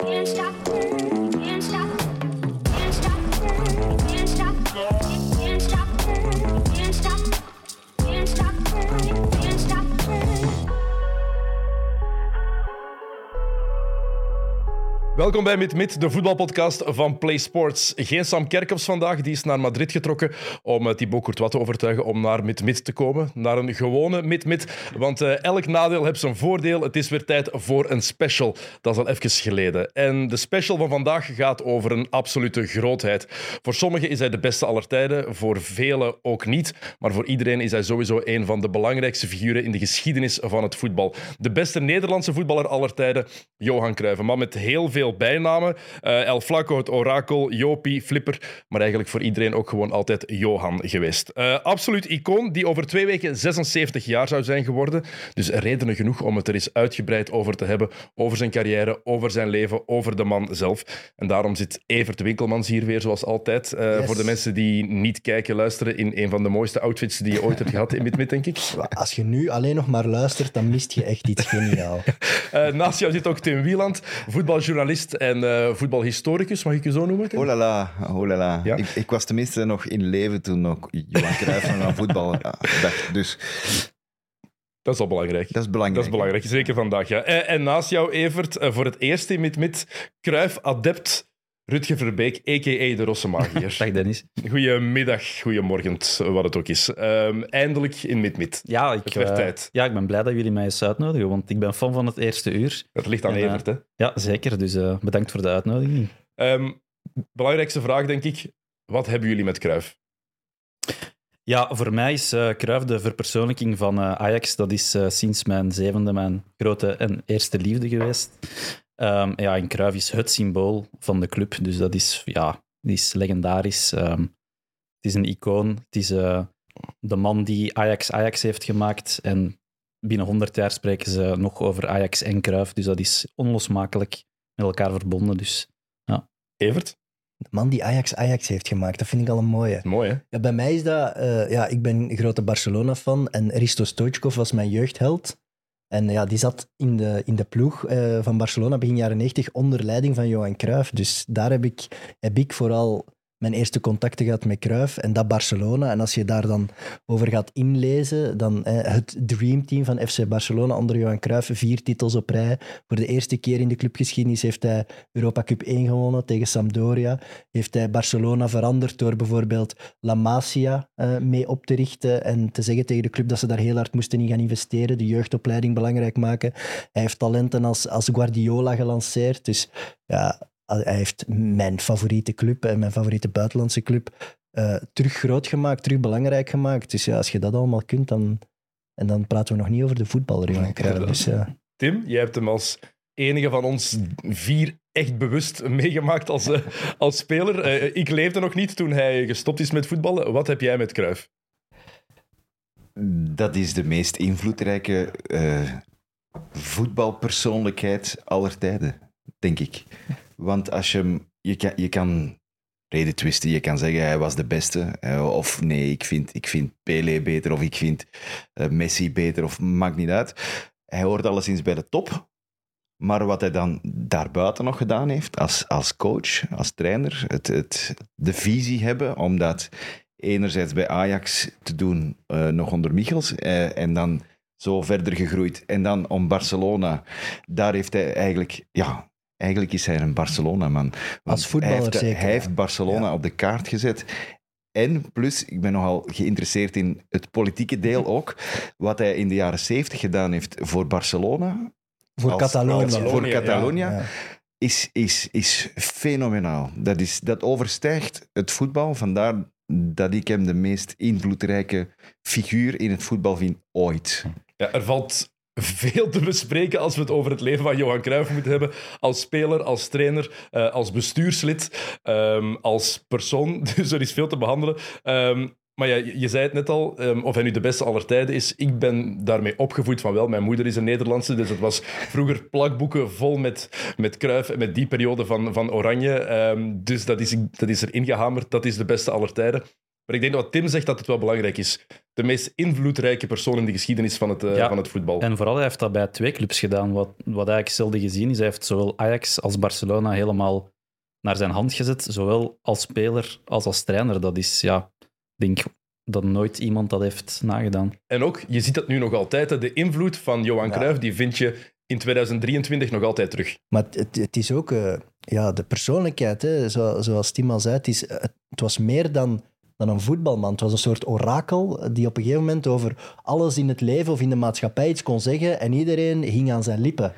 Can't stop, Welkom bij Mit Mit, de voetbalpodcast van Play Sports. Geen Sam Kerkhoffs vandaag, die is naar Madrid getrokken om eh, Thibaut Courtois te overtuigen om naar Mit Mit te komen. Naar een gewone Mit Mit, want eh, elk nadeel heeft zijn voordeel. Het is weer tijd voor een special. Dat is al even geleden. En de special van vandaag gaat over een absolute grootheid. Voor sommigen is hij de beste aller tijden, voor velen ook niet. Maar voor iedereen is hij sowieso een van de belangrijkste figuren in de geschiedenis van het voetbal. De beste Nederlandse voetballer aller tijden, Johan Cruijff. Man met heel veel bijnamen. Eh, El Flaco, het orakel, Jopie, Flipper. Maar eigenlijk voor iedereen ook gewoon altijd Johan geweest. Eh, absoluut icoon die over twee weken 76 jaar zou zijn geworden. Dus redenen genoeg om het er eens uitgebreid over te hebben. Over zijn carrière, over zijn leven, over de man zelf. En daarom zit Evert Winkelmans hier weer, zoals altijd. Eh, Yes. Voor de mensen die niet kijken, luisteren in een van de mooiste outfits die je ooit hebt gehad in Mid-Mid, denk ik. Als je nu alleen nog maar luistert, dan mist je echt iets geniaal. Naast jou zit ook Tim Wieland, voetbaljournalist en eh, voetbalhistoricus, mag ik je zo noemen? Tim? Oh la la, oh la la. Ja? Ik, ik was tenminste nog in leven toen ook Johan Cruijff nog aan voetbal dacht. Dus Dat is al belangrijk. dat is belangrijk. Dat is belangrijk, zeker vandaag. Ja. En, en naast jou, Evert, eh, voor het eerst in Mid-Mid, Kruif-adept Rutger Verbeek, a.k.a. de Rossemagier. Dag Dennis. Goedemiddag, goedemorgen, wat het ook is. Ehm, eindelijk in Mid-Mid. Ja ik, Het eh, tijd. ja, ik ben blij dat jullie mij eens uitnodigen, want ik ben fan van het eerste uur. Dat ligt aan En, eh, Evert, hè. Ja, zeker. Dus eh, bedankt voor de uitnodiging. Ehm, belangrijkste vraag, denk ik. Wat hebben jullie met Kruif? Ja, voor mij is eh Cruijff de verpersoonlijking van eh, Ajax. Dat is eh, sinds mijn zevende mijn grote en eerste liefde geweest. Ehm, ja, en Cruijff is het symbool van de club. Dus dat is, ja, die is legendarisch. Ehm, het is een icoon. Het is eh, de man die Ajax Ajax heeft gemaakt. En binnen 100 jaar spreken ze nog over Ajax en Cruijff. Dus dat is onlosmakelijk met elkaar verbonden. Dus Evert? De man die Ajax Ajax heeft gemaakt, dat vind ik al een mooie. Mooi, hè? Ja, bij mij is dat... eh, ja, ik ben een grote Barcelona-fan en Risto Stoichkov was mijn jeugdheld. En ja, die zat in de, in de ploeg eh, van Barcelona begin jaren 90 onder leiding van Johan Cruijff. Dus daar heb ik, heb ik vooral mijn eerste contacten gehad met Cruijff en dat Barcelona. En als je daar dan over gaat inlezen, dan eh, het dreamteam van FC Barcelona onder Johan Cruijff, vier titels op rij. Voor de eerste keer in de clubgeschiedenis heeft hij Europa Cup 1 gewonnen tegen Sampdoria. Heeft hij Barcelona veranderd door bijvoorbeeld La Masia eh, mee op te richten en te zeggen tegen de club dat ze daar heel hard moesten in gaan investeren, de jeugdopleiding belangrijk maken. Hij heeft talenten als, als Guardiola gelanceerd. Dus ja, hij heeft mijn favoriete club en mijn favoriete buitenlandse club eh, terug groot gemaakt, terug belangrijk gemaakt. Dus ja, als je dat allemaal kunt, dan, en dan praten we nog niet over de voetballer, Johan Cruijff. Dus, ja. Tim, jij hebt hem als enige van ons vier echt bewust meegemaakt als, eh, als speler. Eh, ik leefde nog niet toen hij gestopt is met voetballen. Wat heb jij met Kruif? Dat is de meest invloedrijke eh, voetbalpersoonlijkheid aller tijden, denk ik. Want als je. Je kan, je kan reden twisten, je kan zeggen hij was de beste. of nee, ik vind, ik vind Pele beter, of ik vind eh, Messi beter, of maakt niet uit. Hij hoort alleszins bij de top. Maar wat hij dan daarbuiten nog gedaan heeft, als, als coach, als trainer, het, het, de visie hebben om dat enerzijds bij Ajax te doen, eh, nog onder Michels, eh, en dan zo verder gegroeid. En dan om Barcelona, daar heeft hij eigenlijk, ja, eigenlijk is hij een Barcelona-man. Als voetballer hij heeft, zeker, Hij ja. heeft Barcelona Ja. op de kaart gezet. En plus, ik ben nogal geïnteresseerd in het politieke deel ook. Wat hij in de jaren zeventig gedaan heeft voor Barcelona, Voor Als- Catalonië. als- voor ja. Catalonia, Ja. is, is, is fenomenaal. Dat, is, dat overstijgt het voetbal. Vandaar dat ik hem de meest invloedrijke figuur in het voetbal vind ooit. Ja, er valt veel te bespreken als we het over het leven van Johan Cruijff moeten hebben. Als speler, als trainer, eh, als bestuurslid, ehm, als persoon. Dus er is veel te behandelen. Ehm, maar ja, je zei het net al, ehm, of hij nu de beste aller tijden is. Ik ben daarmee opgevoed van wel. Mijn moeder is een Nederlandse, dus het was vroeger plakboeken vol met, met Cruijff en met die periode van, van Oranje. Dus dat is, dat is er ingehamerd. Dat is de beste aller tijden. Maar ik denk dat wat Tim zegt, dat het wel belangrijk is. De meest invloedrijke persoon in de geschiedenis van het, eh, Ja. van het voetbal. En vooral, hij heeft dat bij twee clubs gedaan. Wat, wat eigenlijk zelden gezien is. Hij heeft zowel Ajax als Barcelona helemaal naar zijn hand gezet. Zowel als speler als als trainer. Dat is, ja, ik denk dat nooit iemand dat heeft nagedaan. En ook, je ziet dat nu nog altijd, hè, de invloed van Johan Ja. Cruijff, die vind je in 2023 nog altijd terug. Maar het, het, is ook eh, ja, de persoonlijkheid, hè, zo, zoals Tim al zei. Het, is, het, het was meer dan, dan een voetbalman. Het was een soort orakel die op een gegeven moment over alles in het leven of in de maatschappij iets kon zeggen en iedereen hing aan zijn lippen.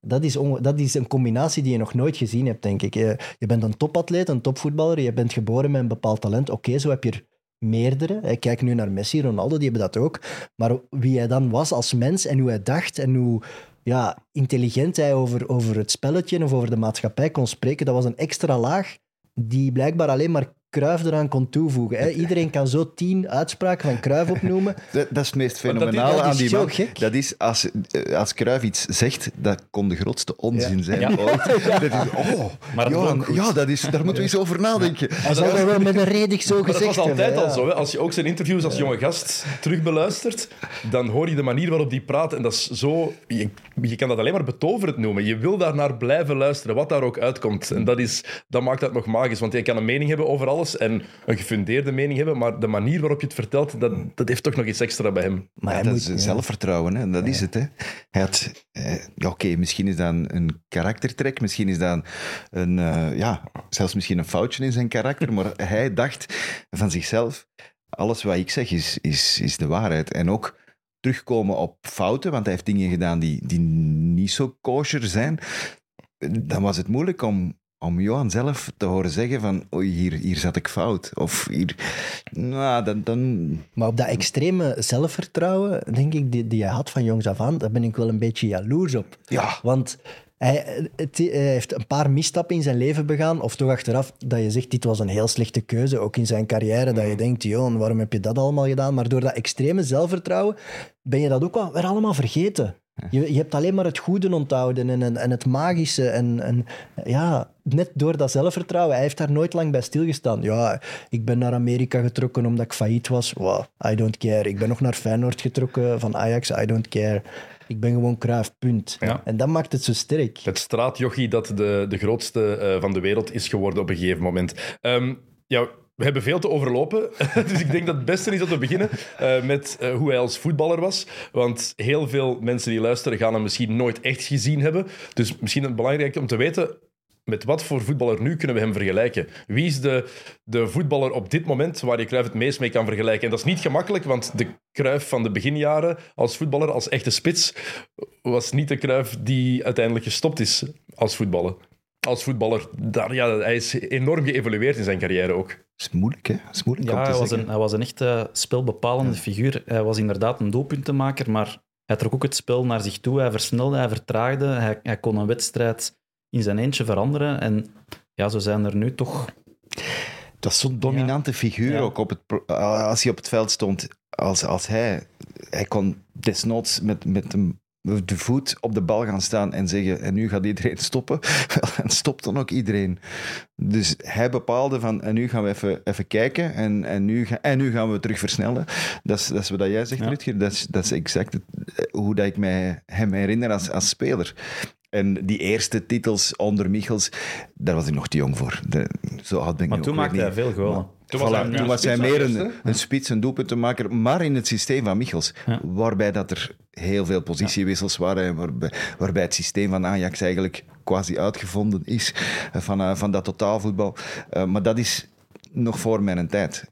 Dat is, dat is een combinatie die je nog nooit gezien hebt, denk ik. Je, je bent een topatleet, een topvoetballer, je bent geboren met een bepaald talent. Oké, zo heb je er meerdere. Kijk nu naar Messi, Ronaldo, die hebben dat ook. Maar wie hij dan was als mens en hoe hij dacht en hoe ja, intelligent hij over, over het spelletje of over de maatschappij kon spreken, dat was een extra laag die blijkbaar alleen maar Cruijff eraan kon toevoegen. Hè. Iedereen kan zo tien uitspraken van Cruijff opnoemen. Dat, dat is het meest dat fenomenale dat is aan die man. gek. Dat is, als, eh, als Cruijff iets zegt, dat kon de grootste onzin zijn Ja. ooit. Dat is, oh, Maar Johan, ja, dat is, daar moeten we eens over nadenken. Hij zal dat wel met een redig zo Maar dat gezegd was altijd hebben, al zo. Hè. Als je ook zijn interviews als jonge gast terug beluistert, dan hoor je de manier waarop die praat. En dat is zo... Je, je kan dat alleen maar betoverend noemen. Je wil daarnaar blijven luisteren, wat daar ook uitkomt. En dat, is, dat maakt dat nog magisch. Want je kan een mening hebben over alles en een gefundeerde mening hebben, maar de manier waarop je het vertelt, dat, dat heeft toch nog iets extra bij hem. Maar Ja, hij dat moet, is ja. zelfvertrouwen, hè. dat is het. Hè. Hij had, eh, ja, Oké, misschien is dat een, een karaktertrek, misschien is dat een, eh, ja, zelfs misschien een foutje in zijn karakter, maar hij dacht van zichzelf, alles wat ik zeg is, is, is de waarheid. En ook terugkomen op fouten, want hij heeft dingen gedaan die, die niet zo kosher zijn. Dan was het moeilijk om, om Johan zelf te horen zeggen van oei, hier, hier zat ik fout. Of hier... Nou, dan... dan Maar op dat extreme zelfvertrouwen, denk ik, die, die hij had van jongs af aan, daar ben ik wel een beetje jaloers op. ja, Want hij, het- hij heeft een paar misstappen in zijn leven begaan, of toch achteraf dat je zegt, dit was een heel slechte keuze, ook in zijn carrière, dat je denkt, joh, waarom heb je dat allemaal gedaan? Maar door dat extreme zelfvertrouwen ben je dat ook wel weer allemaal vergeten. Je, je hebt alleen maar het goede onthouden en, en, en het magische. En, en ja, net door dat zelfvertrouwen, hij heeft daar nooit lang bij stilgestaan. Ja, ik ben naar Amerika getrokken omdat ik failliet was. Wow, I don't care. Ik ben nog naar Feyenoord getrokken van Ajax. I don't care. Ik ben gewoon Cruijff, punt. Ja. En dat maakt het zo sterk. Het straatjochie dat de, de grootste eh, van de wereld is geworden op een gegeven moment. Ehm, ja, we hebben veel te overlopen, dus ik denk dat het beste is dat we beginnen eh, met eh, hoe hij als voetballer was. Want heel veel mensen die luisteren gaan hem misschien nooit echt gezien hebben. Dus misschien het belangrijk om te weten, met wat voor voetballer nu kunnen we hem vergelijken? Wie is de, de voetballer op dit moment waar je Cruijff het meest mee kan vergelijken? En dat is niet gemakkelijk, want de Cruijff van de beginjaren als voetballer, als echte spits, was niet de Cruijff die uiteindelijk gestopt is als voetballer. Als voetballer, daar, ja, hij is enorm geëvolueerd in zijn carrière ook. is moeilijk, hè? is moeilijk Ja, om te hij was, een, hij was een echte spelbepalende figuur. Hij was inderdaad een doelpuntenmaker, maar hij trok ook het spel naar zich toe. Hij versnelde, hij vertraagde. Hij, hij kon een wedstrijd in zijn eentje veranderen. En ja, zo zijn er nu toch... Dat is zo'n dominante figuur Ja. ook op het, als hij op het veld stond. Als, als hij, hij kon desnoods met, met een, de voet op de bal gaan staan en zeggen: En nu gaat iedereen stoppen. en stopt dan ook iedereen. Dus hij bepaalde van: En nu gaan we even, even kijken. En, en, nu ga, en nu gaan we terug versnellen. Dat is, dat is wat jij zegt, Ja. Rutger. Dat is, dat is exact het- hoe dat ik mij, hem herinner als, als speler. En die eerste titels onder Michels, daar was ik nog te jong voor. De, zo ben ik Maar toen maakte hij veel golen. Toen was Voilà, hij een toen was hij spits meer een, een spits, een doelpuntenmaker, maar in het systeem van Michels. Ja. Waarbij dat er heel veel positiewissels waren, waarbij, waarbij het systeem van Ajax eigenlijk quasi uitgevonden is eh, van, eh, van dat totaalvoetbal. Eh, maar dat is nog voor mijn tijd.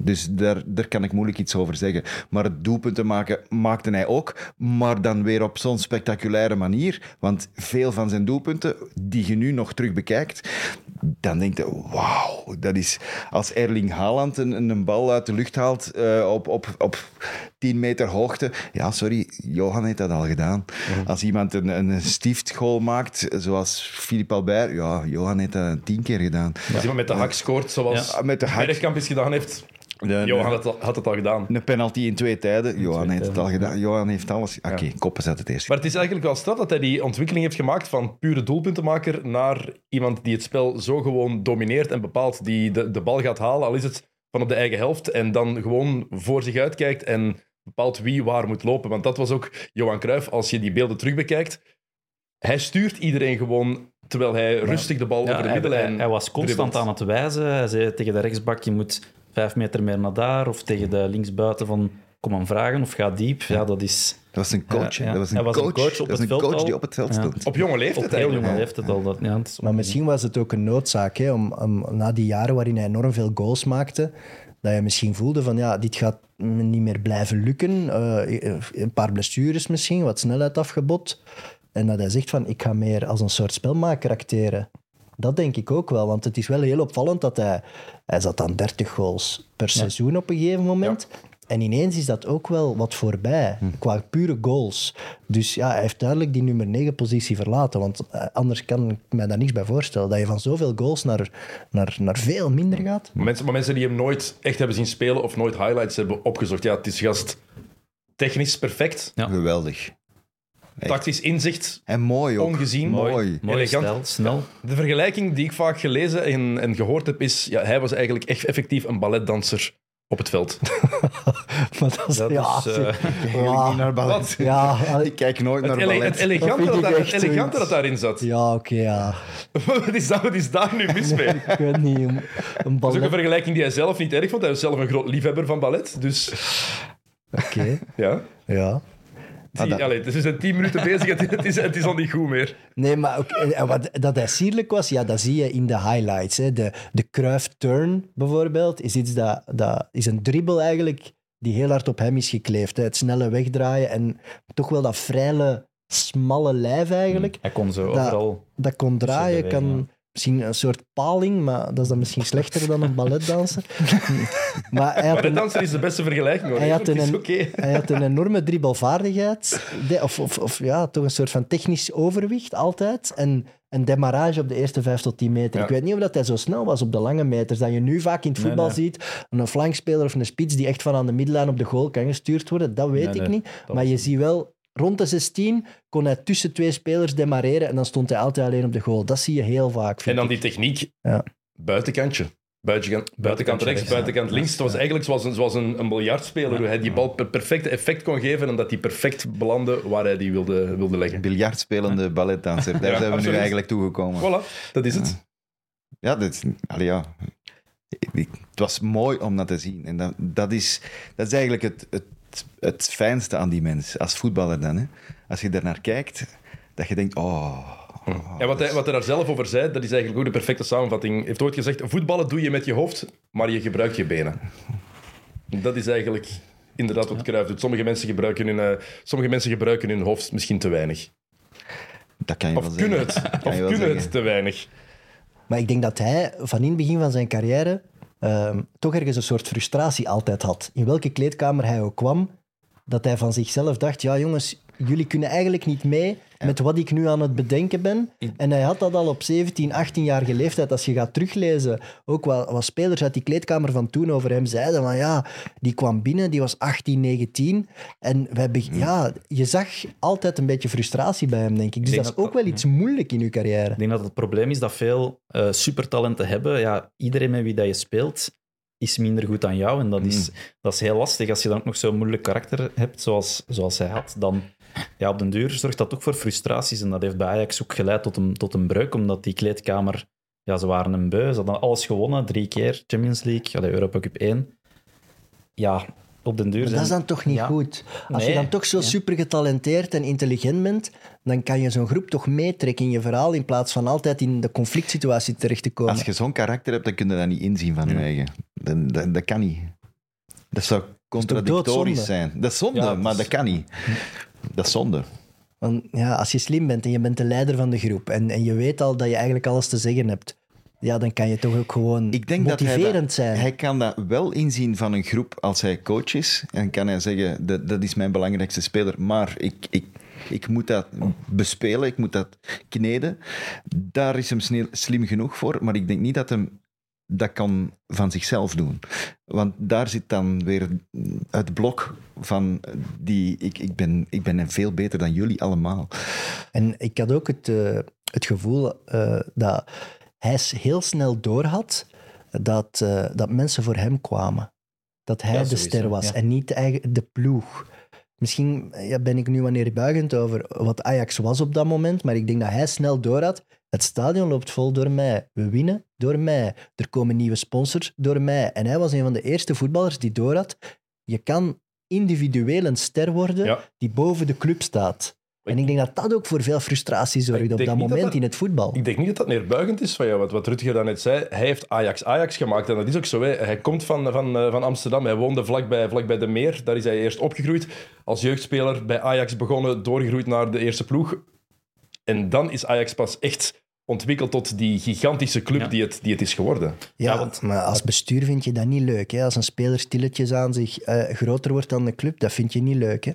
Dus daar, daar kan ik moeilijk iets over zeggen. Maar het doelpunten maken maakte hij ook, maar dan weer op zo'n spectaculaire manier. Want veel van zijn doelpunten, die je nu nog terug bekijkt, dan denk je, wauw, dat is... Als Erling Haaland een, een bal uit de lucht haalt eh, op, op, op 10 meter hoogte, ja, sorry, Johan heeft dat al gedaan. Als iemand een, een stiftgoal maakt, zoals Philippe Albert, ja, Johan heeft dat tien keer gedaan. Als iemand met de hak scoort, zoals Ja, met de hak. Bergkamp eens gedaan heeft, De- Johan had het, al- had het al gedaan. Een penalty in twee tijden. Johan heeft het al gedaan. Johan heeft alles. Oké, koppen zet het eerst. Maar het is eigenlijk wel straf dat hij die ontwikkeling heeft gemaakt van pure doelpuntenmaker naar iemand die het spel zo gewoon domineert en bepaalt, die de, de bal gaat halen, al is het van op de eigen helft en dan gewoon voor zich uitkijkt en bepaalt wie waar moet lopen. Want dat was ook Johan Cruijff, als je die beelden terugbekijkt. Hij stuurt iedereen gewoon terwijl hij rustig de bal Ja, over de middenlijn hij- hij was constant dribbelt. aan het wijzen. Hij zei tegen de rechtsbak, je moet vijf meter meer naar daar. Of tegen de linksbuiten van, kom aan vragen of ga diep. Ja, dat is... Dat was een coach. hè. Ja, ja. Dat was een Hij was een coach, coach op dat was het een veld coach al. die op het veld Ja. stond. Op jonge leeftijd Op heel jonge leeftijd al. Dat, ja, het is Maar misschien was het ook een noodzaak, hè, om, om na die jaren waarin hij enorm veel goals maakte, dat je misschien voelde van, ja, dit gaat me niet meer blijven lukken. Eh, een paar blessures misschien, wat snelheid afgebot. En dat hij zegt van, ik ga meer als een soort spelmaker acteren. Dat denk ik ook wel, want het is wel heel opvallend dat hij... Hij zat aan 30 goals per seizoen op een gegeven moment. En ineens is dat ook wel wat voorbij, qua pure goals. Dus ja, hij heeft duidelijk die nummer 9 positie verlaten. Want eh, anders kan ik mij daar niks bij voorstellen. Dat je van zoveel goals naar, naar, naar veel minder gaat. Maar mensen, maar mensen die hem nooit echt hebben zien spelen of nooit highlights hebben opgezocht. Ja, het is gast technisch perfect, Ja. Geweldig. Tactisch inzicht En mooi ook. ongezien. Mooi. Mooi Elegant. stijl, snel. De vergelijking die ik vaak gelezen en, en gehoord heb is, ja, hij was eigenlijk echt effectief een balletdanser op het veld. Maar dat is, Dat ja, is, eh, ja, Niet naar ballet. Ja, Ik kijk nooit Het, naar ele- ballet. het elegante, Dat dat, het elegante dat daarin zat. ja oké, ja. wat, is daar, wat is daar nu mis mee? Ik weet niet, een, een Dat is ook ballet... een vergelijking die hij zelf niet erg vond. Hij was zelf een groot liefhebber van ballet. Dus Oké, ja. ja. Zie, dat- allee, dus we zijn tien minuten bezig. Het, het, is, het is al niet goed meer. Nee, maar ook, en wat, dat hij sierlijk was, ja, dat zie je in de highlights. Hè. De, de Cruyff-turn bijvoorbeeld is, iets dat, dat is een dribbel eigenlijk die heel hard op hem is gekleefd. Hè. Het snelle wegdraaien en toch wel dat vrije, smalle lijf eigenlijk. Hij kon zo Dat- overal... Dat kon draaien, kan misschien een soort paling, maar dat is dan misschien slechter dan een balletdanser. maar hij had een, Balletdanser is de beste vergelijking. Hoor. Hij had een- oké. hij had een enorme dribbelvaardigheid. Of, of, of ja, toch een soort van technisch overwicht altijd. En een demarrage op de eerste 5 tot 10 meter. Ja. Ik weet niet of dat hij zo snel was op de lange meters. Dat je nu vaak in het voetbal nee. ziet. Een flankspeler of een spits die echt van aan de middenlijn op de goal kan gestuurd worden. Dat weet Nee, ik niet. Maar je ziet wel, rond de 16 kon hij tussen twee spelers demareren. En dan stond hij altijd alleen op de goal. Dat zie je heel vaak. En dan ik. die techniek. Ja. Buitenkantje. Buitenkant, buitenkant rechts, rechts, buitenkant links. Het was eigenlijk zoals een, zoals een, een biljartspeler, hoe hij die bal per perfecte effect kon geven en dat die perfect belandde waar hij die wilde, wilde leggen. Biljartspelende balletdanser. Daar Ja, zijn we nu eigenlijk toegekomen. Voilà, dat is het. Ja, dat, allee, ja. Ik- het was mooi om dat te zien. En dat, dat, is, dat is eigenlijk het, het, het fijnste aan die mens, als voetballer dan. Hè. Als je daarnaar kijkt, dat je denkt, oh... oh, En wat hij, wat hij daar zelf over zei, dat is eigenlijk ook de perfecte samenvatting. Hij heeft ooit gezegd, voetballen doe je met je hoofd, maar je gebruikt je benen. Dat is eigenlijk inderdaad wat Cruijff doet. Sommige mensen gebruiken hun, eh, sommige mensen gebruiken hun hoofd misschien te weinig. dat kan je wel Of kunnen het, zeggen. Of kunnen zeggen. het te weinig. Maar ik denk dat hij van in het begin van zijn carrière ehm, toch ergens een soort frustratie altijd had. In welke kleedkamer hij ook kwam, dat hij van zichzelf dacht, ja jongens, jullie kunnen eigenlijk niet mee met wat ik nu aan het bedenken ben. En hij had dat al op 17, 18-jarige leeftijd. Als je gaat teruglezen, ook wat, wat spelers uit die kleedkamer van toen over hem zeiden, van ja, die kwam binnen, die was 18, 19. En wij be- ja, je zag altijd een beetje frustratie bij hem, denk ik. Dus dat is dat ook wel iets moeilijk in uw carrière. Ik denk dat het probleem is dat veel eh, supertalenten hebben. Ja, iedereen met wie dat je speelt is minder goed dan jou. En dat is, dat is heel lastig. Als je dan ook nog zo'n moeilijk karakter hebt zoals, zoals hij had, dan ja, op den duur zorgt dat ook voor frustraties. En dat heeft bij Ajax ook geleid tot een, tot een breuk, omdat die kleedkamer... Ja, ze waren een beu. Ze hadden alles gewonnen, drie keer Champions League, allee, Europa Cup 1. Ja, op den duur Maar zijn... dat is dan toch niet Ja. goed? Als je dan toch zo Ja. super getalenteerd en intelligent bent, dan kan je zo'n groep toch meetrekken in je verhaal in plaats van altijd in de conflict situatie terecht te komen. Als je zo'n karakter hebt, dan kun je dat niet inzien van je eigen. Dat, dat, dat kan niet. Dat zou contradictorisch zijn. Dat is zonde, Ja, het is- maar dat kan niet. Dat is zonde. Want ja, als je slim bent en je bent de leider van de groep en, en je weet al dat je eigenlijk alles te zeggen hebt, ja, dan kan je toch ook gewoon Ik denk dat hij, motiverend dat, zijn. hij kan dat wel inzien van een groep als hij coach is. En kan hij zeggen, dat, dat is mijn belangrijkste speler, maar ik, ik, ik moet dat bespelen, ik moet dat kneden. Daar is hem slim genoeg voor, maar ik denk niet dat hem dat kan van zichzelf doen. Want daar zit dan weer het blok van die... Ik, ik, ben, ik ben veel beter dan jullie allemaal. En ik had ook het, eh, het gevoel eh, dat hij heel snel doorhad dat, eh, dat mensen voor hem kwamen. Dat hij Ja, de sowieso, ster was ja. en niet de, eigen, de ploeg. Misschien ja, ben ik nu wanneer buigend over wat Ajax was op dat moment, maar ik denk dat hij snel door had. Het stadion loopt vol door mij. We winnen door mij. Er komen nieuwe sponsors door mij. En hij was een van de eerste voetballers die door had. Je kan individueel een ster worden Ja. die boven de club staat. En ik denk dat dat ook voor veel frustratie zorgt op dat moment dat- in het voetbal. Ik denk niet dat dat neerbuigend is van jou, wat, wat Rutger daarnet zei. Hij heeft Ajax-Ajax gemaakt en dat is ook zo. Hè. Hij komt van, van, eh, van Amsterdam, hij woonde vlakbij, vlakbij de Meer. Daar is hij eerst opgegroeid. Als jeugdspeler bij Ajax begonnen, doorgegroeid naar de eerste ploeg. En dan is Ajax pas echt ontwikkeld tot die gigantische club Ja. die, het, die het is geworden. Ja, Ja, want- maar als bestuur vind je dat niet leuk. Hè? Als een speler stilletjes aan zich eh, groter wordt dan de club, dat vind je niet leuk. Hè?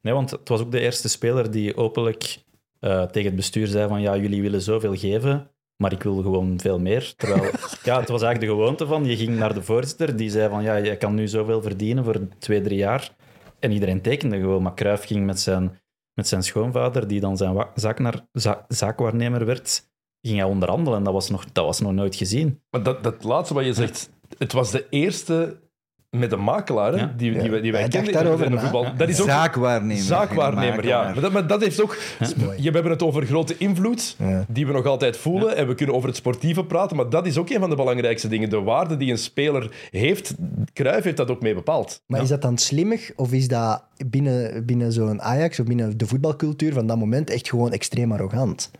Nee, want het was ook de eerste speler die openlijk eh, tegen het bestuur zei van ja, jullie willen zoveel geven, maar ik wil gewoon veel meer. Terwijl, ja, het was eigenlijk de gewoonte van, je ging naar de voorzitter, die zei van ja, je kan nu zoveel verdienen voor twee, drie jaar. En iedereen tekende gewoon, maar Cruijff ging met zijn, met zijn schoonvader, die dan zijn wa- zaaknaar, za- zaakwaarnemer werd, ging hij onderhandelen. En dat was nog, dat was nog nooit gezien. Maar dat, dat laatste wat je zegt, het was de eerste met een makelaar Ja. die, die, wij- die wij kenden in daarover de voetbal. Dat is ook Zaakwaarnemer. zaakwaarnemer, ja. Maar dat, maar dat heeft ook... mooi. Je, we hebben het over grote invloed, Ja. die we nog altijd voelen. En we kunnen over het sportieve praten, maar dat is ook een van de belangrijkste dingen. De waarde die een speler heeft, Cruijff heeft dat ook mee bepaald. Maar is dat dan slimmig of is dat binnen, binnen zo'n Ajax of binnen de voetbalcultuur van dat moment echt gewoon extreem arrogant?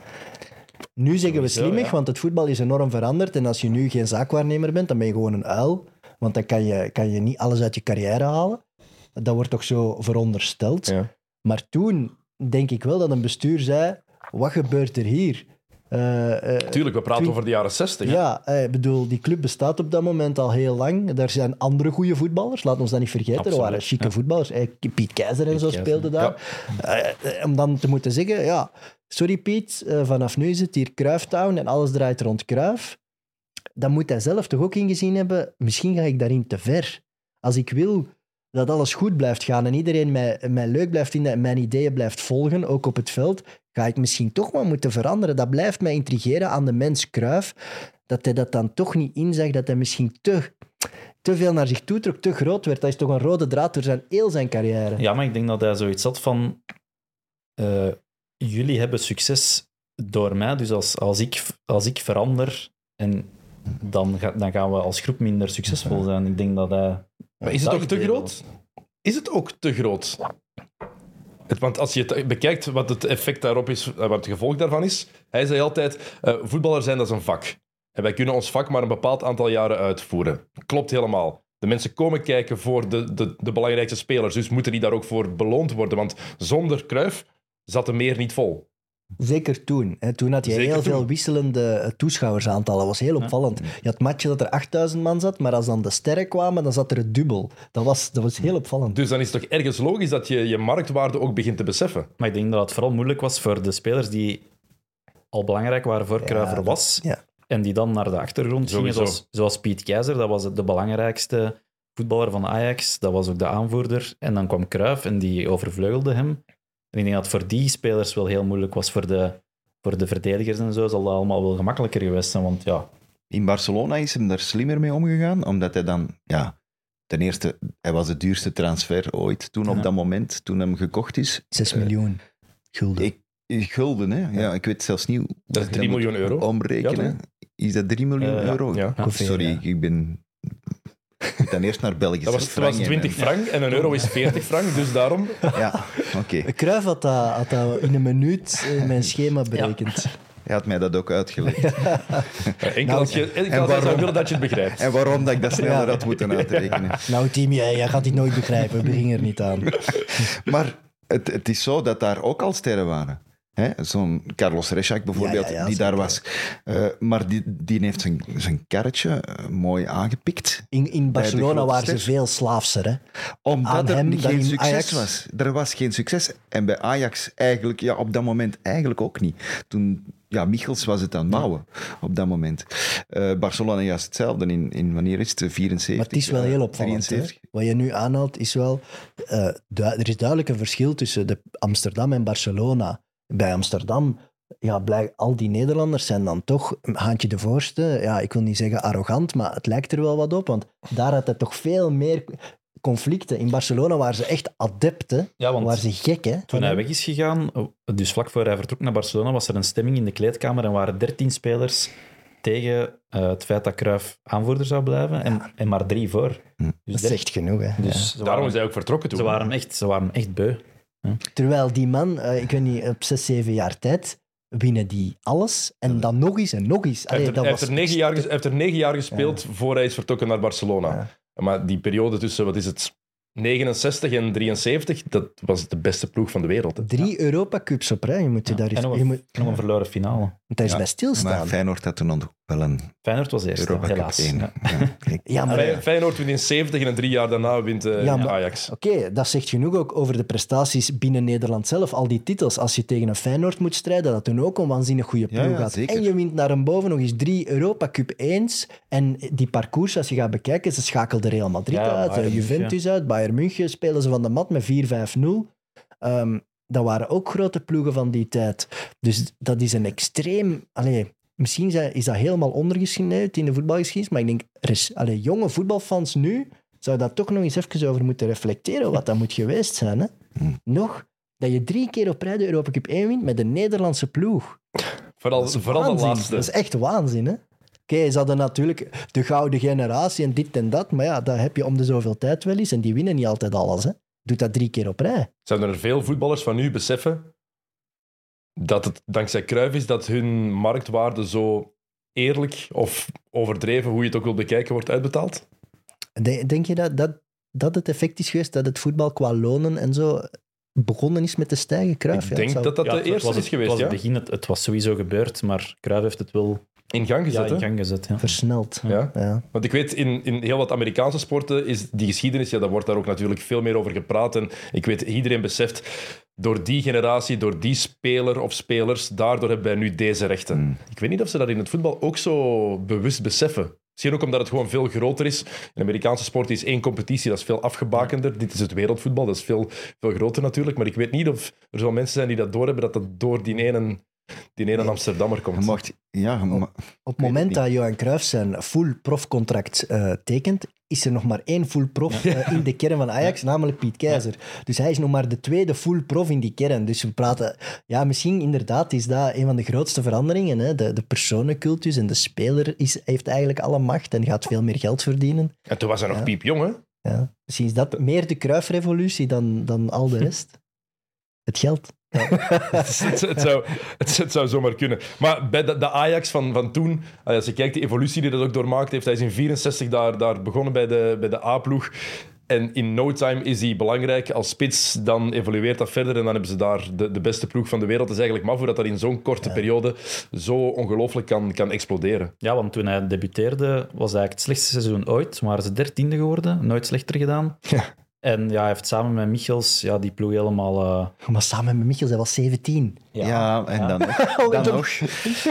Nu zeggen we slimmig, ja. want het voetbal is enorm veranderd. En als je nu geen zaakwaarnemer bent, dan ben je gewoon een uil. Want dan kan je, kan je niet alles uit je carrière halen. Dat wordt toch zo verondersteld. Ja. Maar toen denk ik wel dat een bestuur zei: wat gebeurt er hier? Eh, eh, Tuurlijk, we praten over de jaren 60. hè. ja, eh, ik bedoel, die club bestaat op dat moment al heel lang. Er zijn andere goede voetballers, laat ons dat niet vergeten. Absoluut, er waren chique ja. voetballers. Piet Keizer en zo Keizer, speelden daar. Om dan te moeten zeggen, ja, sorry Piet, vanaf nu is het hier Cruyfftown en alles draait rond Cruyff. Dan moet hij zelf toch ook ingezien hebben, misschien ga ik daarin te ver. Als ik wil dat alles goed blijft gaan en iedereen mij, mij leuk blijft vinden en mijn ideeën blijft volgen, ook op het veld, ga ik misschien toch wel moeten veranderen. Dat blijft mij intrigeren aan de mens Kruif, dat hij dat dan toch niet inzag, dat hij misschien te, te veel naar zich toe trok, te groot werd. Dat is toch een rode draad door zijn, heel zijn carrière. Ja, maar ik denk dat hij zoiets had van... eh, jullie hebben succes door mij, dus als, als, ik, als ik verander, en dan, ga, dan gaan we als groep minder succesvol zijn. Ik denk dat hij... Maar is het ook te groot? Is het ook te groot? Want als je het bekijkt wat het effect daarop is, eh, wat het gevolg daarvan is, hij zei altijd, eh, voetballer zijn dat is een vak. En wij kunnen ons vak maar een bepaald aantal jaren uitvoeren. Klopt helemaal. De mensen komen kijken voor de, de, de belangrijkste spelers, dus moeten die daar ook voor beloond worden. Want zonder Kruif zat de meer niet vol. Zeker toen. Hè. Toen had je Zeker heel toen. veel wisselende eh, toeschouwersaantallen. Dat was heel opvallend. Je had matchen dat er 8000 man zat, maar als dan de sterren kwamen, dan zat er het dubbel. Dat was, dat was heel opvallend. Dus dan is het toch ergens logisch dat je je marktwaarde ook begint te beseffen. Maar ik denk dat het vooral moeilijk was voor de spelers die al belangrijk waren voor er dat- was. ja. En die dan naar de achtergrond gingen, zoals, zoals Piet Keizer. Dat was de belangrijkste voetballer van Ajax. Dat was ook de aanvoerder. En dan kwam Cruyff en die overvleugelde hem. En ik denk dat het voor die spelers wel heel moeilijk was. Voor de, voor de verdedigers en zo zal dat allemaal wel gemakkelijker geweest zijn. Want ja, In Barcelona is hem daar slimmer mee omgegaan, omdat hij dan, ja, ten eerste, hij was de duurste transfer ooit toen op Ja. dat moment, toen hem gekocht is. 6 Eh, miljoen gulden. Ik, gulden, hè? Ja, ik weet zelfs niet hoe Dat is je 3 moet miljoen euro. Omrekenen. Ja, is dat 3 miljoen Eh, euro? Sorry, ja. ik ben. Moet dan eerst naar België. Dat was, dat was 20 frank en een euro is 40 frank, dus daarom... Ja, oké. Cruijff had dat, had dat in een minuut in mijn schema berekend. Hij had mij dat ook uitgelegd. Enkel als, je, enkel als hij zou waarom? willen dat je het begrijpt. En waarom dat ik dat sneller Ja. had moeten uitrekenen. Nou, team, jij, jij gaat dit nooit begrijpen. We beginnen er niet aan. Maar het, het is zo dat daar ook al sterren waren. Zo'n Carlos Reschak bijvoorbeeld, Ja, ja, ja, die daar was. Eh, maar die, die heeft zijn, zijn karretje eh, mooi aangepikt. In, in Barcelona waren ze veel slaafser. Hè? Aan Omdat er hem dan geen succes Ajax. was. Er was geen succes. En bij Ajax eigenlijk, ja, op dat moment eigenlijk ook niet. Toen, ja, Michels was het aan het bouwen op dat moment. Eh, Barcelona juist hetzelfde. In, in wanneer is het? 74? Maar het is wel heel opvallend. Hè? 73. Wat je nu aanhaalt is wel... er is duidelijk een verschil tussen de Amsterdam en Barcelona. Bij Amsterdam ja, blijk, al die Nederlanders zijn dan toch een haantje de voorste. Ja, ik wil niet zeggen arrogant, maar het lijkt er wel wat op. Want daar had het toch veel meer conflicten. In Barcelona waren ze echt adepten. Ja, want waren ze gek, hè? Toen hij weg is gegaan, dus vlak voor hij vertrok naar Barcelona, was er een stemming in de kleedkamer en waren 13 spelers tegen eh, het feit dat Cruijff aanvoerder zou blijven en, en maar drie voor. Dus, Dat is echt genoeg, hè? dus Ja. Daarom is hij ook vertrokken toen. ze, waren echt, ze waren hem echt beu. Terwijl die man, eh, ik weet niet, op zes, zeven jaar tijd winnen die alles. En dan nog eens en nog eens. Hij Allee, heeft, er, dat hij heeft was er negen jaar, hij heeft er negen jaar gespeeld voor hij is vertrokken naar Barcelona. Maar die periode tussen, wat is het, 69 en 73, dat was de beste ploeg van de wereld. hè. Drie Europa Cups op rij. Je moet je Ja, daar eens, en nog je een, moet, nog een verloren finale. daar is Ja, bij stilstaan. Maar Feyenoord had toen wel een Feyenoord was eerst, Europa Cup helaas. 1. Ja. Ja. Ja, maar Fey- Feyenoord wint in 70 en drie jaar daarna wint eh, Ja, maar- Ajax. Oké, dat zegt genoeg ook over de prestaties binnen Nederland zelf. Al die titels. Als je tegen een Feyenoord moet strijden, dat toen ook een waanzinnig goede ploeg ja, had. zeker. En je wint naar een boven nog eens drie Europa Cup 1's. En die parcours, als je gaat bekijken, ze schakelden Real Madrid Ja, uit, Bayern Juventus uit, Bayern München spelen ze van de mat met 4-5-0. Ehm, dat waren ook grote ploegen van die tijd. Dus dat is een extreem... Allee, misschien is dat helemaal ondergesneeuwd in de voetbalgeschiedenis, maar ik denk, allee, jonge voetbalfans nu zouden daar toch nog eens even over moeten reflecteren, wat dat moet geweest zijn. Hè? Nog, dat je drie keer op rij de Europa Cup 1 wint met de Nederlandse ploeg. Vooral, vooral de laatste. Dat is echt waanzin, hè? Oké, ze hadden natuurlijk de gouden generatie en dit en dat, maar ja, dat heb je om de zoveel tijd wel eens en die winnen niet altijd alles. Hè? Doet dat drie keer op rij. Zouden er veel voetballers van nu beseffen dat het dankzij Cruijff is dat hun marktwaarde zo eerlijk of overdreven, hoe je het ook wil bekijken, wordt uitbetaald? Denk, denk je dat, dat dat het effect is geweest dat het voetbal qua lonen en zo begonnen is met te stijgen? Cruijff, Ik ja, denk zou- dat dat Ja, de het eerste was is geweest, het was ja? het begin, het, het was sowieso gebeurd, maar Cruijff heeft het wel In gang gezet, ja, in hè? gang gezet. Ja. versneld. Ja. Ja. Want ik weet, in, in heel wat Amerikaanse sporten is die geschiedenis, ja, daar wordt daar ook natuurlijk veel meer over gepraat. En ik weet, iedereen beseft, door die generatie, door die speler of spelers, daardoor hebben wij nu deze rechten. Hmm. Ik weet niet of ze dat in het voetbal ook zo bewust beseffen. Misschien ook omdat het gewoon veel groter is. In Amerikaanse sport is één competitie, dat is veel afgebakender. Dit is het wereldvoetbal, dat is veel, veel groter natuurlijk. Maar ik weet niet of er zo mensen zijn die dat doorhebben, dat dat door die ene, die ene Amsterdammer Je komt. ja, je Op het moment dat Johan Cruijff zijn full profcontract eh tekent, is er nog maar één full prof eh, in de kern van Ajax, namelijk Piet Keizer. Dus hij is nog maar de tweede full prof in die kern. Dus we praten... Ja, misschien inderdaad is dat een van de grootste veranderingen. Hè? De, de personencultus en de speler is, heeft eigenlijk alle macht en gaat veel meer geld verdienen. En toen was hij nog piepjong, hè? Ja. Misschien is dat meer de Cruijff-revolutie dan, dan al de rest. Het geld. het, het, het zou, het, het zou zomaar kunnen. Maar bij de, de Ajax van, van toen, als je kijkt, die evolutie die dat ook doormaakt heeft, hij is in 64 daar, daar begonnen bij de, bij de A-ploeg. En in no time is hij belangrijk als spits. Dan evolueert dat verder en dan hebben ze daar de, de beste ploeg van de wereld. Het is eigenlijk maf hoe dat, dat in zo'n korte periode zo ongelooflijk kan, kan exploderen. Ja, want toen hij debuteerde was eigenlijk het slechtste seizoen ooit. Waren ze dertiende geworden, nooit slechter gedaan. Ja. En ja, hij heeft samen met Michels ja, die ploeg helemaal... eh, Maar samen met Michels, hij was 17. ja, en Ja. dan nog. Dan nog.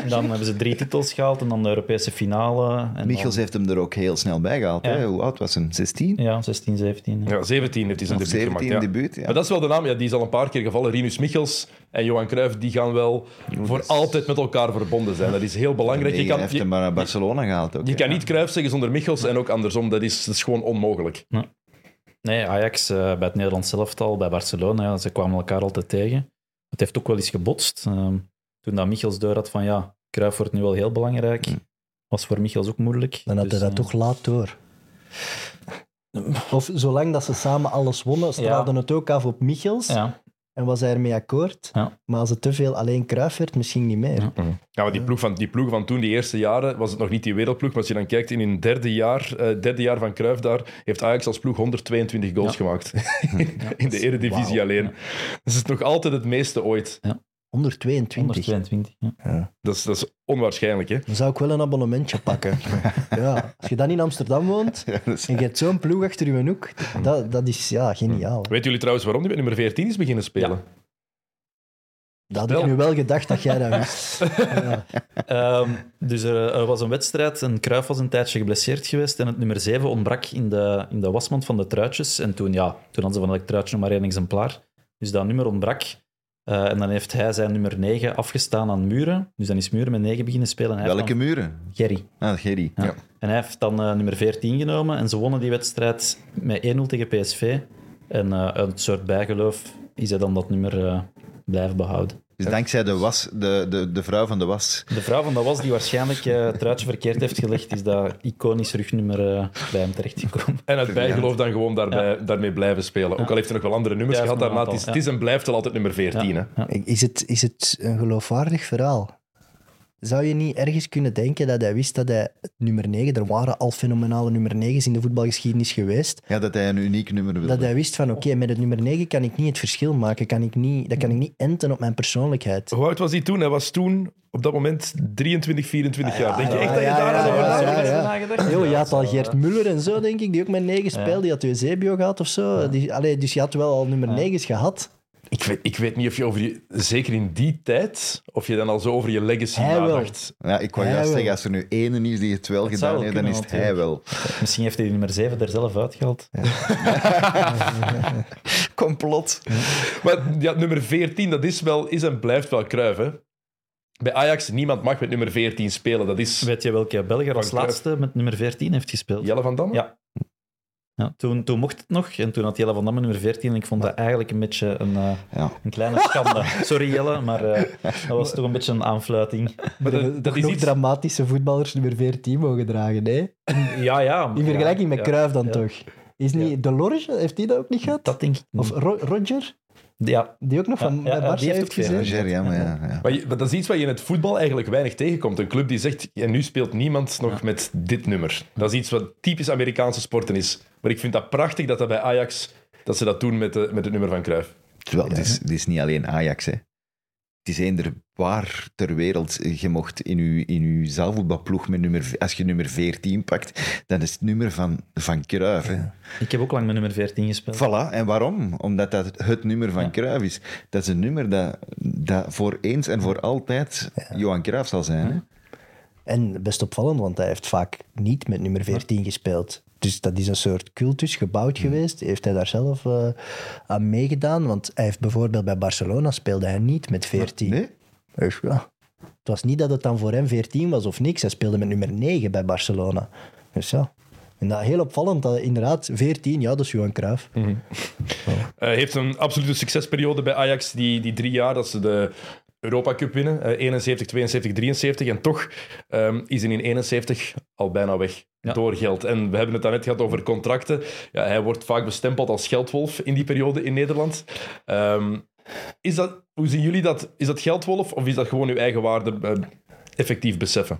en dan hebben ze drie titels gehaald en dan de Europese finale. En Michels heeft hem er ook heel snel bij gehaald. Ja. Hè? Hoe oud was hij? 16? dan, Ja, 16, 17. ja. Ja, 17 heeft hij zijn Of debuut 17 gemaakt. Ja. debuut? Ja. Maar dat is wel de naam, ja, die is al een paar keer gevallen. Rinus Michels en Johan Cruijff, die gaan wel voor altijd met elkaar verbonden zijn. Dat is heel belangrijk. Je Nee, kan, hij heeft je, hem maar naar Barcelona gehaald ook. je hè. kan niet Cruijff zeggen zonder Michels en ook andersom. Dat is, dat is gewoon onmogelijk. Nee, Ajax eh, bij het Nederlands elftal, bij Barcelona, ja, ze kwamen elkaar altijd tegen. Het heeft ook wel eens gebotst. Ehm, toen dat Michels door had van ja, Cruijff wordt nu wel heel belangrijk, Hmm. was voor Michels ook moeilijk. Dan had Dus, hij dat eh, toch laat door. Of zolang dat ze samen alles wonnen, straalde het ook af op Michels Ja, en was hij ermee akkoord. Ja. Maar als het te veel alleen Cruijff werd, misschien niet meer. Ja. Ja, maar die ploeg, van, die ploeg van toen, die eerste jaren, was het nog niet die wereldploeg. Maar als je dan kijkt, in hun derde jaar, eh, derde jaar van Cruijff daar, heeft Ajax als ploeg 122 goals Ja. gemaakt. in de eredivisie alleen. Dus het is nog altijd het meeste ooit. 122. 122. Ja. Dat is, dat is onwaarschijnlijk, hè? Dan zou ik wel een abonnementje pakken. ja, als je dan in Amsterdam woont Ja, dat is- en je hebt zo'n ploeg achter je hoek, dat, dat is ja, geniaal. Weten jullie trouwens waarom die met nummer 14 is beginnen spelen? Dat had ik Wel. nu wel gedacht dat jij dat wist. Ja. Ehm, dus er, er was een wedstrijd en Cruijff was een tijdje geblesseerd geweest en het nummer 7 ontbrak in de, in de wasmand van de truitjes. En toen, ja, toen hadden ze van elk truitje nog maar één exemplaar. Dus dat nummer ontbrak. Eh, en dan heeft hij zijn nummer 9 afgestaan aan Muren. Dus dan is Muren met 9 beginnen spelen. En hij Welke dan- muren? Gerry. Ah, Gerry. Ja. Ja. En hij heeft dan eh, nummer 14 genomen en ze wonnen die wedstrijd met 1-0 tegen PSV. En uit een soort bijgeloof is hij dan dat nummer blijven behouden. Dus dankzij de, was, de, de, de vrouw van de was. De vrouw van dat was die waarschijnlijk eh, het truitje verkeerd heeft gelegd, is dat iconisch rugnummer eh, bij hem terechtgekomen. En het bijgeloof dan gewoon daarbij, daarmee blijven spelen. Ook al heeft hij nog wel andere nummers Ja, gehad daarna. Het is, het is en blijft wel altijd nummer 14. Hè? Ja. Is het, is het een geloofwaardig verhaal? Zou je niet ergens kunnen denken dat hij wist dat hij nummer 9, er waren al fenomenale nummer 9's in de voetbalgeschiedenis geweest, Ja, dat hij een uniek nummer wilde. dat hij wist van oké, met het nummer 9 kan ik niet het verschil maken, kan ik niet, dat kan ik niet enten op mijn persoonlijkheid. Hoe oud was hij toen? Hij was toen op dat moment 23, 24 jaar. Denk je ja, echt dat je daar ja, al over nagedacht? Je had al Geert Muller en zo, denk ik, die ook met 9 speelde. Die had Eusebio gehad of zo. Die, allee, dus je had wel al nummer 9's gehad. Ik weet, ik weet niet of je over je... Zeker in die tijd, of je dan al zo over je legacy Hij wel. nadacht. Ja, ik wou Hij juist wel. zeggen, als er nu één is die het wel gedaan wel heeft, dan is het hij wel. Misschien heeft hij die nummer 7 er zelf uitgehaald. Complot. Maar ja, nummer 14, dat is, wel, is en blijft wel hè? Bij Ajax, niemand mag met nummer 14 spelen. Dat is Weet je welke Belger als laatste met nummer 14 heeft gespeeld? Jelle van Damme. Ja. Ja, toen, toen mocht het nog en toen had Jelle van Damme nummer 14 en ik vond dat eigenlijk een beetje een, eh, Ja. een kleine schande. Sorry Jelle, maar eh, dat was toch een beetje een aanfluiting. Maar is nog iets... dramatische voetballers nummer 14 mogen dragen, hè? Ja, ja. In vergelijking met ja, Cruijff dan ja. toch? Is niet Delorge, heeft hij dat ook niet gehad? Dat denk ik niet. Of Ro- Roger, ja, die ook nog Ja, van ja, heeft? Roger, ja, maar ja. ja. Maar, je- maar dat is iets wat je in het voetbal eigenlijk weinig tegenkomt. Een club die zegt, en nu speelt niemand nog met dit nummer. Dat is iets wat typisch Amerikaanse sporten is. Maar ik vind dat prachtig dat dat bij Ajax, dat ze dat doen met, de, met het nummer van Cruijff. Terwijl, het, is, het is niet alleen Ajax, hè. Het is eender waar ter wereld. Je mocht in je, in uw zaalvoetbalploeg met nummer... Als je nummer 14 pakt, dan is het nummer van, van Cruijff, ik heb ook lang met nummer 14 gespeeld. Voilà, en waarom? Omdat dat het nummer van Ja. Cruijff is. Dat is een nummer dat, dat voor eens en voor altijd Johan Cruijff zal zijn. Hè? En best opvallend, want hij heeft vaak niet met nummer 14 gespeeld. Dus dat is een soort cultus gebouwd geweest. Heeft hij daar zelf eh, aan meegedaan? Want hij heeft bijvoorbeeld bij Barcelona speelde hij niet met 14. Nee? Dus ja, het was niet dat het dan voor hem 14 was of niks. Hij speelde met nummer 9 bij Barcelona. Dus ja. En dat heel opvallend, dat inderdaad 14, ja, dat is Johan Cruijff. Hij heeft een absolute succesperiode bij Ajax, die, die drie jaar dat ze de Europa Cup winnen. eh, 71, 72, 73. En toch ehm, is hij in 71 al bijna weg Ja. door geld. En we hebben het daarnet gehad over contracten. Ja, hij wordt vaak bestempeld als geldwolf in die periode in Nederland. Ehm, is dat, hoe zien jullie dat? Is dat geldwolf of is dat gewoon uw eigen waarde eh, effectief beseffen?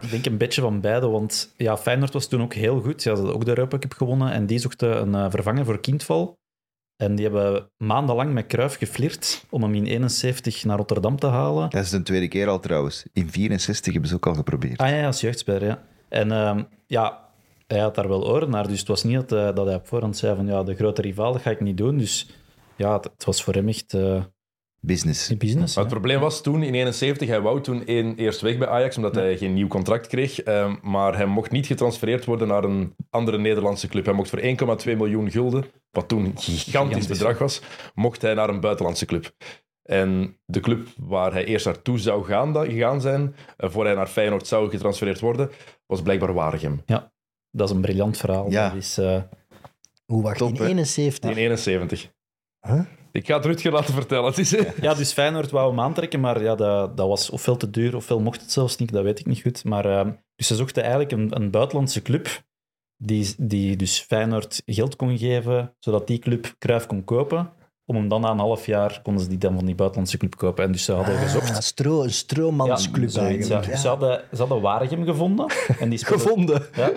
Ik denk een beetje van beide, want ja, Feyenoord was toen ook heel goed. Ze hadden ook de Europa Cup gewonnen en die zochten een eh, vervanger voor Kindval. En die hebben maandenlang met Cruijff geflirt om hem in 71 naar Rotterdam te halen. Dat is de tweede keer al trouwens. In 64 hebben ze ook al geprobeerd. Ah ja, als jeugdspeler, ja. En ehm, ja, hij had daar wel oren naar, dus het was niet dat, eh, dat hij op voorhand zei van ja, de grote rivaal, dat ga ik niet doen. Dus ja, het, het was voor hem echt eh Business. business. Maar het probleem was toen in 71, hij wou toen één eerst weg bij Ajax omdat hij geen nieuw contract kreeg. Ehm, maar hij mocht niet getransfereerd worden naar een andere Nederlandse club. Hij mocht voor 1,2 miljoen gulden, wat toen een gigantisch Gigantisch. bedrag was, mocht hij naar een buitenlandse club. En de club waar hij eerst naartoe zou gaan, da- gegaan zijn, eh, voor hij naar Feyenoord zou getransfereerd worden, was blijkbaar Waregem. Dat is een briljant verhaal. Ja. Dat is, eh, Hoe wacht, Top, in hè? 71? In 71. Huh? Ik ga het Rutger laten vertellen. Het Ja, dus Feyenoord wou hem aantrekken, maar ja, dat, dat was ofwel te duur, ofwel mocht het zelfs niet, dat weet ik niet goed. Maar, eh, dus ze zochten eigenlijk een, een buitenlandse club die, die dus Feyenoord geld kon geven, zodat die club Cruijff kon kopen. Om hem dan na een half jaar konden ze die dan van die buitenlandse club kopen. En dus ze hadden gezocht. Ah, stro, een stroommansclub zoiets, eigenlijk. ja. Ze, hadden, ze hadden Waregem gevonden. En die speelde- Gevonden. Ja,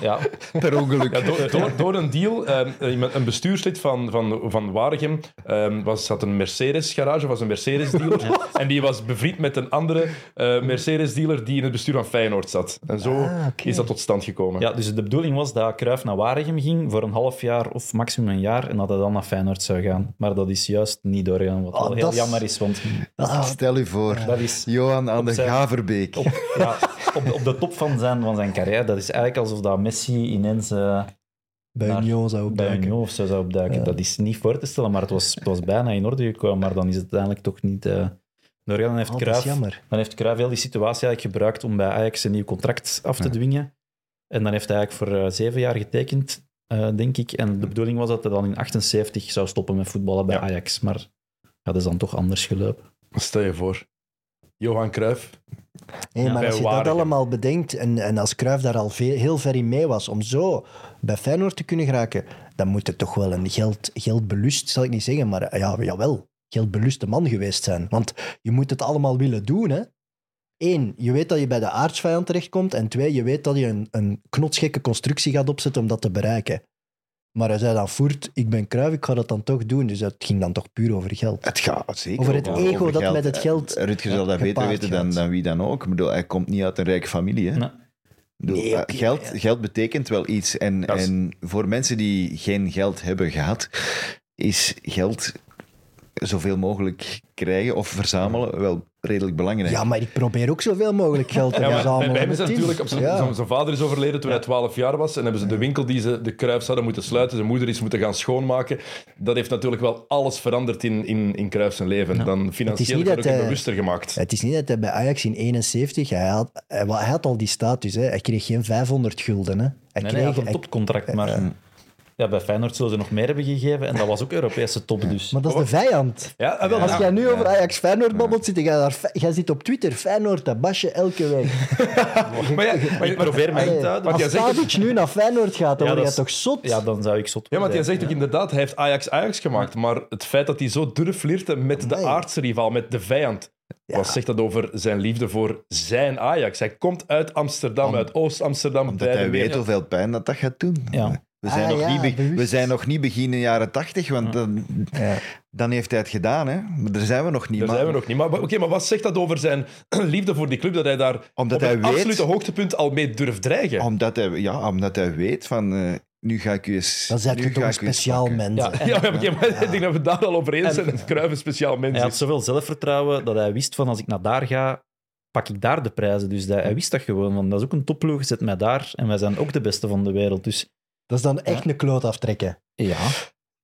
ja. Per ongeluk. Ja, door, door, door een deal, ehm, iemand- een bestuurslid van, van, van Waregem ehm, was, had een Mercedes-garage, was een Mercedes-dealer. En die was bevriend met een andere eh, Mercedes-dealer die in het bestuur van Feyenoord zat. En zo Ah, is dat tot stand gekomen. ja, dus de bedoeling was dat Cruijff naar Waregem ging voor een half jaar of maximum een jaar. En dat hij dan naar Feyenoord zou gaan. Maar dat is juist niet doorgegaan, wat Oh, wel heel is- jammer is. Want Ah, Stel u voor, dat is Johan aan de zijn- Gaverbeek. op, ja, op, de, op de top van zijn, van zijn carrière. Dat is eigenlijk alsof dat Messi ineens eh, bij Union zou bij opduiken. Union zo zou opduiken. Ja. Dat is niet voor te stellen, maar het was, het was bijna in orde gekomen. Maar dan is het uiteindelijk toch niet eh doorgaan. Dan heeft, Oh, Cruijff, dan heeft Cruijff heel die situatie eigenlijk gebruikt om bij Ajax een nieuw contract af te Ja. dwingen. En dan heeft hij eigenlijk voor eh, zeven jaar getekend, eh, denk ik. En de bedoeling was dat hij dan in 78 zou stoppen met voetballen bij Ja. Ajax. Maar ja, dat is dan toch anders gelopen. Stel je voor. Johan Cruijff. Nee, Ja. maar als je dat allemaal bedenkt en, en als Cruijff daar al veel, heel ver in mee was om zo bij Feyenoord te kunnen geraken, dan moet het toch wel een geld, geldbelust, zal ik niet zeggen, maar ja, jawel, geldbeluste man geweest zijn. Want je moet het allemaal willen doen. Hè? Eén, je weet dat je bij de aardsvijand terechtkomt. En twee, je weet dat je een, een knotsgekke constructie gaat opzetten om dat te bereiken. Maar hij zei dan, Voert, ik ben Cruijff, ik ga dat dan toch doen. Dus het ging dan toch puur over geld. Het gaat zeker Over het over ego dat geld. met het geld Eh, Rutger zal dat beter weten dan, dan wie dan ook. Ik bedoel, hij komt niet uit een rijke familie. Hè? Nee. Ik bedoel, Nee, eh, geld, ja. geld betekent wel iets. En, is- en voor mensen die geen geld hebben gehad, is geld zoveel mogelijk krijgen of verzamelen wel redelijk belangrijk. Ja, maar ik probeer ook zoveel mogelijk geld te Ja, verzamelen. bij hem is het Tim. natuurlijk... Op zijn, Ja. zijn- zijn vader is overleden toen hij 12 jaar was. En hebben ze de winkel die ze de Cruijffs hadden moeten sluiten. Zijn moeder is moeten gaan schoonmaken. Dat heeft natuurlijk wel alles veranderd in, in, in Cruijff zijn leven. Dan financieel niet dat gelukkig hij- bewuster gemaakt. Het is niet dat hij bij Ajax in 71, hij had, hij, had al die status. Hè. Hij kreeg geen 500 gulden. Hè. Hij Nee, nee, kreeg, hij had een topcontract, maar ja, bij Feyenoord zullen ze nog meer hebben gegeven. En dat was ook Europese top, dus. maar dat is de vijand. Ja, ah, wel, Als jij nu over Ajax Feyenoord babbelt, zit jij daar... Jij zit op Twitter, Feyenoord, dat basje elke week. Maar ja, maar, Ik probeer mij te houden. Als zegt- Tadic nu naar Feyenoord gaat, dan Ja, word is- toch zot? Ja, dan zou ik zot Ja, want jij zegt ook inderdaad, hij heeft Ajax Ajax gemaakt. Maar het feit dat hij zo durft flirten met de aardse rivaal, met de vijand. Ja. Wat zegt dat over zijn liefde voor zijn Ajax? Hij komt uit Amsterdam, Om- uit Oost-Amsterdam. Omdat hij weet wereld. hoeveel pijn dat dat gaat doen. Ja. We zijn, Ah, nog ja, niet bewust. we zijn nog niet begin jaren tachtig, want dan, Ja. dan heeft hij het gedaan. Hè? Maar daar zijn we nog niet. Daar maar- zijn we nog niet. Maar, oké, maar wat zegt dat over zijn liefde voor die club? Dat hij daar Omdat op hij het weet- absolute hoogtepunt al mee durft dreigen. Omdat hij, ja, omdat hij weet van... eh, nu ga ik u eens... Dan zijn nu je ga toch een speciaal mens. Ja. Ja, maar, oké, maar ik denk dat we het daar al over eens zijn. Dat Cruijff een speciaal mens Hij had zoveel zelfvertrouwen dat hij wist van als ik naar daar ga, pak ik daar de prijzen. Dus dat, hij wist dat gewoon, want dat is ook een topploeg, zet mij daar en wij zijn ook de beste van de wereld. Dus Dat is dan echt een kloot aftrekken. ja,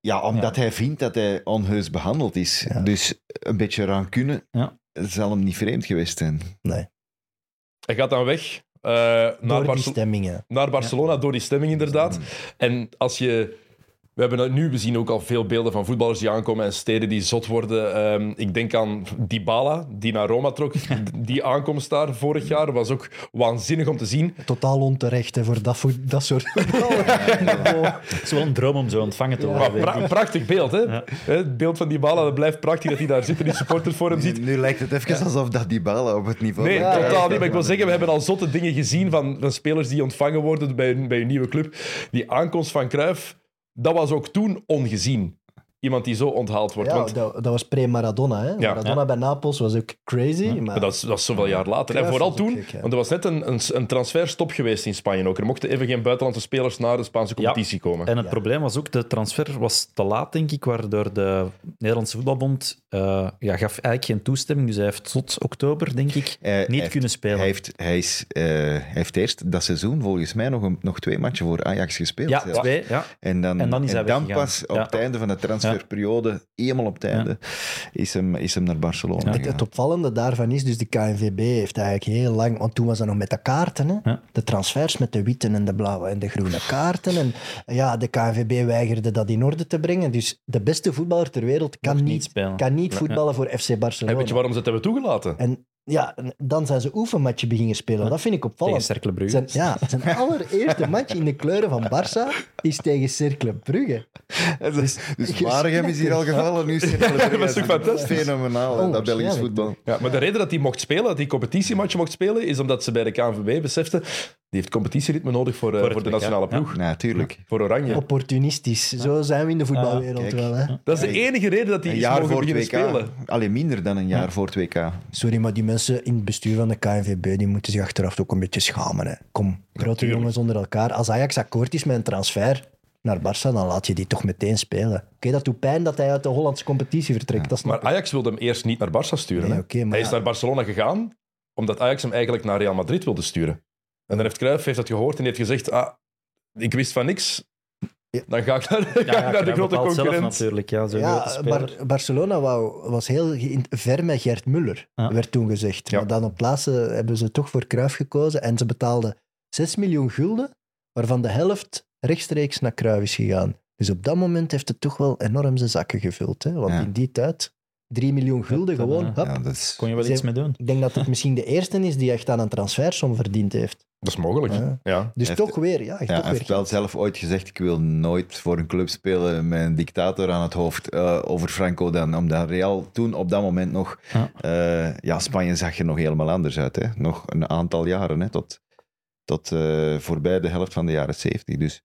Ja, omdat hij vindt dat hij onheus behandeld is. Ja. Dus een beetje rancune Ja. zal hem niet vreemd geweest zijn. Nee. Hij gaat dan weg naar, Door die Barce- stemmingen. naar Barcelona door die stemming, inderdaad. En als je... We hebben nu, we zien ook al veel beelden van voetballers die aankomen en steden die zot worden. Ehm, ik denk aan Dybala, die naar Roma trok. Die aankomst daar vorig jaar was ook waanzinnig om te zien. Totaal onterecht hè, voor dat, voet- dat soort het is wel een droom om zo ontvangen te Ja. worden. Pra- ik. prachtig beeld, hè? Ja. Hè, Het beeld van Dybala, dat blijft prachtig dat hij daar zit en die supporters voor hem ziet. Nu lijkt het even alsof dat die balen op het niveau... Nee, totaal niet. Maar ik wil zeggen, we hebben al zotte dingen gezien van, van spelers die ontvangen worden bij een, bij een nieuwe club. Die aankomst van Cruijff, dat was ook toen ongezien. Iemand die zo onthaald wordt. Ja, Want dat, dat was pre-Maradona. Hè? Ja. Maradona Ja. bij Napels was ook crazy. Maar, Maar dat is, dat is zoveel jaar later. En vooral was toen, gek, want er was net een, een, een transferstop geweest in Spanje ook. Er mochten even geen buitenlandse spelers naar de Spaanse competitie komen. En het Ja. probleem was ook, de transfer was te laat, denk ik, waardoor de Nederlandse voetbalbond eh, ja, gaf eigenlijk geen toestemming. Dus hij heeft tot oktober, denk ik, Hij- niet kunnen spelen. Hij heeft, hij, is, eh, hij heeft eerst dat seizoen volgens mij nog, een, nog twee matchen voor Ajax gespeeld. ja, zelfs. twee. Ja. En dan, En dan is hij weggegaan. pas op Ja. het einde van de transferperiode, helemaal op het einde, is, hem, is hem naar Barcelona Ja. Het, gegaan. het opvallende daarvan is, dus de KNVB heeft eigenlijk heel lang, want toen was dat nog met de kaarten, hè? Ja. de transfers met de witte en de blauwe en de groene kaarten. En ja, de KNVB weigerde dat in orde te brengen. Dus de beste voetballer ter wereld kan Mocht niet, kan niet Ja. voetballen voor FC En Barcelona. weet je waarom ze het hebben toegelaten? En ja, en dan zijn ze oefenmatchen beginnen spelen. Dat vind ik Tegen opvallend. Cercle Brugge. Zijn, ja, zijn allereerste match in de kleuren van Barça is tegen Cercle Brugge. Dus, dus Waregem is hier al gevallen, nu is het dat is toch fantastisch? Fenomenaal, dat Belgisch Onwaarschijnlijk. voetbal. Ja, maar de reden dat hij mocht spelen, dat hij competitiematchen mocht spelen, is omdat ze bij de KNVB beseften, die heeft competitieritme nodig voor, eh, Voor de nationale ja. ploeg. Natuurlijk. Voor Oranje. Opportunistisch. Zo zijn we in de voetbalwereld wel. Hè. Dat is de enige reden dat hij Een jaar voor het spelen. Alleen minder dan een jaar voor het WK. Sorry, maar die mensen in het bestuur van de KNVB die moeten zich achteraf ook een beetje schamen. Hè. Kom, grote jongens onder elkaar. Als Ajax akkoord is met een transfer naar Barça, dan laat je die toch meteen spelen. Oké, dat doet pijn dat hij uit de Hollandse competitie vertrekt. Dat Maar ik. Ajax wilde hem eerst niet naar Barça sturen. Nee, hè. oké, maar hij is ja. naar Barcelona gegaan, omdat Ajax hem eigenlijk naar Real Madrid wilde sturen. En dan heeft Cruijff heeft dat gehoord en heeft gezegd, ah, ik wist van niks. Dan ga ik naar, ga Ja, naar de grote zelf concurrent. natuurlijk. Ja, Ja. Bar- Barcelona wou, was heel ver met Gert Muller, Ja. werd toen gezegd. Ja. Maar dan op laatste hebben ze toch voor Cruijff gekozen en ze betaalden 6 miljoen gulden, waarvan de helft rechtstreeks naar Cruijff is gegaan. Dus op dat moment heeft het toch wel enorm zijn zakken gevuld. Hè? Want Ja. in die tijd, 3 miljoen gulden gewoon. eh, hup. Ja, dat is... Kon je wel iets mee doen? Ik denk dat het misschien de eerste is die echt aan een transfersom verdiend heeft. Dat is mogelijk. Ja. Ja. Dus toch weer, ja, echt Ja, toch hij weer heeft wel zelf ooit gezegd: Ik wil nooit voor een club spelen met een dictator aan het hoofd eh, over Franco dan. Omdat Real toen op dat moment nog. Ja. eh, ja, Spanje zag er nog helemaal anders uit. Hè? Nog een aantal jaren, hè? tot, tot eh, voorbij de helft van de jaren 70. Dus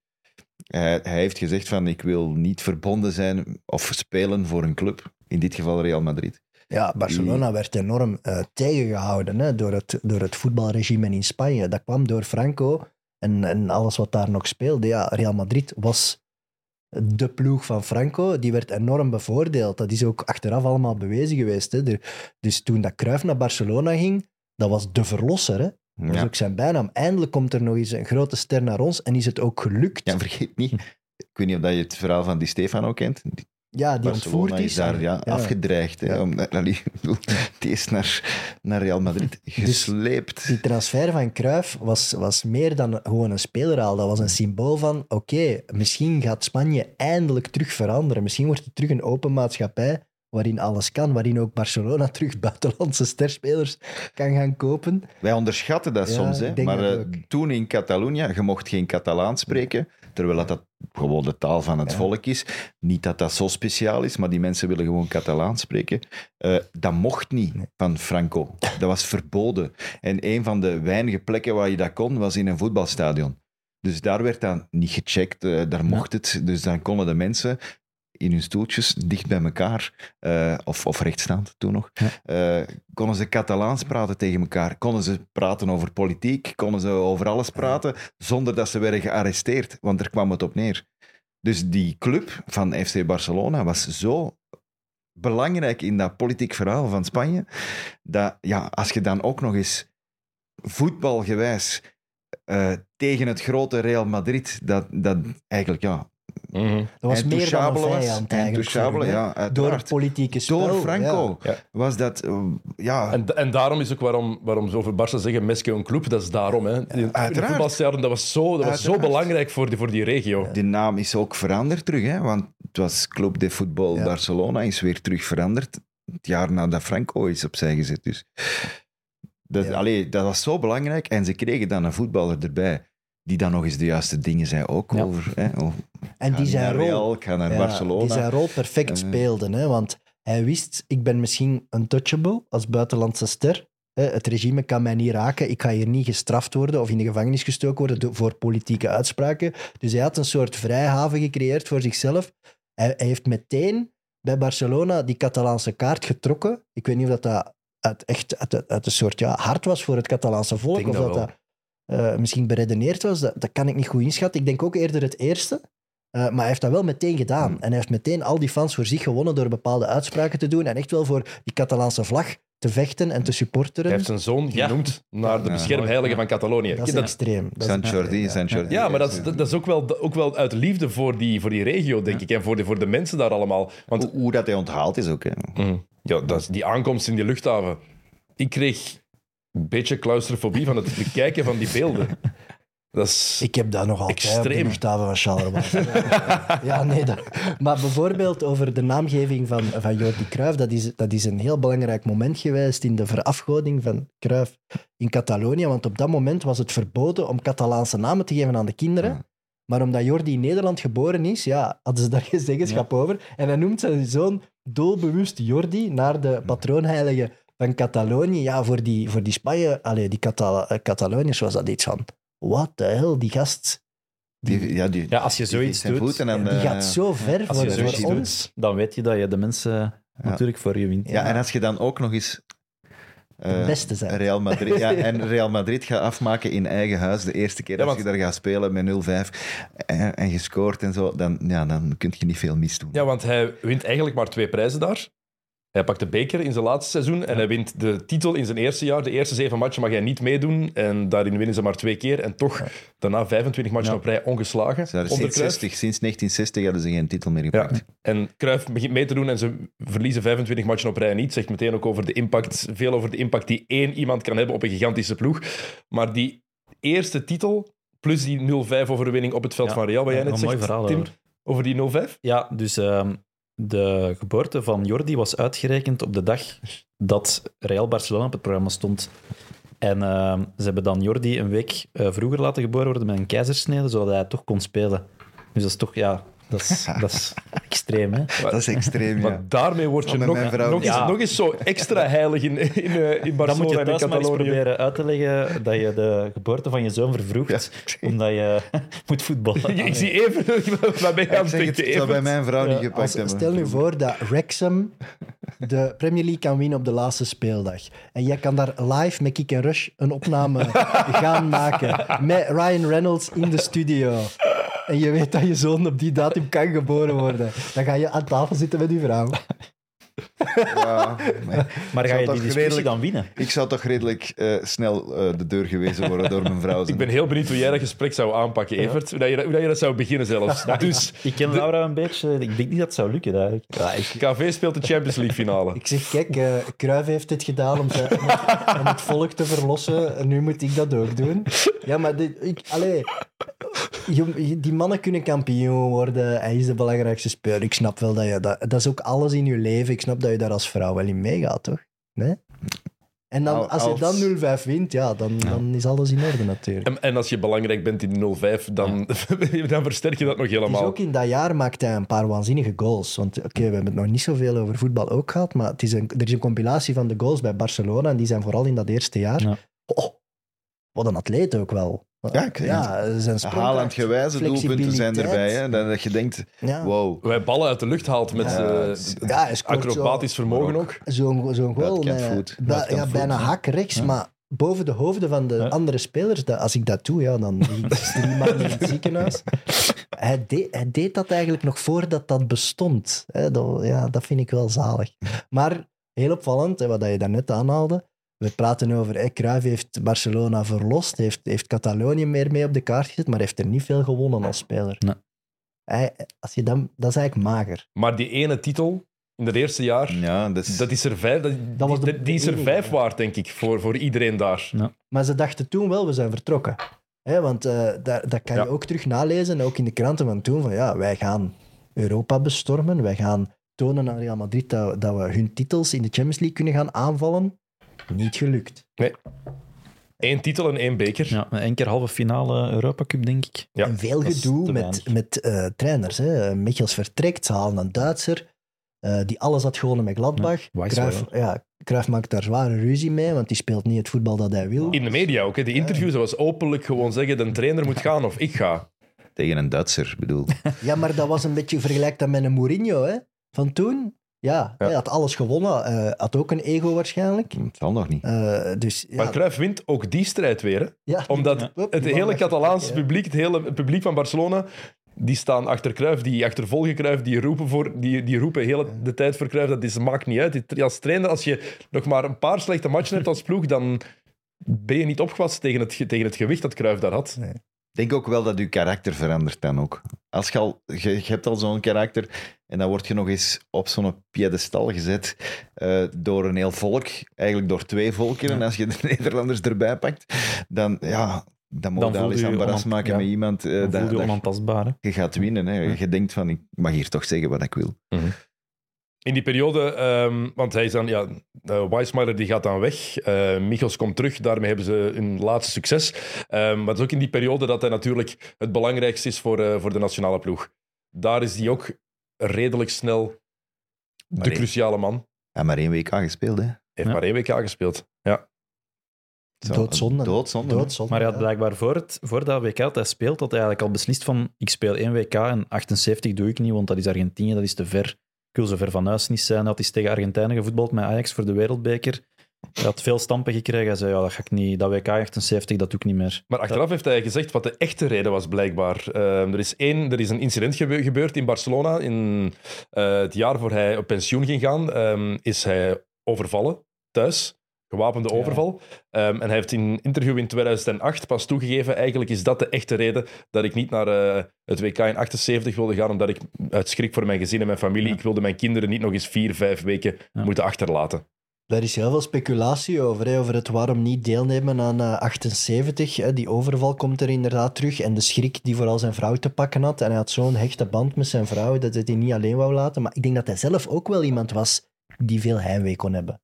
hij, hij heeft gezegd: van, Ik wil niet verbonden zijn of spelen voor een club. In dit geval Real Madrid. Ja, Barcelona werd enorm eh, tegengehouden hè, door, het, door het voetbalregime in Spanje. Dat kwam door Franco en, en alles wat daar nog speelde. Ja, Real Madrid was de ploeg van Franco. Die werd enorm bevoordeeld. Dat is ook achteraf allemaal bewezen geweest. Hè. Dus toen dat Cruyff naar Barcelona ging, dat was de verlosser. Hè. Dat Ja. ook zijn bijnaam. Eindelijk komt er nog eens een grote ster naar ons en is het ook gelukt. ja, vergeet niet. Ik weet niet of dat je het verhaal van Di Stefano kent. Die Ja, die Barcelona ontvoerd is is. daar ja, Ja. afgedreigd. Hè, Ja. om, allee, die is naar, naar Real Madrid gesleept. Die transfer van Cruyff was, was meer dan gewoon een spelerhaal. Dat was een symbool van, oké, misschien gaat Spanje eindelijk terug veranderen. Misschien wordt het terug een open maatschappij waarin alles kan, waarin ook Barcelona terug buitenlandse sterspelers kan gaan kopen. Wij onderschatten dat Ja, soms. Hè. Maar eh, toen in Catalonië, je mocht geen Catalaan spreken, terwijl dat, dat gewoon de taal van het Ja. volk is. Niet dat dat zo speciaal is, maar die mensen willen gewoon Catalaan spreken. Eh, dat mocht niet van Franco. Dat was verboden. En een van de weinige plekken waar je dat kon, was in een voetbalstadion. Dus daar werd dan niet gecheckt, eh, daar mocht het. Dus dan konden de mensen in hun stoeltjes, dicht bij elkaar, eh, of, of rechtstaand toen nog, eh, konden ze Catalaans praten tegen elkaar. Konden ze praten over politiek, konden ze over alles praten, zonder dat ze werden gearresteerd, want daar kwam het op neer. Dus die club van FC Barcelona was zo belangrijk in dat politiek verhaal van Spanje, dat ja, als je dan ook nog eens voetbalgewijs eh, tegen het grote Real Madrid, dat, dat eigenlijk ja, Mhm. Dat was meer dan een vijand eigenlijk. Ja, Door het politieke spel. Door Franco Ja. was dat, eh, ja, En, en daarom is ook waarom, waarom ze over Barça zeggen Mesque een club, dat is daarom. Hè. In, uiteraard. dat was zo, dat was zo belangrijk voor die, voor die regio. De naam is ook veranderd terug, hè? want het was Club de Footbal Ja. Barcelona, is weer terug veranderd. Het jaar nadat Franco is opzij gezet. Dus. Dat, Ja. allee, dat was zo belangrijk. En ze kregen dan een voetballer erbij, die dan nog eens de juiste dingen zei ook Ja. over. Hè? Oh, En die zijn naar rol, Real, ik ga naar Ja, Barcelona. Die zijn rol perfect speelde. Hè? Want hij wist, ik ben misschien untouchable als buitenlandse ster. Hè? Het regime kan mij niet raken. Ik ga hier niet gestraft worden of in de gevangenis gestoken worden voor politieke uitspraken. Dus hij had een soort vrijhaven gecreëerd voor zichzelf. Hij, hij heeft meteen bij Barcelona die Catalaanse kaart getrokken. Ik weet niet of dat, dat uit, echt uit, uit een soort ja, hart was voor het Catalaanse volk. denk Of dat dat wel. dat eh, misschien beredeneerd was. Dat, dat kan ik niet goed inschatten. Ik denk ook eerder het eerste. Eh, maar hij heeft dat wel meteen gedaan. Hmm. En hij heeft meteen al die fans voor zich gewonnen door bepaalde uitspraken te doen. En echt wel voor die Catalaanse vlag te vechten en te supporteren. Hij heeft zijn zoon Ja. genoemd naar de Ja. beschermheilige Ja. van Catalonië. dat is Dat- extreem. Dat San Jordi, ja. San Jordi. ja, maar dat is, dat is ook, wel, ook wel uit liefde voor die, voor die regio, denk ik. En voor de, voor de mensen daar allemaal. Want Hoe, hoe dat hij onthaald is ook. Hè. Mhm. Ja, dat is die aankomst in die luchthaven. Ik kreeg beetje claustrofobie van het bekijken van die beelden. Dat is... Ik heb dat nog altijd op de Extreem. van Charleroi. ja, nee. Dat... Maar bijvoorbeeld over de naamgeving van, van Jordi Cruijff, dat is, dat is een heel belangrijk moment geweest in de verafgoding van Cruijff in Catalonië. Want op dat moment was het verboden om Catalaanse namen te geven aan de kinderen. Ja. Maar omdat Jordi in Nederland geboren is, ja, hadden ze daar geen zeggenschap over. En hij noemt zijn zoon doelbewust Jordi naar de patroonheilige van Catalonië. Ja, voor die, voor die Spanje, allee, die Catala eh, Cataloniërs was dat iets van... What the hell, die gast... Die, ja, die, Ja, als je zoiets doet, aan Die de- gaat zo ver als voor, je voor zoiets ons. doet, dan weet je dat je de mensen natuurlijk voor je wint. Ja, en als je dan ook nog eens eh, De beste zijn. Real Madrid, ja, en Real Madrid gaat afmaken in eigen huis de eerste keer Ja, als want- je daar gaat spelen met 0-5 en, en je scoort en zo, dan, ja, dan kun je niet veel misdoen. Ja, want hij wint eigenlijk maar twee prijzen daar. Hij pakt de beker in zijn laatste seizoen en hij wint de titel in zijn eerste jaar. De eerste zeven matchen mag hij niet meedoen en daarin winnen ze maar twee keer. En toch daarna 25 matchen Ja. op rij ongeslagen. Ze onder sinds, Cruijff. 60, sinds 1960 hadden ze geen titel meer gepakt. En Cruijff begint mee te doen en ze verliezen 25 matchen op rij niet. Zegt meteen ook over de impact, veel over de impact die één iemand kan hebben op een gigantische ploeg. Maar die eerste titel, plus die 0-5 overwinning op het veld van Real, wat jij net zegt, verhaal Tim, over. over die 0-5. Ja, dus ehm, de geboorte van Jordi was uitgerekend op de dag dat Real Barcelona op het programma stond. En ehm, ze hebben dan Jordi een week eh, vroeger laten geboren worden met een keizersnede, zodat hij toch kon spelen. Dus dat is toch, ja, dat is, dat is extreem, hè? Dat is extreem, ja. Maar daarmee word je met nog, mijn vrouw nog, eens, Ja. nog eens zo extra heilig in, in, eh, in Dan moet Barcelona je en in thuis maar eens Catalonië. proberen uit te leggen dat je de geboorte van je zoon vervroegt, omdat je moet voetballen. Ik, ik zie even ben je aan Ik het zou bij mijn vrouw niet Ja, gepakt Als, hebben. stel nu voor dat Wrexham de Premier League kan winnen op de laatste speeldag. En jij kan daar live met Kick and Rush een opname gaan maken. Met Ryan Reynolds in de studio. En je weet dat je zoon op die datum kan geboren worden. Dan ga je aan tafel zitten met je vrouw. Ja, maar Maar ga je die discussie redelijk- dan winnen? ik zou toch redelijk eh, snel eh, de deur gewezen worden door mijn vrouw. Ik ben heel benieuwd hoe jij dat gesprek zou aanpakken, Evert. Hoe, dat je, hoe dat je dat zou beginnen zelfs. Dus Ik ken Laura een beetje. Ik denk niet dat het zou lukken eigenlijk. Ja, ik, KV speelt de Champions League finale. ik zeg, kijk, eh Cruijff heeft dit gedaan om, zijn, om, het, om het volk te verlossen. En nu moet ik dat ook doen. Ja, maar dit, ik, allee, die mannen kunnen kampioen worden. Hij is de belangrijkste speler. Ik snap wel dat je dat... Dat is ook alles in je leven. Ik snap dat je daar als vrouw wel in meegaat, toch? Nee? En dan, Al- als je dan 0-5 wint, ja, dan, dan is alles in orde natuurlijk. En, en als je belangrijk bent in 0-5, dan, dan versterk je dat nog Het is helemaal. ook in dat jaar maakte hij een paar waanzinnige goals. Want oké, we hebben het nog niet zoveel over voetbal ook gehad, maar het is een, er is een compilatie van de goals bij Barcelona en die zijn vooral in dat eerste jaar. Ja. Oh, wat een atleet ook wel. Ja, ik- ja zijn Haaland gewijze doelpunten zijn erbij. Hè, dat dat je denkt, Ja. wow. Wij ballen uit de lucht haalt met Ja, eh, is- Ja, acrobatisch vermogen ook. Zo'n zo'n goal met- ba- Buitenkant ja, bijna hak rechts, Ja. maar boven de hoofden van de Ja. andere spelers. Dat, als ik dat doe, ja, dan lig ik drie maanden in het ziekenhuis. Hij deed, hij deed dat eigenlijk nog voordat dat bestond. Hè, dat, ja, dat vind ik wel zalig. Maar heel opvallend, hè, wat je daarnet aanhaalde. We praten over, Cruyff heeft Barcelona verlost, heeft, heeft Catalonië meer mee op de kaart gezet, maar heeft er niet veel gewonnen als speler. Nee. Hij, als je dan, dat is eigenlijk mager. Maar die ene titel in het eerste jaar, Ja, dat is, dat is er vijf, dat, Dat was de- die, die is er vijf waard, denk ik, voor, voor iedereen daar. Maar ze dachten toen wel, we zijn vertrokken. Hè, want eh, daar, dat kan Ja. je ook terug nalezen, ook in de kranten van toen, van ja, wij gaan Europa bestormen, wij gaan tonen aan Real Madrid dat, dat we hun titels in de Champions League kunnen gaan aanvallen. Niet gelukt. Eén titel en één beker. Ja, één keer halve finale Europa Cup, denk ik. Ja, en veel gedoe met, met eh, trainers. Hè. Michels vertrekt, ze halen een Duitser, eh, die alles had gewonnen met Gladbach. Ja. Cruijff, ja, Cruijff maakt daar zware ruzie mee, want die speelt niet het voetbal dat hij wil. In de media ook. Hè. Die interviews, dat was openlijk gewoon zeggen, de trainer moet gaan of ik ga. tegen een Duitser, bedoel. Ja, maar dat was een beetje vergelijk dat met een Mourinho hè, van toen. Ja, Ja. hij had alles gewonnen. eh, had ook een ego waarschijnlijk. Het zal nog niet. Eh, dus ja, Maar Cruijff wint ook die strijd weer. Hè. ja, Omdat Hup, het die hele Catalaanse publiek, het hele publiek van Barcelona, die staan achter Cruijff, die achtervolgen Cruijff, die roepen, voor, die, die roepen heel de tijd voor Cruijff. Dat is, maakt niet uit. Die- Als trainer, als je nog maar een paar slechte matchen hebt als ploeg, dan ben je niet opgewassen tegen het, ge- tegen het gewicht dat Cruijff daar had. Ik denk ook wel dat je karakter verandert dan ook. Als je, al, je, je hebt al zo'n karakter en dan word je nog eens op zo'n piedestal gezet eh, door een heel volk, eigenlijk door twee volken. En als je de Nederlanders erbij pakt, dan, ja, dan moet je al eens onan- maken ja. met iemand. eh, Dan voel je dat onaantastbaar. hè. je gaat winnen. Hè. Je denkt van, ik mag hier toch zeggen wat ik wil. In die periode, ehm, want hij is dan, ja, uh, die gaat dan weg. eh Michels komt terug, daarmee hebben ze hun laatste succes. Ehm, maar het is ook in die periode dat hij natuurlijk het belangrijkste is voor, eh, voor de nationale ploeg. Daar is hij ook redelijk snel de cruciale man. Hij heeft maar één week aangespeeld. Hè. Heeft Ja. maar één WK gespeeld. Ja. Zo, Doodzonde. Doodzonde. Maar hij had ja. blijkbaar voor, het, voor dat WK dat hij speelt, had hij eigenlijk al beslist van ik speel één WK en 78 doe ik niet, want dat is Argentinië, dat is te ver. Wil zo ver van huis niet zijn. Hij had eens tegen Argentijnen gevoetbald met Ajax voor de wereldbeker. Hij had veel stampen gekregen. Hij zei, ja, dat ga ik niet, dat WK 78, dat doe ik niet meer. Maar achteraf heeft hij gezegd wat de echte reden was, blijkbaar. Ehm, er, is één, er is een incident gebe- gebeurd in Barcelona. In eh, het jaar voor hij op pensioen ging gaan, ehm, is hij overvallen thuis. Gewapende overval. Ehm, en hij heeft in een interview in 2008 pas toegegeven: eigenlijk is dat de echte reden dat ik niet naar eh, het WK in 78 wilde gaan, omdat ik uit schrik voor mijn gezin en mijn familie, Ja. ik wilde mijn kinderen niet nog eens vier, vijf weken Ja. moeten achterlaten. Daar is heel veel speculatie over, hè, over het waarom niet deelnemen aan eh, 78. Hè. Die overval komt er inderdaad terug. En de schrik die vooral zijn vrouw te pakken had. En hij had zo'n hechte band met zijn vrouw dat hij die niet alleen wou laten. Maar ik denk dat hij zelf ook wel iemand was die veel heimwee kon hebben.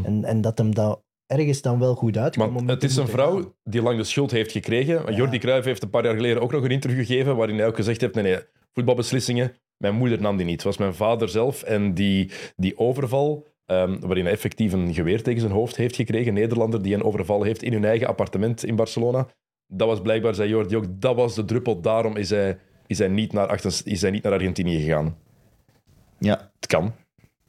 Hm. En, en dat hem dat ergens dan wel goed om het is een vrouw gaan. die lang de schuld heeft gekregen. Ja. Jordi Cruijff heeft een paar jaar geleden ook nog een interview gegeven waarin hij ook gezegd heeft, nee, nee, voetbalbeslissingen, mijn moeder nam die niet. Het was mijn vader zelf. En die, die overval, ehm, waarin hij effectief een geweer tegen zijn hoofd heeft gekregen, een Nederlander die een overval heeft in hun eigen appartement in Barcelona, dat was blijkbaar, zei Jordi ook, dat was de druppel. Daarom is hij, is hij, niet, naar, is hij niet naar Argentinië gegaan. Ja, Het kan.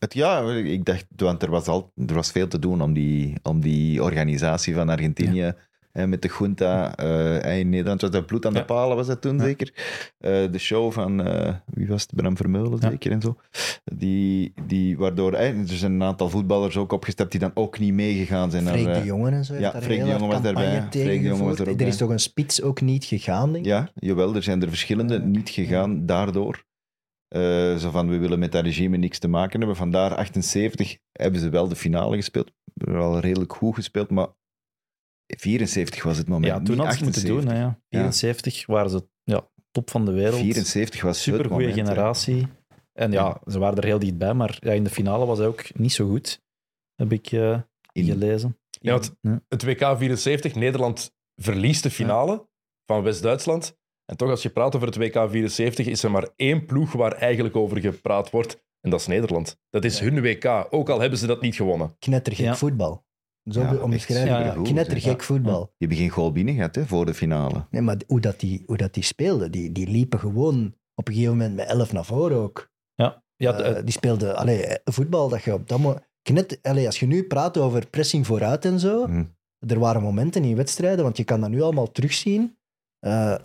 Het, ja, ik dacht, want er was, al, er was veel te doen om die, om die organisatie van Argentinië. hè, met de junta eh, in Nederland was dat bloed aan de Ja. palen, was dat toen Ja. zeker? Eh, de show van, eh, wie was het, Bram Vermeulen zeker en zo. Die, die, waardoor, er zijn een aantal voetballers ook opgestapt die dan ook niet meegegaan zijn. Freek de Jongen en zo. ja, Freek de hele Jonge was daarbij. Freek de was er ook Er is bij. toch een spits ook niet gegaan, denk ik? Ja, jawel, er zijn er verschillende niet gegaan daardoor. Eh, zo van, we willen met dat regime niks te maken hebben. Vandaar 78 hebben ze wel de finale gespeeld. Wel redelijk goed gespeeld, maar 74 was het moment. Ja, toen niet hadden ze het moeten doen. 78. Hè, ja. 74 waren ze ja, top van de wereld. 74 was Super het goede hè. generatie. En ja, ze waren er heel dichtbij, maar ja, in de finale was hij ook niet zo goed. Heb ik eh, In- gelezen. Ja, Ja. het WK 74, Nederland verliest de finale van West-Duitsland. En toch, als je praat over het WK 74, is er maar één ploeg waar eigenlijk over gepraat wordt. En dat is Nederland. Dat is hun WK, ook al hebben ze dat niet gewonnen. Knettergek Ja. voetbal. Zo Ja, omschrijven. Ja. Knettergek Ja. voetbal. Die hebben geen goal binnen gehad hè, voor de finale. Nee, maar hoe dat die, hoe dat die speelden, die, die liepen gewoon op een gegeven moment met 11 naar voren ook. Ja, ja Eh, die speelden allee, voetbal dat je op dat moment... Knet, allee, als je nu praat over pressing vooruit en zo, Hm. er waren momenten in wedstrijden, want je kan dat nu allemaal terugzien. Eh,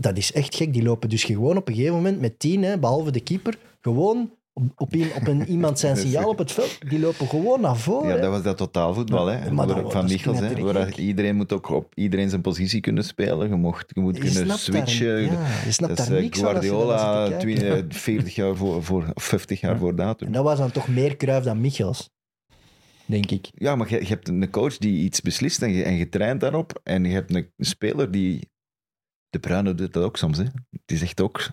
dat is echt gek. Die lopen dus gewoon op een gegeven moment met tien, hè, behalve de keeper, gewoon op, op, een, op een, iemand zijn signaal op het veld. Die lopen gewoon naar voren. Ja, hè. dat was dat totaalvoetbal, hè? maar dat van is Michels, hè? Waar iedereen moet ook op iedereen zijn positie kunnen spelen. Je, mocht, je moet Je kunnen switchen. Daar, ja, je snapt daar eh, niks Guardiola, zit te kijken. twi- eh, 40 jaar voor, voor, of 50 jaar Ja. voor datum. En dat was dan toch meer Kruif dan Michels, denk ik. Ja, maar je, je hebt een coach die iets beslist en je, en je traint daarop. En je hebt een speler die... De Bruyne doet dat ook soms, hè. Het is echt ook...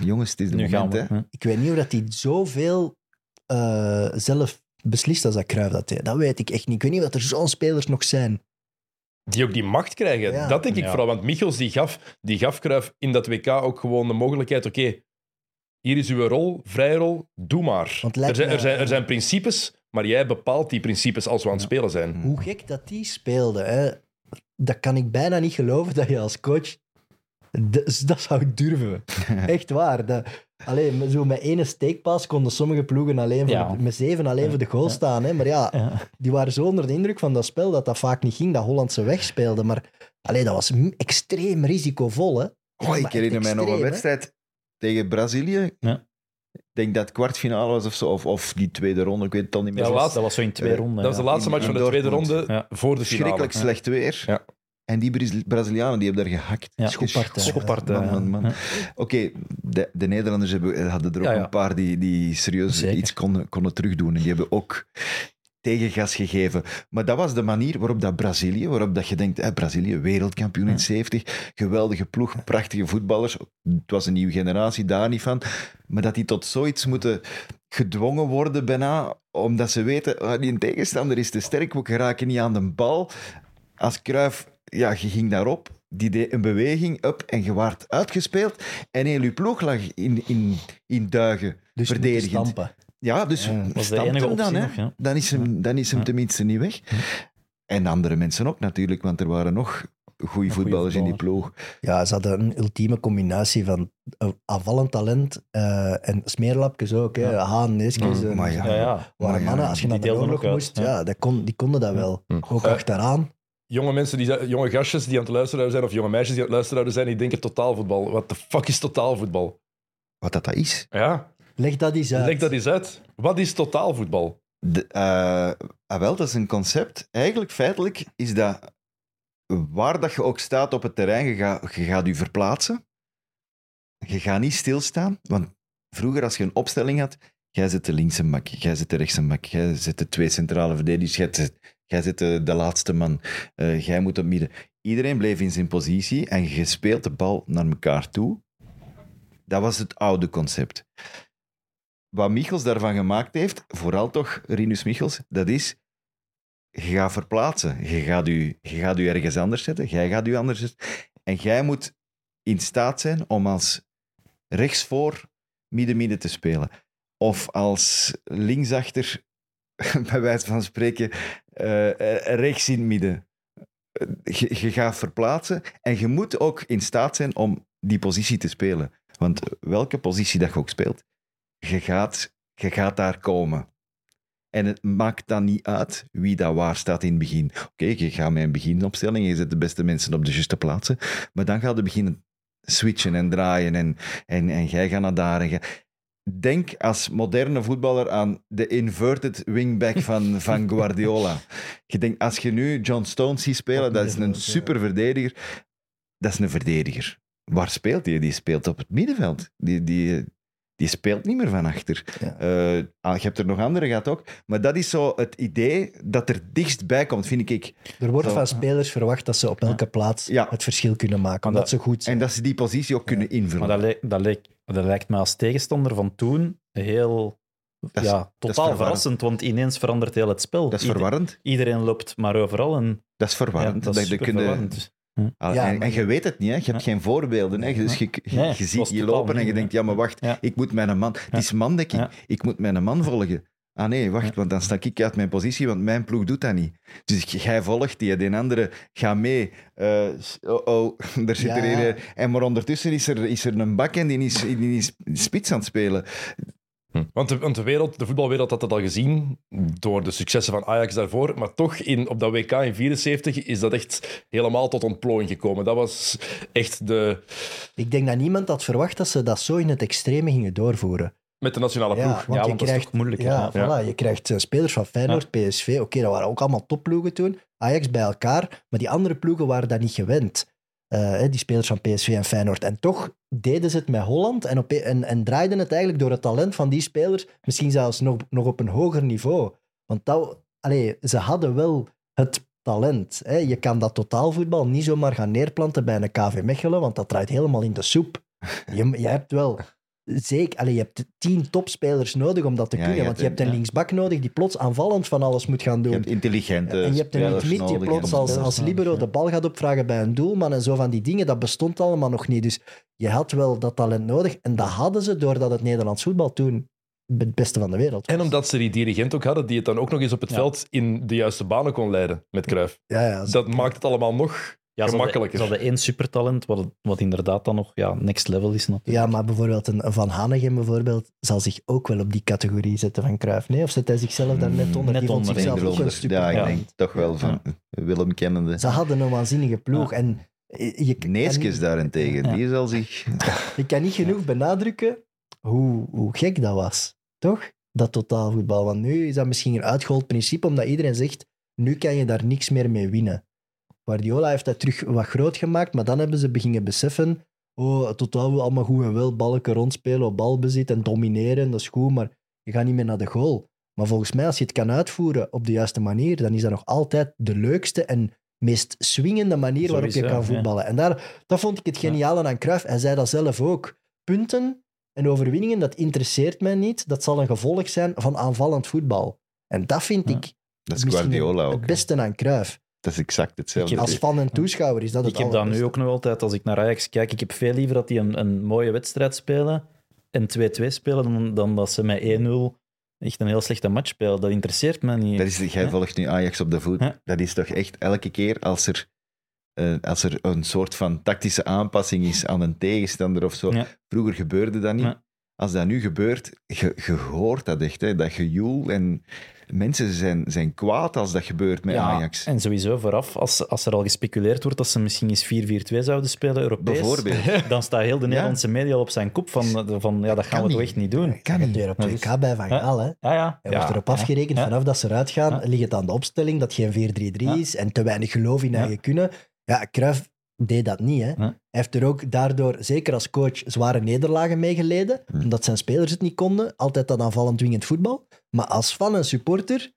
Jongens, het is de nu gaan moment, we. hè. hè. Ik weet niet of dat hij zoveel eh, zelf beslist als dat Kruif dat deed. Dat weet ik echt niet. Ik weet niet of er zo'n spelers nog zijn. Die ook die macht krijgen. Ja. Dat denk ik Ja. vooral. Want Michels die gaf, die gaf Cruijff in dat WK ook gewoon de mogelijkheid. Oké, hier is uw rol, vrije rol, doe maar. Want Er zijn, er, zijn, er zijn principes, maar jij bepaalt die principes als we aan het spelen zijn. Hoe gek dat die speelde, hè? dat kan ik bijna niet geloven dat je als coach... Dat, dat zou ik durven. Echt waar. Dat, alleen, met- zo met ene steekpas konden sommige ploegen alleen voor Ja. met zeven alleen voor de goal Ja. staan. Hè? Maar ja, Ja. die waren zo onder de indruk van dat spel dat dat vaak niet ging, dat Hollandse wegspeelde. Maar allee, dat was extreem risicovol. Hè? Oh, ik herinner mij nog een hè. wedstrijd tegen Brazilië. Ja. Ik denk dat het kwartfinale was of zo. Of, of die tweede ronde, ik weet het al niet meer. Ja, Dat, was, laatste- dat was zo in twee eh, ronden. Dat was de laatste in- match van de tweede ronde Ja. voor de finale. Verschrikkelijk slecht weer. En die Braz- Brazilianen die hebben daar gehakt. Ja. Man, man, man. ja. Oké, de, de Nederlanders hebben, hadden er ook Ja, ja. een paar die, die serieus Zeker. iets konden, konden terugdoen. En die hebben ook tegengas gegeven. Maar dat was de manier waarop dat Brazilië, waarop dat je denkt, hè, Brazilië, wereldkampioen in Ja. 70, geweldige ploeg, prachtige voetballers. Het was een nieuwe generatie, daar niet van. Maar dat die tot zoiets moeten gedwongen worden bijna, omdat ze weten, ah, die tegenstander is te sterk, we geraken niet aan de bal. Als Cruijff, ja, je ging daarop, die deed een beweging, up, en je waart uitgespeeld. En heel je ploeg lag in, in, in duigen, Dus verdedigend. stampen. Ja, dus Ja, stampt enige hem dan, nog, ja. Dan is hem, dan is hem Ja. tenminste niet weg. En andere mensen ook natuurlijk, want er waren nog goede voetballers in die ploeg. Ja, ze hadden een ultieme combinatie van eh, aanvallend talent eh, en smeerlapjes ook. Hè. Ja. Haan, Neeskens. Mm, maar ja. Ja, waren mannen, als je die naar de oorlog moest, ja. dat kon, die konden dat wel. Hm. Ook Eh, achteraan. Jonge mensen, die, jonge gastjes die aan het luisteren zijn, of jonge meisjes die aan het luisteren zijn, die denken totaalvoetbal. Wat de fuck is totaalvoetbal? Wat dat, dat is. Ja, Leg dat eens uit. leg dat eens uit. Wat is totaalvoetbal? De, eh, ah, wel, dat is een concept. Eigenlijk, feitelijk, is dat waar dat je ook staat op het terrein, je, gaat je gaat je verplaatsen. Je gaat niet stilstaan, want vroeger als je een opstelling had, jij zit de linkse mak, jij zit de rechtse mak, jij zit de twee centrale verdedigers, jij zit, jij zit de, de laatste man, eh, jij moet op midden. Iedereen bleef in zijn positie en je speelt de bal naar elkaar toe. Dat was het oude concept wat Michels daarvan gemaakt heeft, vooral toch Rinus Michels, dat is, je gaat verplaatsen. Je gaat je, je gaat u ergens anders zetten. Jij gaat u anders zetten. En jij moet in staat zijn om als rechtsvoor midden-midden te spelen. Of als linksachter, bij wijze van spreken, eh, eh, rechts in het midden. Eh, Je, je gaat verplaatsen en je moet ook in staat zijn om die positie te spelen. Want welke positie dat je ook speelt, je gaat, je gaat daar komen. En het maakt dan niet uit wie dat waar staat in het begin. Oké, je gaat met een beginopstelling, je zet de beste mensen op de juiste plaatsen, maar dan gaat je beginnen switchen en draaien en, en, en jij gaat naar daar. En Denk als moderne voetballer aan de inverted wingback van, van Guardiola. Je denkt, als je nu John Stones ziet spelen, dat is een super verdediger. Dat is een verdediger. Waar speelt hij? Die speelt op het middenveld. Die, die, die speelt niet meer van achter. Ja. Eh, ah, je hebt er nog andere gehad ook. Maar dat is zo het idee dat er dichtstbij komt, vind ik. Er wordt Zo. van spelers verwacht dat ze op elke plaats Ja. het verschil kunnen maken, omdat dat- ze goed zijn. En dat ze die positie ook kunnen invullen. Maar dat, dat, lijkt, dat lijkt me als tegenstander van toen heel Dat is- ja, totaal verwarrend. verrassend, want ineens verandert heel het spel. Dat is Ieder- verwarrend. Iedereen loopt maar overal en Dat is ja, verwarrend. dat is je- superverwarrend. Ah, Ja, en, maar- en je weet het niet, hè? je hebt geen voorbeelden. Hè? Dus je, je, Nee, je ziet je lopen en je denkt, ja. maar wacht, ik moet mijn man... Het is mandekking. Ik moet mijn man volgen. Ah nee, wacht, Ja. want dan sta ik uit mijn positie, want mijn ploeg doet dat niet. Dus jij volgt die, de andere gaat mee. Eh, oh, oh, er zit Ja. er hier... eh, En maar ondertussen is er, is er een bak en die is, die is spits aan het spelen. Want, de, want de, wereld, de voetbalwereld had dat al gezien door de successen van Ajax daarvoor. Maar toch, in, op dat WK in 74 is dat echt helemaal tot ontplooiing gekomen. Dat was echt de... Ik denk dat niemand had verwacht dat ze dat zo in het extreme gingen doorvoeren. Met de nationale Ja, ploeg. want Ja, je want dat is krijgt, toch moeilijk? Ja, Ja. Voilà, je krijgt eh, spelers van Feyenoord, PSV. Oké, dat waren ook allemaal topploegen toen. Ajax bij elkaar. Maar die andere ploegen waren dat niet gewend. Eh, hè, die spelers van PSV en Feyenoord. En toch deden ze het met Holland en, op, en, en draaiden het eigenlijk door het talent van die spelers misschien zelfs nog, nog op een hoger niveau. Want dat, allee, ze hadden wel het talent. Hè. Je kan dat totaalvoetbal niet zomaar gaan neerplanten bij een KV Mechelen, want dat draait helemaal in de soep. Je, je hebt wel zeker, allee, je hebt tien topspelers nodig om dat te Ja, kunnen, je want je hebt een een- linksbak nodig die plots aanvallend van alles moet gaan Je doen. hebt intelligente En je hebt een mid die plots als, als nodig, libero ja. de bal gaat opvragen bij een doelman en zo van die dingen. Dat bestond allemaal nog niet. Dus je had wel dat talent nodig. En dat hadden ze doordat het Nederlands voetbal toen het beste van de wereld was. En omdat ze die dirigent ook hadden, die het dan ook nog eens op het Ja. veld in de juiste banen kon leiden met Cruijff. Ja, ja, Dat maakt het allemaal nog Ja, ze hadden, gemakkelijker. ze hadden één supertalent, wat, wat inderdaad dan nog ja, next level is natuurlijk. ja, maar bijvoorbeeld een Van Hanegem bijvoorbeeld zal zich ook wel op die categorie zetten van Cruijff. Nee, of zet hij zichzelf daar net onder? net die vond onder, zichzelf denk ook een Ja, ik Ja. denk toch wel van Willem kennende. Ze hadden een waanzinnige ploeg. En je, Neeskens en- daarentegen, Ja. die zal zich... Ik kan niet genoeg benadrukken hoe, hoe gek dat was. Toch? Dat totaalvoetbal. Want nu is dat misschien een uitgehold principe, omdat iedereen zegt, nu kan je daar niks meer mee winnen. Guardiola heeft dat terug wat groot gemaakt, maar dan hebben ze beginnen beseffen, oh, het totaal wil allemaal goed en wel, balken rondspelen, op balbezit en domineren, dat is goed, maar je gaat niet meer naar de goal. Maar volgens mij, als je het kan uitvoeren op de juiste manier, dan is dat nog altijd de leukste en meest swingende manier waarop je kan ja. voetballen. En daar, dat vond ik het geniale aan Cruijff. Hij zei dat zelf ook. Punten en overwinningen, dat interesseert mij niet. Dat zal een gevolg zijn van aanvallend voetbal. En dat vind Ja. ik Dat is misschien Guardiola het ook. beste aan Cruijff. Dat is exact hetzelfde. Als fan en toeschouwer is dat het Ik heb dat nu ook nog altijd, als ik naar Ajax kijk, ik heb veel liever dat die een, een mooie wedstrijd spelen en 2-2 spelen, dan, dan dat ze met 1-0 echt een heel slechte match spelen. Dat interesseert mij niet. Dat is, jij Ja. volgt nu Ajax op de voet. Ja. Dat is toch echt elke keer als er eh, als er een soort van tactische aanpassing is aan een tegenstander of zo. Ja. Vroeger gebeurde dat niet. Ja. Als dat nu gebeurt, je, je hoort dat echt, hè, dat gejoel. En mensen zijn, zijn kwaad als dat gebeurt met Ja, Ajax. En sowieso vooraf, als, als er al gespeculeerd wordt dat ze misschien eens 4-4-2 zouden spelen, Europees, Bijvoorbeeld. dan staat heel de Nederlandse media al op zijn kop van, van ja, dat gaan Kan we toch niet. echt niet doen. kan het op Dat 2K bij Van Gaal. Hè. Ja, ja. Hij ja, wordt erop afgerekend Ja. vanaf dat ze eruit gaan. Ja. Ligt het aan de opstelling dat geen 4-3-3 Ja. is en te weinig geloof in Ja. eigen kunnen. Ja, Cruijff deed dat niet. Hè. Hij heeft er ook daardoor, zeker als coach, zware nederlagen mee geleden. Hm. Omdat zijn spelers het niet konden. Altijd dat aanvallend dwingend voetbal. Maar als fan en supporter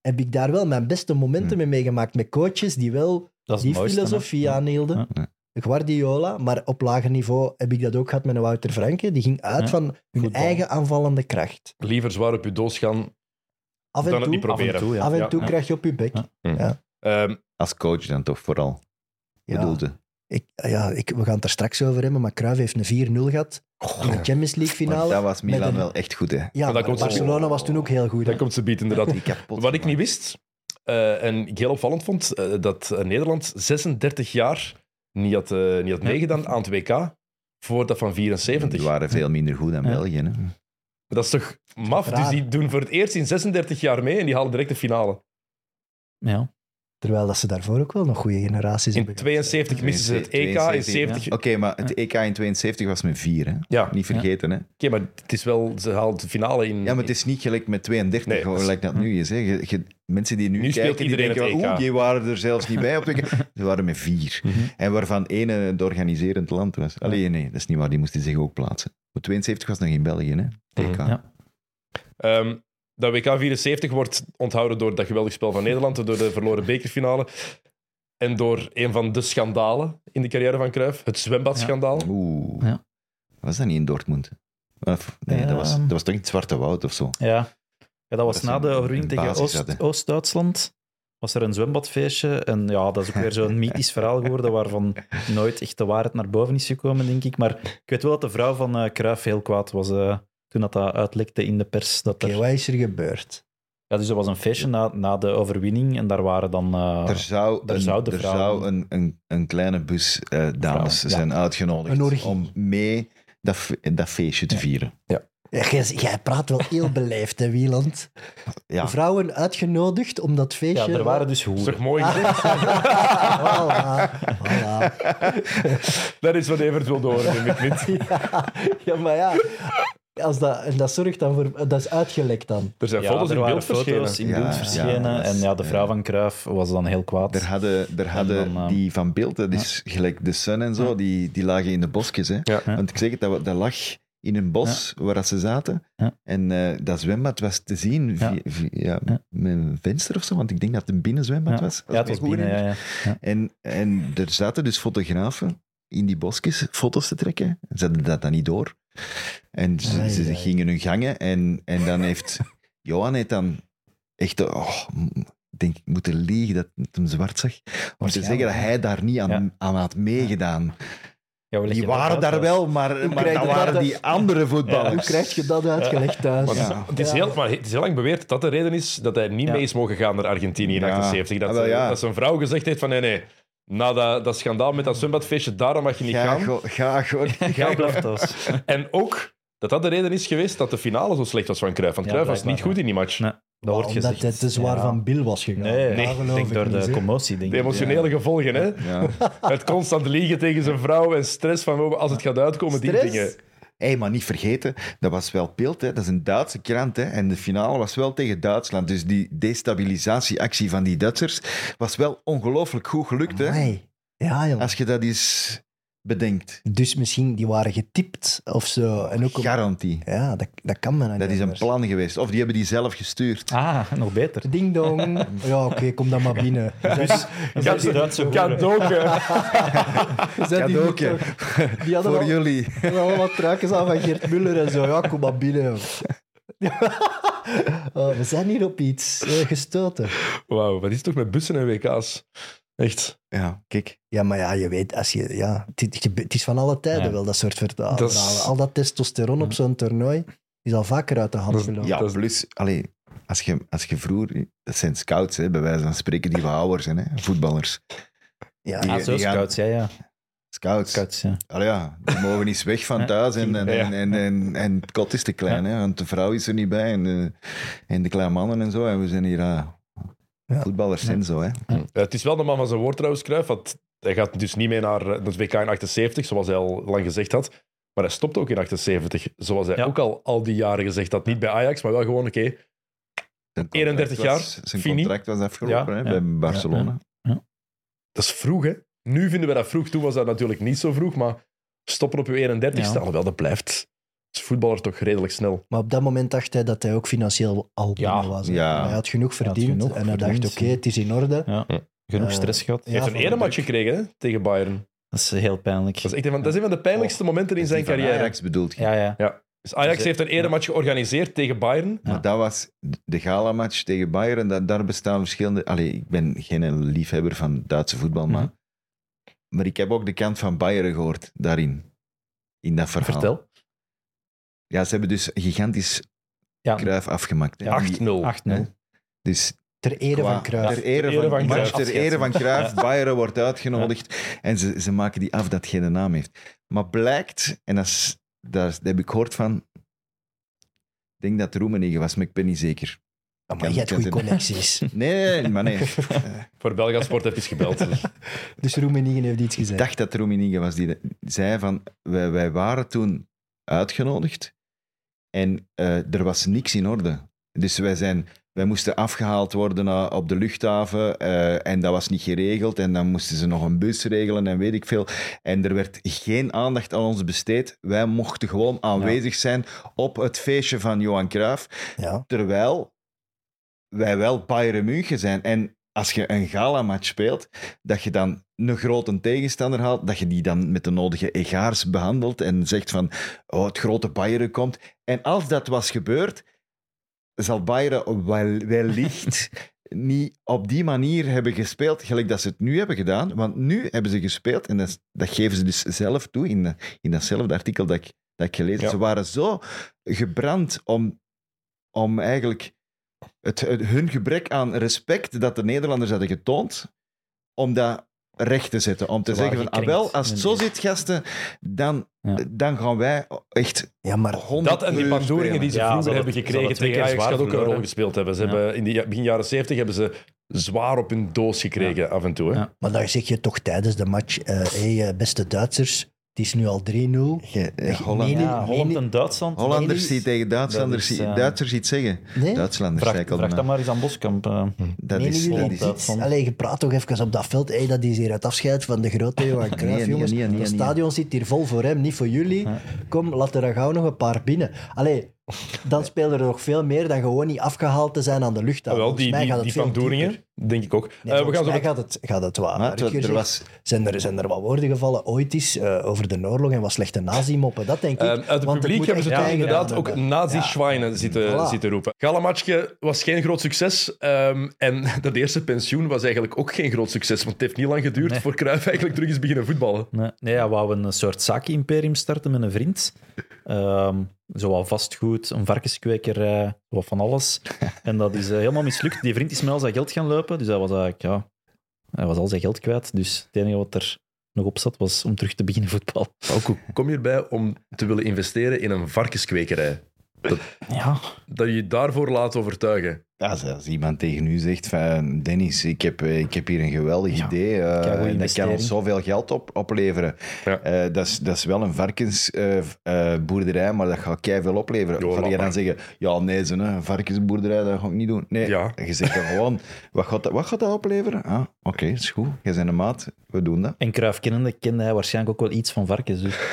heb ik daar wel mijn beste momenten Hm. mee meegemaakt. Met coaches die wel die het mooiste, filosofie aanhielden. Ja. Guardiola, maar op lager niveau heb ik dat ook gehad met een Wouter Franke. Die ging uit Ja. van hun Voetbal. eigen aanvallende kracht. Liever zwaar op je doos gaan Af en dan het toe, niet proberen. Af en toe, ja. af en Ja. toe Ja. krijg je op je bek. Ja. Ehm, Als coach dan toch vooral, Ja. bedoelde. Ik, ja, ik, we gaan het er straks over hebben, maar Cruijff heeft een 4-0 gehad in de Champions League Maar finale. dat was Milan een- wel echt goed, hè. Ja, dat komt Barcelona was toen ook heel goed. hè. dat komt ze bieden, inderdaad. Wat ik niet wist, eh, en ik heel opvallend vond, eh, dat eh, Nederland 36 jaar niet had, eh, niet had meegedaan aan het WK voor dat van 74. Die waren veel minder goed dan. België, hè. Dat is toch maf? Raar. Dus die doen voor het eerst in 36 jaar mee en die halen direct de finale. Ja. Terwijl dat ze daarvoor ook wel nog goede generaties In hebben. 72 missen ze het EK, in 72, 70... Oké, maar het EK in 72 was met vier, hè. Ja, Niet vergeten, hè. oké, maar het is wel... Ze halen de finale in... Ja, maar het is niet gelijk met 32, Nee, dat is- gelijk dat nu is. Hè. Je, je- mensen die nu, Nu speelt kijken, die iedereen denken, EK. oeh, die waren er zelfs niet bij op het EK. Ze waren met vier. Mhm. En waarvan één het organiserend land was. Allee, nee, dat is niet waar. Die moesten zich ook plaatsen. Maar 72 was nog in België, hè. EK. Mhm. Ja. Ehm, dat WK 74 wordt onthouden door dat geweldig spel van Nederland, door de verloren bekerfinale en door een van de schandalen in de carrière van Cruijff, het zwembadschandaal. Oeh. Ja. Was dat niet in Dortmund? Of, nee, dat, was, Ehm. dat was toch in het Zwarte Woud of zo? Ja. ja, dat was Dat na de overwinning tegen Oost-. Oost-Duitsland. was er een zwembadfeestje. En ja, dat is ook weer zo'n mythisch verhaal geworden waarvan nooit echt de waarheid naar boven is gekomen, denk ik. Maar ik weet wel dat de vrouw van eh Cruijff heel kwaad was eh, toen dat, dat uitlekte in de pers. Dat Oké, er, wat is er gebeurd? ja, dus er was een feestje na, na de overwinning en daar waren dan... eh, Er zou, er een, zou de er vrouw- zou een, een, een kleine bus eh, dames ja. zijn uitgenodigd om mee dat, dat feestje te vieren. Ja, jij, jij praat wel heel beleefd, hè, Wieland? Ja. Vrouwen uitgenodigd om dat ja, feestje... er waren dus Dat is toch hoeren. mooi gezegd? voilà, voilà. Dat is wat Evert wil horen. Ja, ja, maar ja... Als dat, en dat zorgt dan voor... Dat is uitgelekt dan. Er zijn Ja, foto's er in waren beeld foto's in beeld ja, verschenen. en ja, de vrouw ja. van Cruijff was dan heel kwaad. Er hadden, er hadden dan, eh, die van beeld, dat is gelijk de Sun en zo, Ja. die, die lagen in de bosjes. Hè. Want ik zeg het, dat, dat lag in een bos waar dat ze zaten. Ja. En eh, dat zwembad was te zien via, Ja. via- ja, Ja. met een venster of zo, want ik denk dat het een binnenzwembad ja. was. ja, het was binnen. Ja, herinner. ja. Ja. En, en er zaten dus fotografen in die bosjes foto's te trekken. Ze hadden dat dan niet door. En ze, Ai, ze ai. gingen hun gangen en, en dan heeft Johan heeft dan echt, oh, denk ik, moeten liegen dat het hem zwart zag. Om te zeggen dat hij daar niet aan, Ja. aan had meegedaan. Ja, Die waren daar wel, maar, maar dat waren dat- die andere voetballers. Hoe krijg je dat uitgelegd thuis? Maar het, is, Ja. het, is heel, maar het is heel lang beweerd dat dat de reden is dat hij niet Ja. mee is mogen gaan naar Argentinië in Ja. 78. Dat, Ah, dat zijn vrouw gezegd heeft van nee, nee, na dat, dat schandaal met dat zwembadfeestje, daarom mag je niet Ga, gaan. go- ga gewoon. Ja, blijf thuis. En ook dat dat de reden is geweest dat de finale zo slecht was van Cruijff. Want Ja, Cruijff was niet goed in die match. Nee, dat wordt Omdat gezegd. het te zwaar Ja. van Bill was gegaan. Nee, nee denk ik door de commotie. Denk De emotionele gevolgen, hè? Ja. Het constant liegen tegen zijn vrouw en stress van als het gaat uitkomen, die dingen. Hé, maar niet vergeten, dat was wel beeld, hè. dat is een Duitse krant. Hè. En de finale was wel tegen Duitsland. Dus die destabilisatieactie van die Duitsers was wel ongelooflijk goed gelukt. Hè. Ja, joh. Als je dat eens bedenkt. Dus misschien die waren getipt of zo. En ook op- Garantie. Ja, dat, dat kan men Dat is een plan geweest. Of die hebben die zelf gestuurd. Ah, nog beter. Ding dong. Ja, oké, kom dan maar binnen. Dus, dan zijn die Duitse hoeren. Cadeauke. Cadeautje. Die hadden Voor wel, jullie. allemaal truikens aan van Geert Muller en zo. Ja, kom maar binnen. Oh, we zijn hier op iets eh, gestoten. Wauw, wat is het toch met bussen en WK's? Echt. Ja, kijk. Ja, maar ja, je weet, als je, ja, het, is van alle tijden Ja. wel, dat soort verhalen. Dat is- Al dat testosteron op zo'n toernooi is al vaker uit de hand gelopen. Ja, Dat is- plus, allee, als, je, als je vroeger... Dat zijn scouts, hè, bij wijze van spreken, die wat ouder zijn, hè, voetballers. Ja, Die- Ah, zo, die gaan- scouts, ja, ja. Scouts. Scouts, ja. Allee, ja, die mogen niet weg van thuis en, en, en, en, en, en het kot is te klein, hè, want de vrouw is er niet bij en de, en de kleine mannen en zo. En we zijn hier uh, Ja. Voetballers en zo. Hè. Ja, het is wel de man van zijn woord trouwens, Cruijff. Want hij gaat dus niet mee naar het WK in 78, zoals hij al lang gezegd had. Maar hij stopt ook in 78, zoals hij Ja. ook al al die jaren gezegd had. Niet bij Ajax, maar wel gewoon, oké, Zijn contract 31 was- jaar, Zijn fini. contract was afgelopen Ja, hè, ja. bij Barcelona. dat is vroeg, hè. Nu vinden we dat vroeg. Toen was dat natuurlijk niet zo vroeg, maar stoppen op je 31ste, Ja. alhoewel, dat blijft als voetballer toch redelijk snel. Maar op dat moment dacht hij dat hij ook financieel al Ja, binnen was. hè. ja. Hij had genoeg had verdiend genoeg en hij verdiend, dacht, oké, ja. het is in orde. Ja. Genoeg Eh, stress gehad. Hij heeft een erematch gekregen hè, tegen Bayern. Dat is heel pijnlijk. Dat is, echt een van, dat is een van de pijnlijkste momenten in Is zijn carrière. Ajax bedoelt je? Ja, ja. Ja. Dus Ajax Dus, heeft een erematch georganiseerd tegen Bayern. Maar dat was de gala-match tegen Bayern. Dat, daar bestaan verschillende... Allee, ik ben geen liefhebber van Duitse voetbal, maar... Mhm. Maar ik heb ook de kant van Bayern gehoord daarin. In dat verhaal. Vertel. Ja, ze hebben dus gigantisch Ja, Kruif afgemaakt. hè. Ja, Die- 8-0. 8-0. Dus Ter ere qua- van Cruijff. Ter ere Ter ere van, van Cruijff. Ter ere van Cruijff. Ja. Bayern wordt uitgenodigd. En ze, ze maken die af dat geen naam heeft. Maar blijkt, en dat, is, dat, is- dat heb ik gehoord van... Ik denk dat het Roemenigge was, maar ik ben niet zeker. Ah, maar je hebt goede connecties. Nee, maar nee. Voor Belga Sport heeft hij gebeld. Dus. Dus Roemenië heeft iets Ik gezegd. dacht dat Roemenigge was die zei van... Wij, wij waren toen uitgenodigd en eh, er was niks in orde. Dus wij, zijn, wij moesten afgehaald worden eh, op de luchthaven eh, en dat was niet geregeld. En dan moesten ze nog een bus regelen en weet ik veel. En er werd geen aandacht aan ons besteed. Wij mochten gewoon aanwezig zijn op het feestje van Johan Cruijff. Ja. Terwijl wij wel Bayern München zijn. En als je een gala-match speelt, dat je dan een grote tegenstander haalt, dat je die dan met de nodige egaars behandelt en zegt van, oh, het grote Bayern komt. En als dat was gebeurd, zal Bayern wel, wellicht niet op die manier hebben gespeeld, gelijk dat ze het nu hebben gedaan. Want nu hebben ze gespeeld, en dat, geven ze dus zelf toe in, de- in datzelfde artikel dat ik, dat ik gelezen heb. Ja. Ze waren zo gebrand om, om eigenlijk het, het- hun gebrek aan respect dat de Nederlanders hadden getoond, om dat recht te zetten. Om te Ze zeggen van, ah, wel, als het zo zit, gasten, dan, Ja. dan gaan wij echt ja, maar Dat en die pandoeringen die ze vroeger hebben gekregen tegen keer Ajax zwaar gaat ook een rol gespeeld hebben. Ze Ja. hebben in die begin jaren 70 hebben ze zwaar op hun doos gekregen af en toe. Hè. Ja. Maar dan zeg je toch tijdens de match, eh hey, eh, beste Duitsers, het is nu al 3-0. Je- eh, Holland-. Ja, Holland en Duitsland. Hollanders die tegen Duitslanders, dat is, eh, Duitsers iets zeggen. Nee? Duitslanders, Vraag, vraag dat maar eens aan Boskamp. eh. Dat is, jullie dat is. Allee, je praat toch even op dat veld. Hey, dat is hier het afscheid van de grote Johan Cruijff, nee, jongens. nee, nee, Het nee. stadion zit hier vol voor hem, niet voor jullie. Kom, laat er dan gauw nog een paar binnen. Allee, dan speelde er nog veel meer dan gewoon niet afgehaald te zijn aan de luchthaven. wel, Volgens die, mij die, gaat het die van Doeringen, dieper. denk ik ook. Nee, Eh, we gaan zo met- gaat het, gaat het wat. Het- Rutger er was, zijn, er, zijn er wat woorden gevallen ooit eens eh, over de oorlog en wat slechte nazi-moppen? Dat denk ik. Eh, uit het want publiek moet hebben ze pijn inderdaad ook hebben. nazi-schweinen zitten, Voilà. zitten roepen. Galamatchje was geen groot succes. ehm, en dat eerste pensioen was eigenlijk ook geen groot succes. Want het heeft niet lang geduurd Nee. voor Cruijff eigenlijk terug is beginnen voetballen. Nee, nee, hij wou een soort zaak-imperium starten met een vriend. Ehm zowel vastgoed, een varkenskwekerij, wat van alles. En dat is eh, helemaal mislukt. Die vriend is met al zijn geld gaan lopen, dus hij was eigenlijk, ja, hij was al zijn geld kwijt. Dus het enige wat er nog op zat, was om terug te beginnen voetbal. Ook, hoe kom je erbij om te willen investeren in een varkenskwekerij? Ja, Dat je je daarvoor laat overtuigen. Ja, als- als iemand tegen u zegt van Dennis, ik heb, eh, ik heb hier een geweldig Ja, idee, eh, en dat kan ons zoveel geld op, opleveren. Ja. Eh, dat, is, dat is wel een varkensboerderij, maar dat gaat keiveel opleveren. Jo, Of je dan maar. zeggen, ja nee, zo, een varkensboerderij, dat ga ik niet doen. Nee, Ja. je zegt dan gewoon, wat gaat dat, wat gaat dat opleveren? Ah, oké, is goed. Jij bent een maat, we doen dat. en Cruijff kennende kende hij waarschijnlijk ook wel iets van varkens. Dus.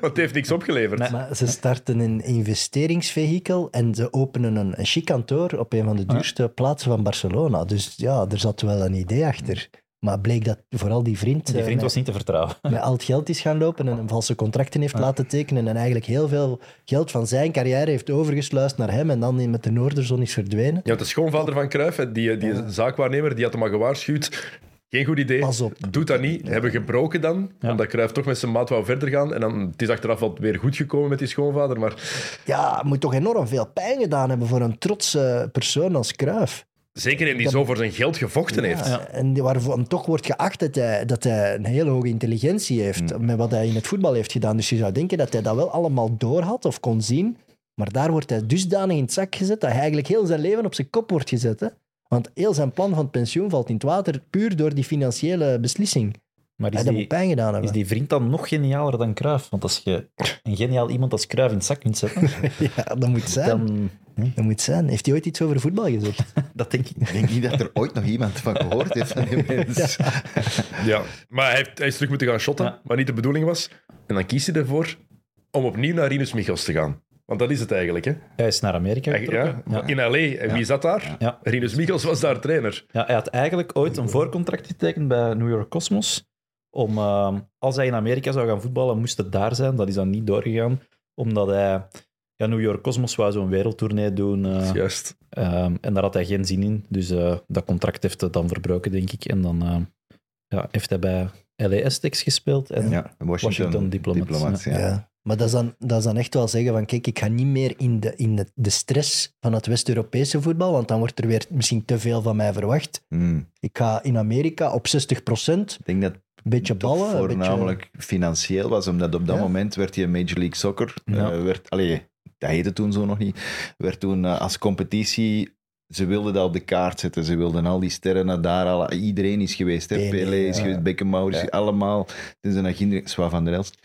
Want het heeft niks opgeleverd. Nee. Maar ze starten een investeringsvehikel en ze openen een, een chic kantoor op een van de duurste plaatsen van Barcelona. Dus ja, er zat wel een idee achter. Maar bleek dat vooral die vriend, Die eh, vriend met, was niet te vertrouwen. met al het geld is gaan lopen en een valse contracten heeft laten tekenen en eigenlijk heel veel geld van zijn carrière heeft overgesluist naar hem en dan met de Noorderzon is verdwenen. Ja, de schoonvader van Cruijff, die, die zaakwaarnemer, die had hem al gewaarschuwd. Geen goed idee. Pas op. Doe dat niet. Hebben gebroken dan. Ja. Omdat Cruijff toch met zijn maat wou verder gaan. En dan, het is achteraf wel weer goed gekomen met die schoonvader. Maar Ja, moet toch enorm veel pijn gedaan hebben voor een trotse persoon als Cruijff. Zeker in die Dat- zo voor zijn geld gevochten heeft. Ja, En die- waarvan toch wordt geacht dat hij, dat hij een hele hoge intelligentie heeft met wat hij in het voetbal heeft gedaan. Dus je zou denken dat hij dat wel allemaal doorhad of kon zien. Maar daar wordt hij dusdanig in het zak gezet dat hij eigenlijk heel zijn leven op zijn kop wordt gezet. Hè? Want heel zijn plan van het pensioen valt in het water puur door die financiële beslissing. Maar Hij is dat die, moet pijn gedaan hebben. is die vriend dan nog genialer dan Cruijff? Want als je een geniaal iemand als Cruijff in het zak kunt zetten, Ja, dat moet zijn. dan... Dat moet zijn. Heeft hij ooit iets over voetbal gezegd? Dat denk ik Ik denk niet dat er ooit nog iemand van gehoord heeft van die mens. Ja, maar hij, heeft, hij is terug moeten gaan shotten, Ja. wat niet de bedoeling was. En dan kiest hij ervoor om opnieuw naar Rinus Michels te gaan. Want dat is het eigenlijk, hè? Hij is naar Amerika getrokken. Ja. In L.A. En wie zat daar? Ja. Rinus Michels was daar trainer. Ja, hij had eigenlijk ooit een voorcontract getekend bij New York Cosmos. Om, ehm, als hij in Amerika zou gaan voetballen, moest het daar zijn. Dat is dan niet doorgegaan, omdat hij... Ja, New York Cosmos wou zo'n wereldtournee doen. eh, Juist. ehm, en daar had hij geen zin in. Dus eh, dat contract heeft hij dan verbroken, denk ik. En dan ehm, ja, heeft hij bij LA Aztecs gespeeld. En Ja, Washington, Washington Diplomats, Diplomats, Ja. ja. Maar dat is, dan, dat is dan echt wel zeggen van kijk, ik ga niet meer in de, in de, de stress van het West-Europese voetbal, want dan wordt er weer misschien te veel van mij verwacht. Hmm. Ik ga in Amerika op 60 procent, Ik denk dat een beetje toch ballen. beetje- voornamelijk financieel was, omdat op dat Ja. moment werd je Major League Soccer, Ja. eh, werd, allee, dat heette toen zo nog niet, werd toen eh, als competitie, ze wilden dat op de kaart zetten, ze wilden al die sterren naar daar, al, iedereen is geweest, hè? Pelé, Pelé is ja. geweest, Beckenbauer is allemaal, het is een Zwa van der Elst,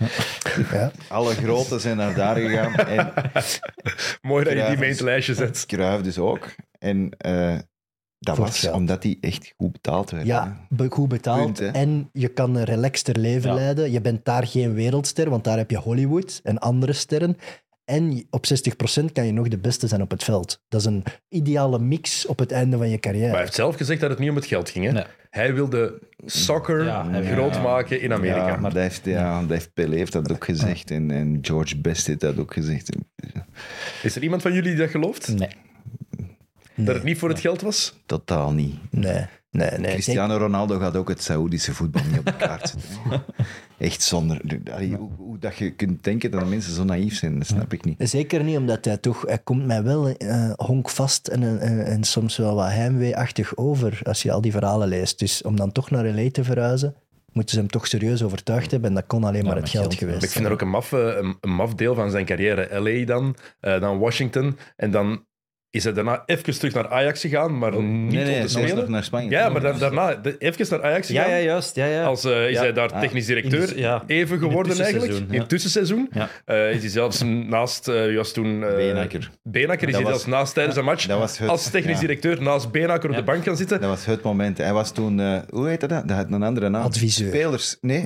Ja. alle grote zijn naar daar gegaan en Mooi dat je die mee het lijstje zet. Cruijff dus ook. En eh, dat was geld. omdat hij echt goed betaald werd. Ja, goed betaald. Punt, en je kan een relaxter leven Ja. leiden. Je bent daar geen wereldster, want daar heb je Hollywood en andere sterren. En op 60% kan je nog de beste zijn op het veld. Dat is een ideale mix op het einde van je carrière. Maar hij heeft zelf gezegd dat het niet om het geld ging. Hè? Nee. Hij wilde soccer Ja, groot ja. maken in Amerika. Ja, maar dat heeft, ja, dat heeft Pelé heeft dat ook gezegd. En, en George Best heeft dat ook gezegd. Is er iemand van jullie die dat gelooft? nee. Dat het niet voor het geld was? Totaal niet. Nee, nee, nee. Cristiano Ronaldo gaat ook het Saoedische voetbal niet op de kaart zetten. Echt zonder... Allee, hoe, hoe dat je kunt denken dat mensen zo naïef zijn, dat snap ik niet. Zeker niet, omdat hij toch... Hij komt mij wel eh, honkvast en, en, en soms wel wat heimwee-achtig over als je al die verhalen leest. Dus om dan toch naar LA te verhuizen, moeten ze hem toch serieus overtuigd hebben. En dat kon alleen maar het geld, geld, geweest ik vind dat ook een maf, eh, een, een maf deel van zijn carrière. LA dan, eh, dan Washington. En dan is hij daarna even terug naar Ajax gegaan, maar niet Nee, om te nog spelen. naar Spanje. Ja, maar dan, daarna even naar Ajax Ja, gegaan. ja, juist. Ja, ja. Als, eh, is Ja. hij daar Ah. technisch directeur ja. even In geworden eigenlijk. In ja. het tussenseizoen. Ja. Eh, is hij zelfs naast, eh juist toen... eh, Benakker. Benakker is Dat hij was- zelfs naast tijdens een match. dat was het- als technisch ja. directeur naast Benakker op Ja. de bank gaan zitten. Dat was het moment. Hij was toen... eh, hoe heette dat? Dat had een andere naam. Adviseur. Spelers... Nee.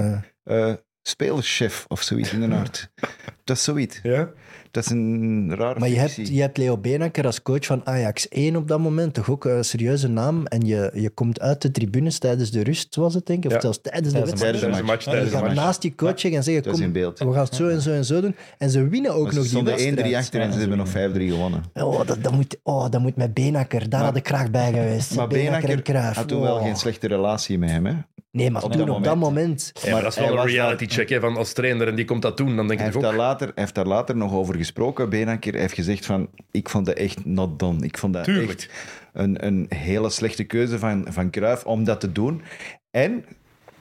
Spelerschef of zoiets in de aard. Dat is zoiets. Ja. Dat is een rare Maar je hebt, je hebt Leo Benakker als coach van Ajax 1 op dat moment, toch ook een serieuze naam. En je, je komt uit de tribunes tijdens de rust, was het denk ik, of Ja. zelfs tijdens de Tijdens de wedstrijd. Tijdens de match. Tijdens de gaat match. naast je coach en zeggen, kom, in beeld. we gaan het zo en zo en zo doen. En ze winnen ook Maar ze nog die stonden 1-3 wedstrijd. achter en ze hebben nog 5-3 gewonnen. Oh, dat, dat, moet, oh, dat moet met Benakker. Daar had ik graag bij geweest. Maar Benakker had toen wel Oh. geen slechte relatie met hem. Hè? Nee, maar op toen dat op dat moment... Ja, maar dat is wel een reality check hè, van als trainer en die komt dat doen. Dan denk Hij ik heeft, toch daar ook... later, hij heeft daar later nog over gesproken. Benakker Hij heeft gezegd van, ik vond dat echt not done. Ik vond dat Tuurlijk. echt een, een hele slechte keuze van, van Cruijff om dat te doen. En,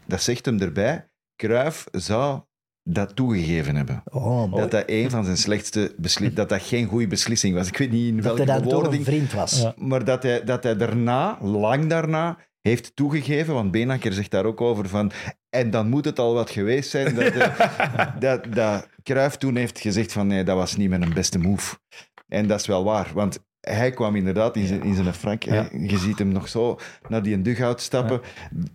dat zegt hem erbij, Cruijff zou dat toegegeven hebben. Oh. Dat dat een van zijn slechtste beslissingen, dat dat geen goede beslissing was. Ik weet niet in dat hij welke dan toch een vriend was. Ja. maar dat hij, dat hij daarna, lang daarna, heeft toegegeven, want Benakker zegt daar ook over van, en dan moet het al wat geweest zijn, dat, eh, dat, dat Cruijff toen heeft gezegd van, nee, dat was niet mijn beste move. En dat is wel waar, want hij kwam inderdaad in zijn, in zijn. Ja. Je ziet hem nog zo naar die dugout stappen.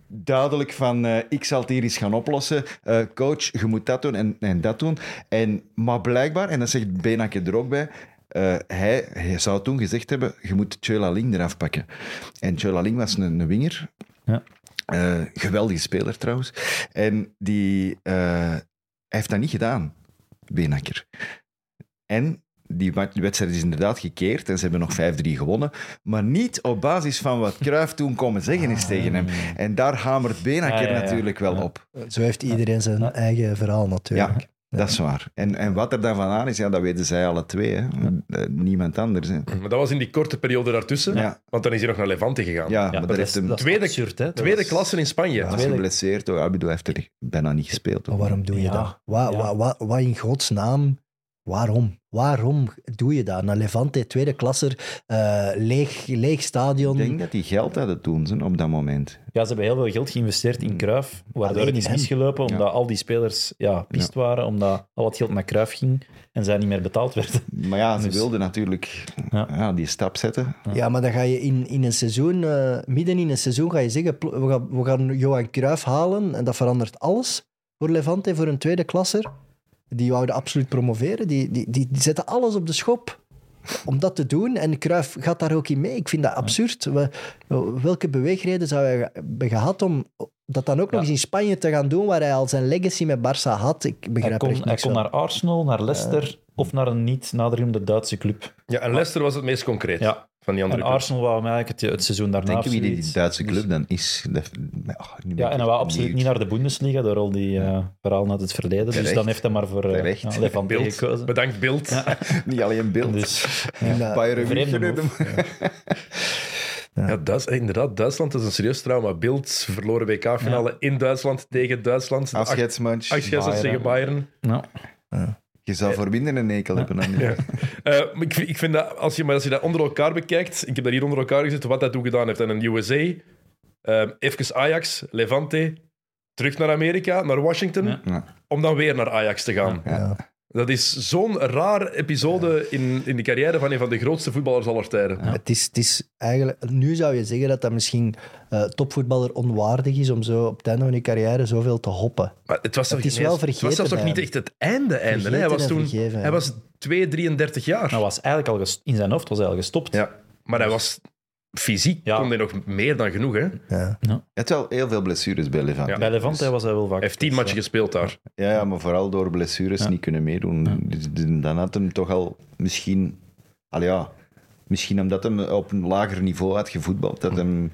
Duidelijk van, eh, ik zal het hier eens gaan oplossen. Eh, coach, je moet dat doen en, en dat doen. En, maar blijkbaar, en dat zegt Benakker er ook bij, eh, hij, hij zou toen gezegd hebben, je moet Tjöla Ling eraf pakken. En Tjöla Ling was een, een winger. Ja. Eh, geweldige speler trouwens. En die, eh, hij heeft dat niet gedaan, Benakker. En die wedstrijd is inderdaad gekeerd en ze hebben nog 5-3 gewonnen. Maar niet op basis van wat Cruijff toen komen zeggen is tegen hem. En daar hamert Benakker Ah, ja, ja. natuurlijk wel op. Zo heeft iedereen zijn eigen verhaal natuurlijk. Dat is waar. En, en wat er dan van aan is, ja, dat weten zij alle twee. Hè. Eh, Niemand anders. Hè. Maar dat was in die korte periode daartussen. Ja. Want dan is hij nog naar Levante gegaan. Ja, Ja, maar dat dat is, dat is tweede- absurd, hè. Tweede was- klasse in Spanje. Hij was tweede- geblesseerd. hoor. Abido heeft er bijna niet gespeeld. Maar waarom doe je Ja. dat? Wat, Ja. wat, wat, wat in godsnaam? Waarom? Waarom doe je dat? Naar Levante, tweede klasser, eh, leeg, leeg stadion. Ik denk dat die geld hadden toen, ze, op dat moment. Ja, ze hebben heel veel geld geïnvesteerd in Cruijff, waardoor het is misgelopen, omdat Ja. al die spelers ja, pist waren, omdat al het geld naar Cruijff ging en zij niet meer betaald werden. Maar ja, ze Dus- wilden natuurlijk Ja. ja. die stap zetten. Ja, maar dan ga je in, in een seizoen, eh, midden in een seizoen, ga je zeggen, we gaan, we gaan Johan Cruijff halen en dat verandert alles voor Levante, voor een tweede klasser. Die wouden absoluut promoveren, die, die, die, die zetten alles op de schop om dat te doen. En Cruijff gaat daar ook in mee. Ik vind dat absurd. We, welke beweegreden zou hij hebben gehad om dat dan ook nog eens in Spanje te gaan doen, waar hij al zijn legacy met Barça had? Ik Hij begrijp kon, echt hij kon naar Arsenal, naar Leicester of naar een niet naderende Duitse club. Ja, en Leicester was het meest concreet Ja. Van die En. Arsenal wou hem eigenlijk het, het seizoen daarna Denk je wie die. Duitse club dan is? Dat, oh, ben Ja, en hij wou absoluut niet naar de Bundesliga door al die eh, verhalen uit het verleden. Dus dan heeft hij maar voor ja, Levante Beeld. gekozen. Bedankt, Beeld. Niet alleen beeld. Dus, eh, Bayern. Ja, Duits, eh, inderdaad, Duitsland is een serieus trauma. Beeld verloren WK-finale in Duitsland tegen Duitsland. Afscheidsmatch. Afscheidsmatch tegen Bayern. ja. Je zou voor minder een ekel hebben. Dan Ja. Eh, maar ik, vind- ik vind dat, als je, maar als je dat onder elkaar bekijkt, ik heb dat hier onder elkaar gezet, wat dat toen gedaan heeft. En een USA, eh, even Ajax, Levante, terug naar Amerika, naar Washington, Ja. Ja. om dan weer naar Ajax te gaan. Dat is zo'n raar episode in, in de carrière van een van de grootste voetballers aller tijden. Het, is, het is eigenlijk... Nu zou je zeggen dat dat misschien eh, topvoetballer onwaardig is om zo op het einde van je carrière zoveel te hoppen. Maar het was, Het toch is niet wel eens- Het was vergeten zelfs nog bij niet echt het einde, einde. hè. Hij was, Vergeten en toen, vergeven, hij ja. was 2, 33 jaar. Nou was eigenlijk al in zijn hoofd was hij al gestopt. Ja. Maar hij was fysiek, Ja. kon hij nog meer dan genoeg. Hè? Hij Ja. Je hebt wel heel veel blessures bij Levante. Ja. Bij Levante was hij wel vaak. heeft tien matchen gespeeld daar. Ja, ja, maar vooral door blessures Ja. niet kunnen meedoen. Dus dan had hem toch al misschien... Al ja, misschien omdat hem op een lager niveau had gevoetbald, dat hem...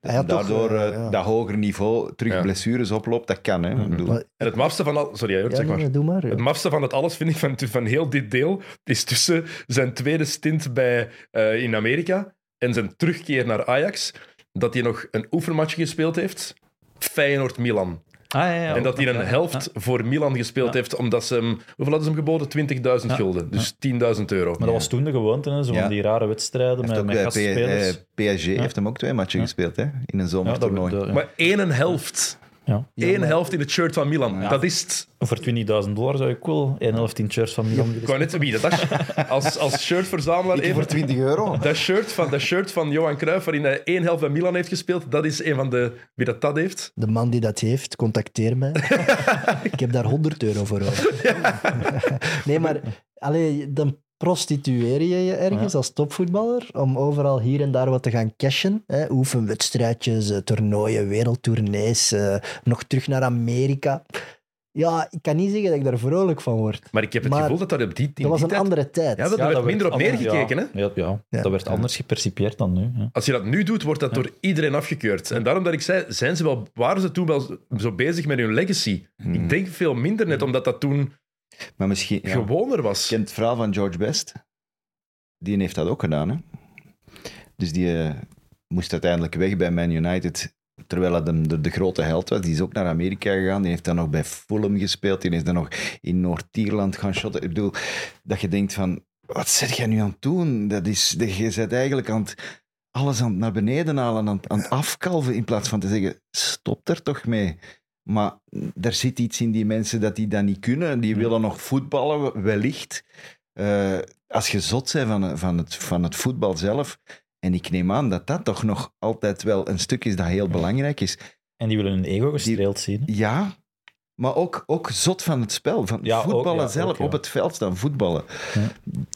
Dat Hij hem had toch, daardoor eh, eh, ja. dat hoger niveau terug Ja. blessures oploopt, dat kan. Hè. En het mafste van al... Sorry, Jort, Ja, zeg nee, maar. doe maar. Het mafste van het alles vind ik van, van heel dit deel is tussen zijn tweede stint bij, eh, in Amerika en zijn terugkeer naar Ajax, dat hij nog een oefenmatch gespeeld heeft. Feyenoord-Milan. Ah, ja, ja, en dat hij een ja. helft voor Milan gespeeld Ja. heeft, omdat ze hem... Hoeveel hadden ze hem geboden? 20.000 Ja. gulden. Dus 10.000 euro. Maar dat was toen de gewoonte, hè, zo van Ja. die rare wedstrijden met, met P- gastspelers. eh, PSG heeft hem ook twee matchen Ja. gespeeld hè, in een zomertoernooi. Maar één helft. Ja. Eén helft in het shirt van Milan. Ja. Dat is het. Voor 20.000 dollar zou ik wel een helft in shirts van Milan Ik willen wou net wie dat is. Als, als shirtverzamelaar Ik even... voor 20 euro. Dat shirt, van, dat shirt van Johan Cruijff, waarin hij één helft bij Milan heeft gespeeld, dat is een van de... Wie dat, dat heeft? De man die dat heeft, contacteer mij. ik heb daar 100 euro voor over. nee, maar allee, dan prostitueer je je ergens als topvoetballer om overal hier en daar wat te gaan cashen. Hè? Oefenwedstrijdjes, eh, toernooien, wereldtournees, eh, nog terug naar Amerika. Ja, ik kan niet zeggen dat ik daar vrolijk van word. Maar ik heb het Maar gevoel dat dat op die, in Dat was een tijd... andere tijd. Ja, dat- Ja, werd dat minder op neergekeken, ja. hè? Ja, ja. Ja. dat werd anders gepercipieerd dan nu. Ja. Als je dat nu doet, wordt dat door iedereen afgekeurd. En daarom dat ik zei, zijn ze wel, waren ze toen wel zo bezig met hun legacy? Ik denk veel minder net, omdat dat toen Maar misschien... Ja. gewoner was. Je kent het verhaal van George Best? Die heeft dat ook gedaan. Hè? Dus die eh, moest uiteindelijk weg bij Man United. Terwijl hij de, de, de grote held was. Die is ook naar Amerika gegaan. Die heeft dan nog bij Fulham gespeeld. Die is dan nog in Noord-Ierland gaan shotten. Ik bedoel, dat je denkt van... Wat zit jij nu aan het doen? Dat is, dat je bent eigenlijk aan het, alles aan het naar beneden halen. Aan, het- aan het afkalven. In plaats van te zeggen, stop er toch mee. Maar er zit iets in die mensen dat die dat niet kunnen. Die willen nog voetballen, wellicht. Eh, als je zot bent van, van, het, van het voetbal zelf. En ik neem aan dat dat toch nog altijd wel een stuk is dat heel belangrijk is. En die willen hun ego gestreeld zien. Ja, maar ook, ook zot van het spel. Van Ja, ook, voetballen ja, zelf, ook, ja. op het veld staan voetballen. Ja.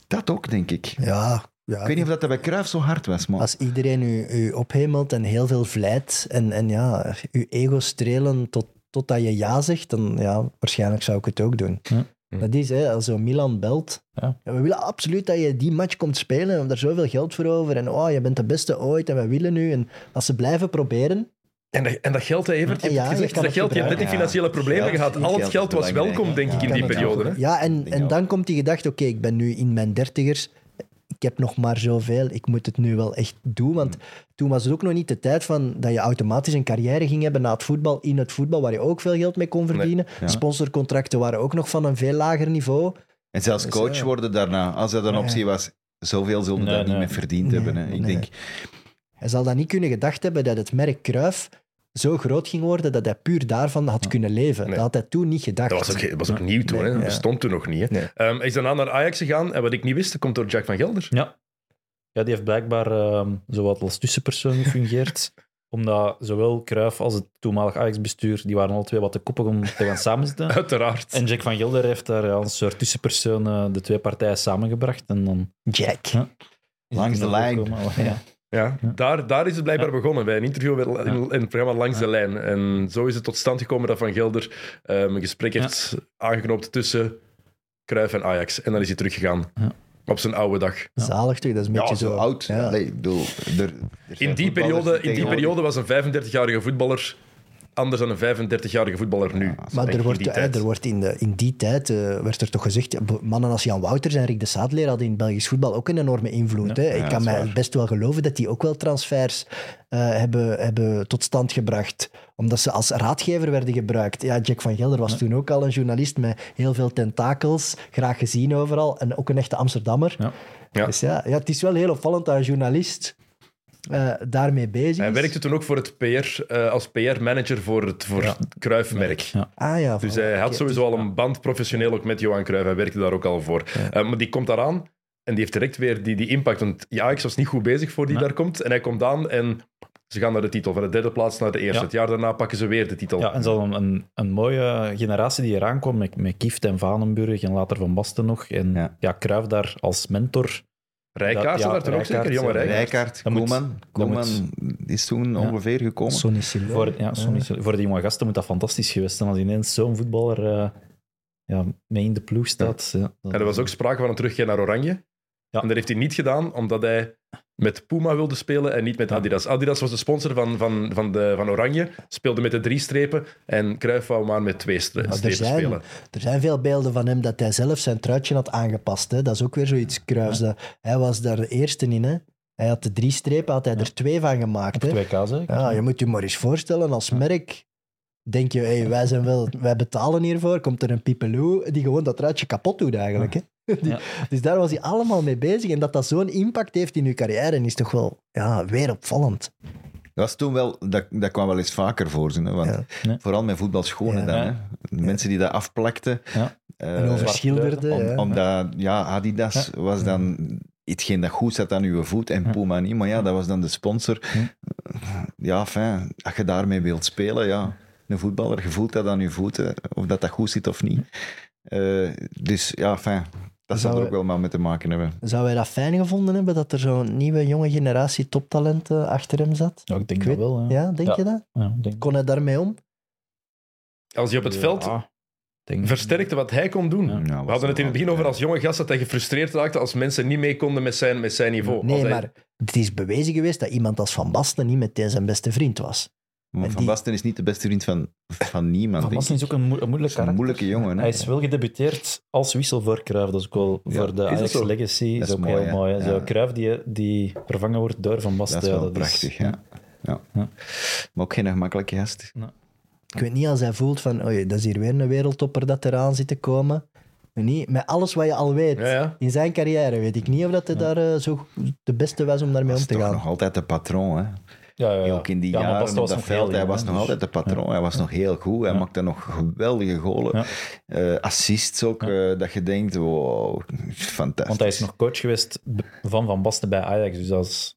Dat ook, denk ik. Ja, ja. Ik weet niet of dat bij Cruijff zo hard was, maar... Als iedereen u, u ophemelt en heel veel vlijt en, en ja, uw ego strelen tot, totdat je ja zegt, dan ja, waarschijnlijk zou ik het ook doen. Ja. Dat is, hè, als zo Milan belt, Ja. ja, we willen absoluut dat je die match komt spelen, we hebben daar zoveel geld voor over en oh, je bent de beste ooit en we willen nu. En als ze blijven proberen, En dat, en dat geld, hè, Evert, je hebt Ja, je dat geld, je hebt net die financiële problemen Ja, gehad. Al het geld was welkom, denk ik, in die periode. Hè? Ja, en, en dan komt die gedachte, oké, ik ben nu in mijn dertigers, ik heb nog maar zoveel, ik moet het nu wel echt doen. Want toen was het ook nog niet de tijd van dat je automatisch een carrière ging hebben na het voetbal, in het voetbal, waar je ook veel geld mee kon verdienen. Sponsorcontracten waren ook nog van een veel lager niveau. En zelfs Dus, coach ja. worden daarna, als dat een Nee. optie was, zoveel zullen Nee, daar niet meer verdiend Nee, hebben. Hè. Ik nee. denk, Hij zal dan niet kunnen gedacht hebben dat het merk Cruyff zo groot ging worden dat hij puur daarvan had kunnen leven. Nee. Dat had hij toen niet gedacht. Dat was ook, dat was ook nieuw toen, hè? dat ja. bestond toen nog niet. Hè? Nee. Ehm, hij is daarna naar Ajax gegaan en wat ik niet wist, dat komt door Jack van Gelder. Ja. ja, die heeft blijkbaar ehm zowat als tussenpersoon gefungeerd. omdat zowel Cruijff als het toenmalig Ajax-bestuur, die waren al twee wat te koppig om te gaan samenzitten. Uiteraard. En Jack van Gelder heeft daar ja, een soort tussenpersoon eh, de twee partijen samengebracht. En dan Jack. Ja. Langs de lijn. Oh, Ja. Ja, Daar, daar is het blijkbaar begonnen, bij een interview met- in, in het programma Langs de Lijn. En zo is het tot stand gekomen dat Van Gelder ehm, een gesprek heeft aangeknoopt tussen Cruijff en Ajax. En dan is hij teruggegaan Ja. op zijn oude dag. Zalig toch? Dat is een beetje zo, zo. oud. Allee, ik bedoel, er, er In die, periode, in die periode was een 35-jarige voetballer anders dan een 35-jarige voetballer nu. Maar er in wordt, die eh, tijd. er wordt in, de, in die tijd eh, werd er toch gezegd, mannen als Jan Wouters en Rick de Saadleer hadden in het Belgisch voetbal ook een enorme invloed. hè. Ik kan mij waar. best wel geloven dat die ook wel transfers eh, hebben, hebben tot stand gebracht. Omdat ze als raadgever werden gebruikt. Ja, Jack van Gelder was toen ook al een journalist met heel veel tentakels, graag gezien overal. En ook een echte Amsterdammer. Ja. Ja. Dus ja, ja, het is wel heel opvallend dat een journalist eh, daarmee bezig is. Hij werkte toen ook voor het PR, eh, als PR-manager voor het voor Ja. Cruijff-merk. Ja. Ah ja, Dus hij had sowieso al een band professioneel ook met Johan Cruijff. Hij werkte daar ook al voor. Eh, maar die komt daaraan en die heeft direct weer die, die impact. Want Ajax was niet goed bezig voor die Ja. daar komt. En hij komt aan en ze gaan naar de titel. Van de derde plaats naar de eerste. Ja. Het jaar daarna pakken ze weer de titel. Ja, en zo een, een, een mooie generatie die eraan kwam met, met Kieft en Vanenburg en later Van Basten nog. En ja, Ja. Cruijff daar als mentor. Rijkaard zat ja, daar toen ook zeker, jonge. Rijkaard. Rijkaard, Koeman. Koeman is toen ongeveer gekomen. Sonny. Voor, ja, voor die jonge gasten moet dat fantastisch geweest zijn als ineens zo'n voetballer eh, ja, mee in de ploeg staat. Ja. En er was ook sprake van een terugkeer naar Oranje. Ja. En dat heeft hij niet gedaan, omdat hij met Puma wilde spelen en niet met Ja. Adidas. Adidas was de sponsor van, van, van, de, van Oranje, speelde met de drie strepen en Cruijff wou maar met twee stre- Maar er strepen zijn, spelen. er zijn veel beelden van hem dat hij zelf zijn truitje had aangepast. Hè. Dat is ook weer zoiets kruis. Dat, hij was daar de eerste in. Hè. Hij had de drie strepen, had hij er twee van gemaakt. Hè. 2K zeker? Ja, je moet je maar eens voorstellen, als merk denk je, hey, wij, zijn wel, wij betalen hiervoor, komt er een pipeloo die gewoon dat truitje kapot doet eigenlijk. Hè. Die- Ja. Dus daar was hij allemaal mee bezig. En dat dat zo'n impact heeft in je carrière, is toch wel ja, weer opvallend. Dat was toen wel, dat, dat kwam wel eens vaker voor. Zo, hè, want Ja. Nee. Vooral met voetbalschoenen Ja. dan. Hè. Mensen die dat afplakten. Ja. eh, En overschilderde. om, ja. Omdat, ja, Adidas was dan hetgeen dat goed zat aan uw voet en Puma niet. Maar ja, dat was dan de sponsor. Ja, fijn, als je daarmee wilt spelen, ja. Een voetballer, je voelt dat aan je voeten, of dat dat goed zit of niet. Eh, dus ja, fijn. Dat Zou- er ook wel maar mee te maken hebben. Zou hij dat fijn gevonden hebben, dat er zo'n nieuwe jonge generatie toptalenten achter hem zat? Ja, ik denk Ik dat weet- wel. Ja. Ja, denk Ja. je dat? Ja, denk, Kon hij daarmee om? Als hij op het Ja, veld denk- versterkte wat hij kon doen. We hadden het in het begin over als jonge gast dat hij gefrustreerd raakte als mensen niet mee konden met zijn, met zijn niveau. Nee, hij- maar het is bewezen geweest dat iemand als Van Basten niet meteen zijn beste vriend was. Van die- Basten is niet de beste vriend van, van niemand. Van denk Basten ik. is ook een, moe- een moeilijk Dat is een karakter. moeilijke jongen. Hè? Hij is wel gedebuteerd als wissel voor Cruijff. Dat is ook wel Ja, voor de dat Ajax zo? Legacy. Dat is ook mooi, heel hè? mooi. hè. Zo Ja. Cruijff die, die vervangen wordt door Van Basten. Dat is ja, wel prachtig, ja. ja. Ja. Maar ook geen gemakkelijke gast. Ik weet niet als hij voelt van, oei, dat is hier weer een wereldtopper dat eraan zit te komen. Maar Niet, met alles wat je al weet Ja, ja. in zijn carrière, weet ik niet of dat hij daar eh, zo de beste was om daarmee om te toch gaan. nog altijd de patroon. Hè? Ja, ja, ja. Ook in die Ja, jaren op dat veld, heel hij was nog dus- altijd de patroon. Hij was nog heel goed. Hij Ja. maakte nog geweldige golen. Ja. Eh, assists ook, eh, dat je denkt, wow, fantastisch. Want hij is nog coach geweest van Van Basten bij Ajax. Dus dat is,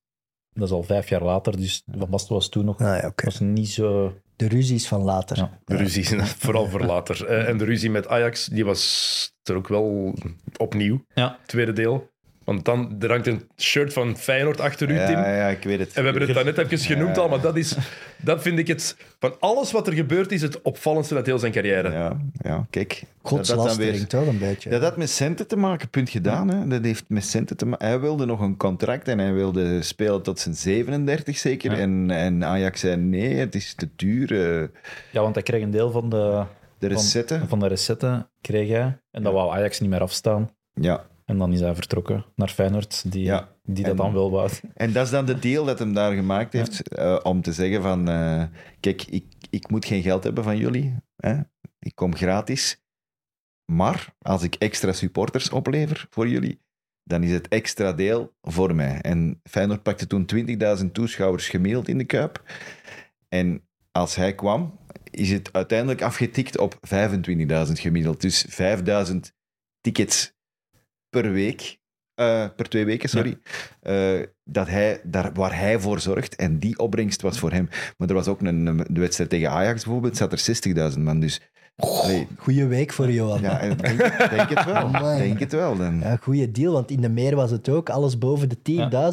dat is al vijf jaar later. Dus Van Basten was toen nog Ah, was niet zo... De ruzies van later. Ja. De ruzie, vooral voor later. Eh, en de ruzie met Ajax, die was er ook wel opnieuw. Ja. Tweede deel. Want dan hangt een shirt van Feyenoord achter u, Tim. Ja, ja, ik weet het. En we hebben het daarnet even genoemd al, maar dat, is, dat vind ik het... Van alles wat er gebeurd is, het opvallendste uit heel zijn carrière. Ja, ja kijk. Dat Godslastering, weer- toch een beetje. Dat had met centen te maken, punt gedaan. Hè. Dat heeft met centen te maken. Hij wilde nog een contract en hij wilde spelen tot zijn 37 zeker. Ja. En, en Ajax zei nee, het is te duur. eh, Ja, want hij kreeg een deel van de, de recetten. van, van de recetten, kreeg hij. En dat wou Ajax niet meer afstaan. Ja. En dan is hij vertrokken naar Feyenoord, die, Ja. die dat En- dan wel wou. En dat is dan de deal dat hem daar gemaakt heeft. eh, om te zeggen van, eh, kijk, ik, ik moet geen geld hebben van jullie. Hè? Ik kom gratis. Maar als ik extra supporters oplever voor jullie, dan is het extra deel voor mij. En Feyenoord pakte toen 20.000 toeschouwers gemiddeld in de Kuip. En als hij kwam, is het uiteindelijk afgetikt op 25.000 gemiddeld. Dus 5.000 tickets per week. eh, per twee weken, sorry. Eh, dat hij, daar, waar hij voor zorgt. En die opbrengst was voor hem. Maar er was ook een, een- de wedstrijd tegen Ajax bijvoorbeeld, zat er 60.000 man. Dus nee, Goeie week voor Johan. ja, en denk, denk het wel. Denk het wel. Dan. Ja, goede deal, want in de meer was het ook. Alles boven de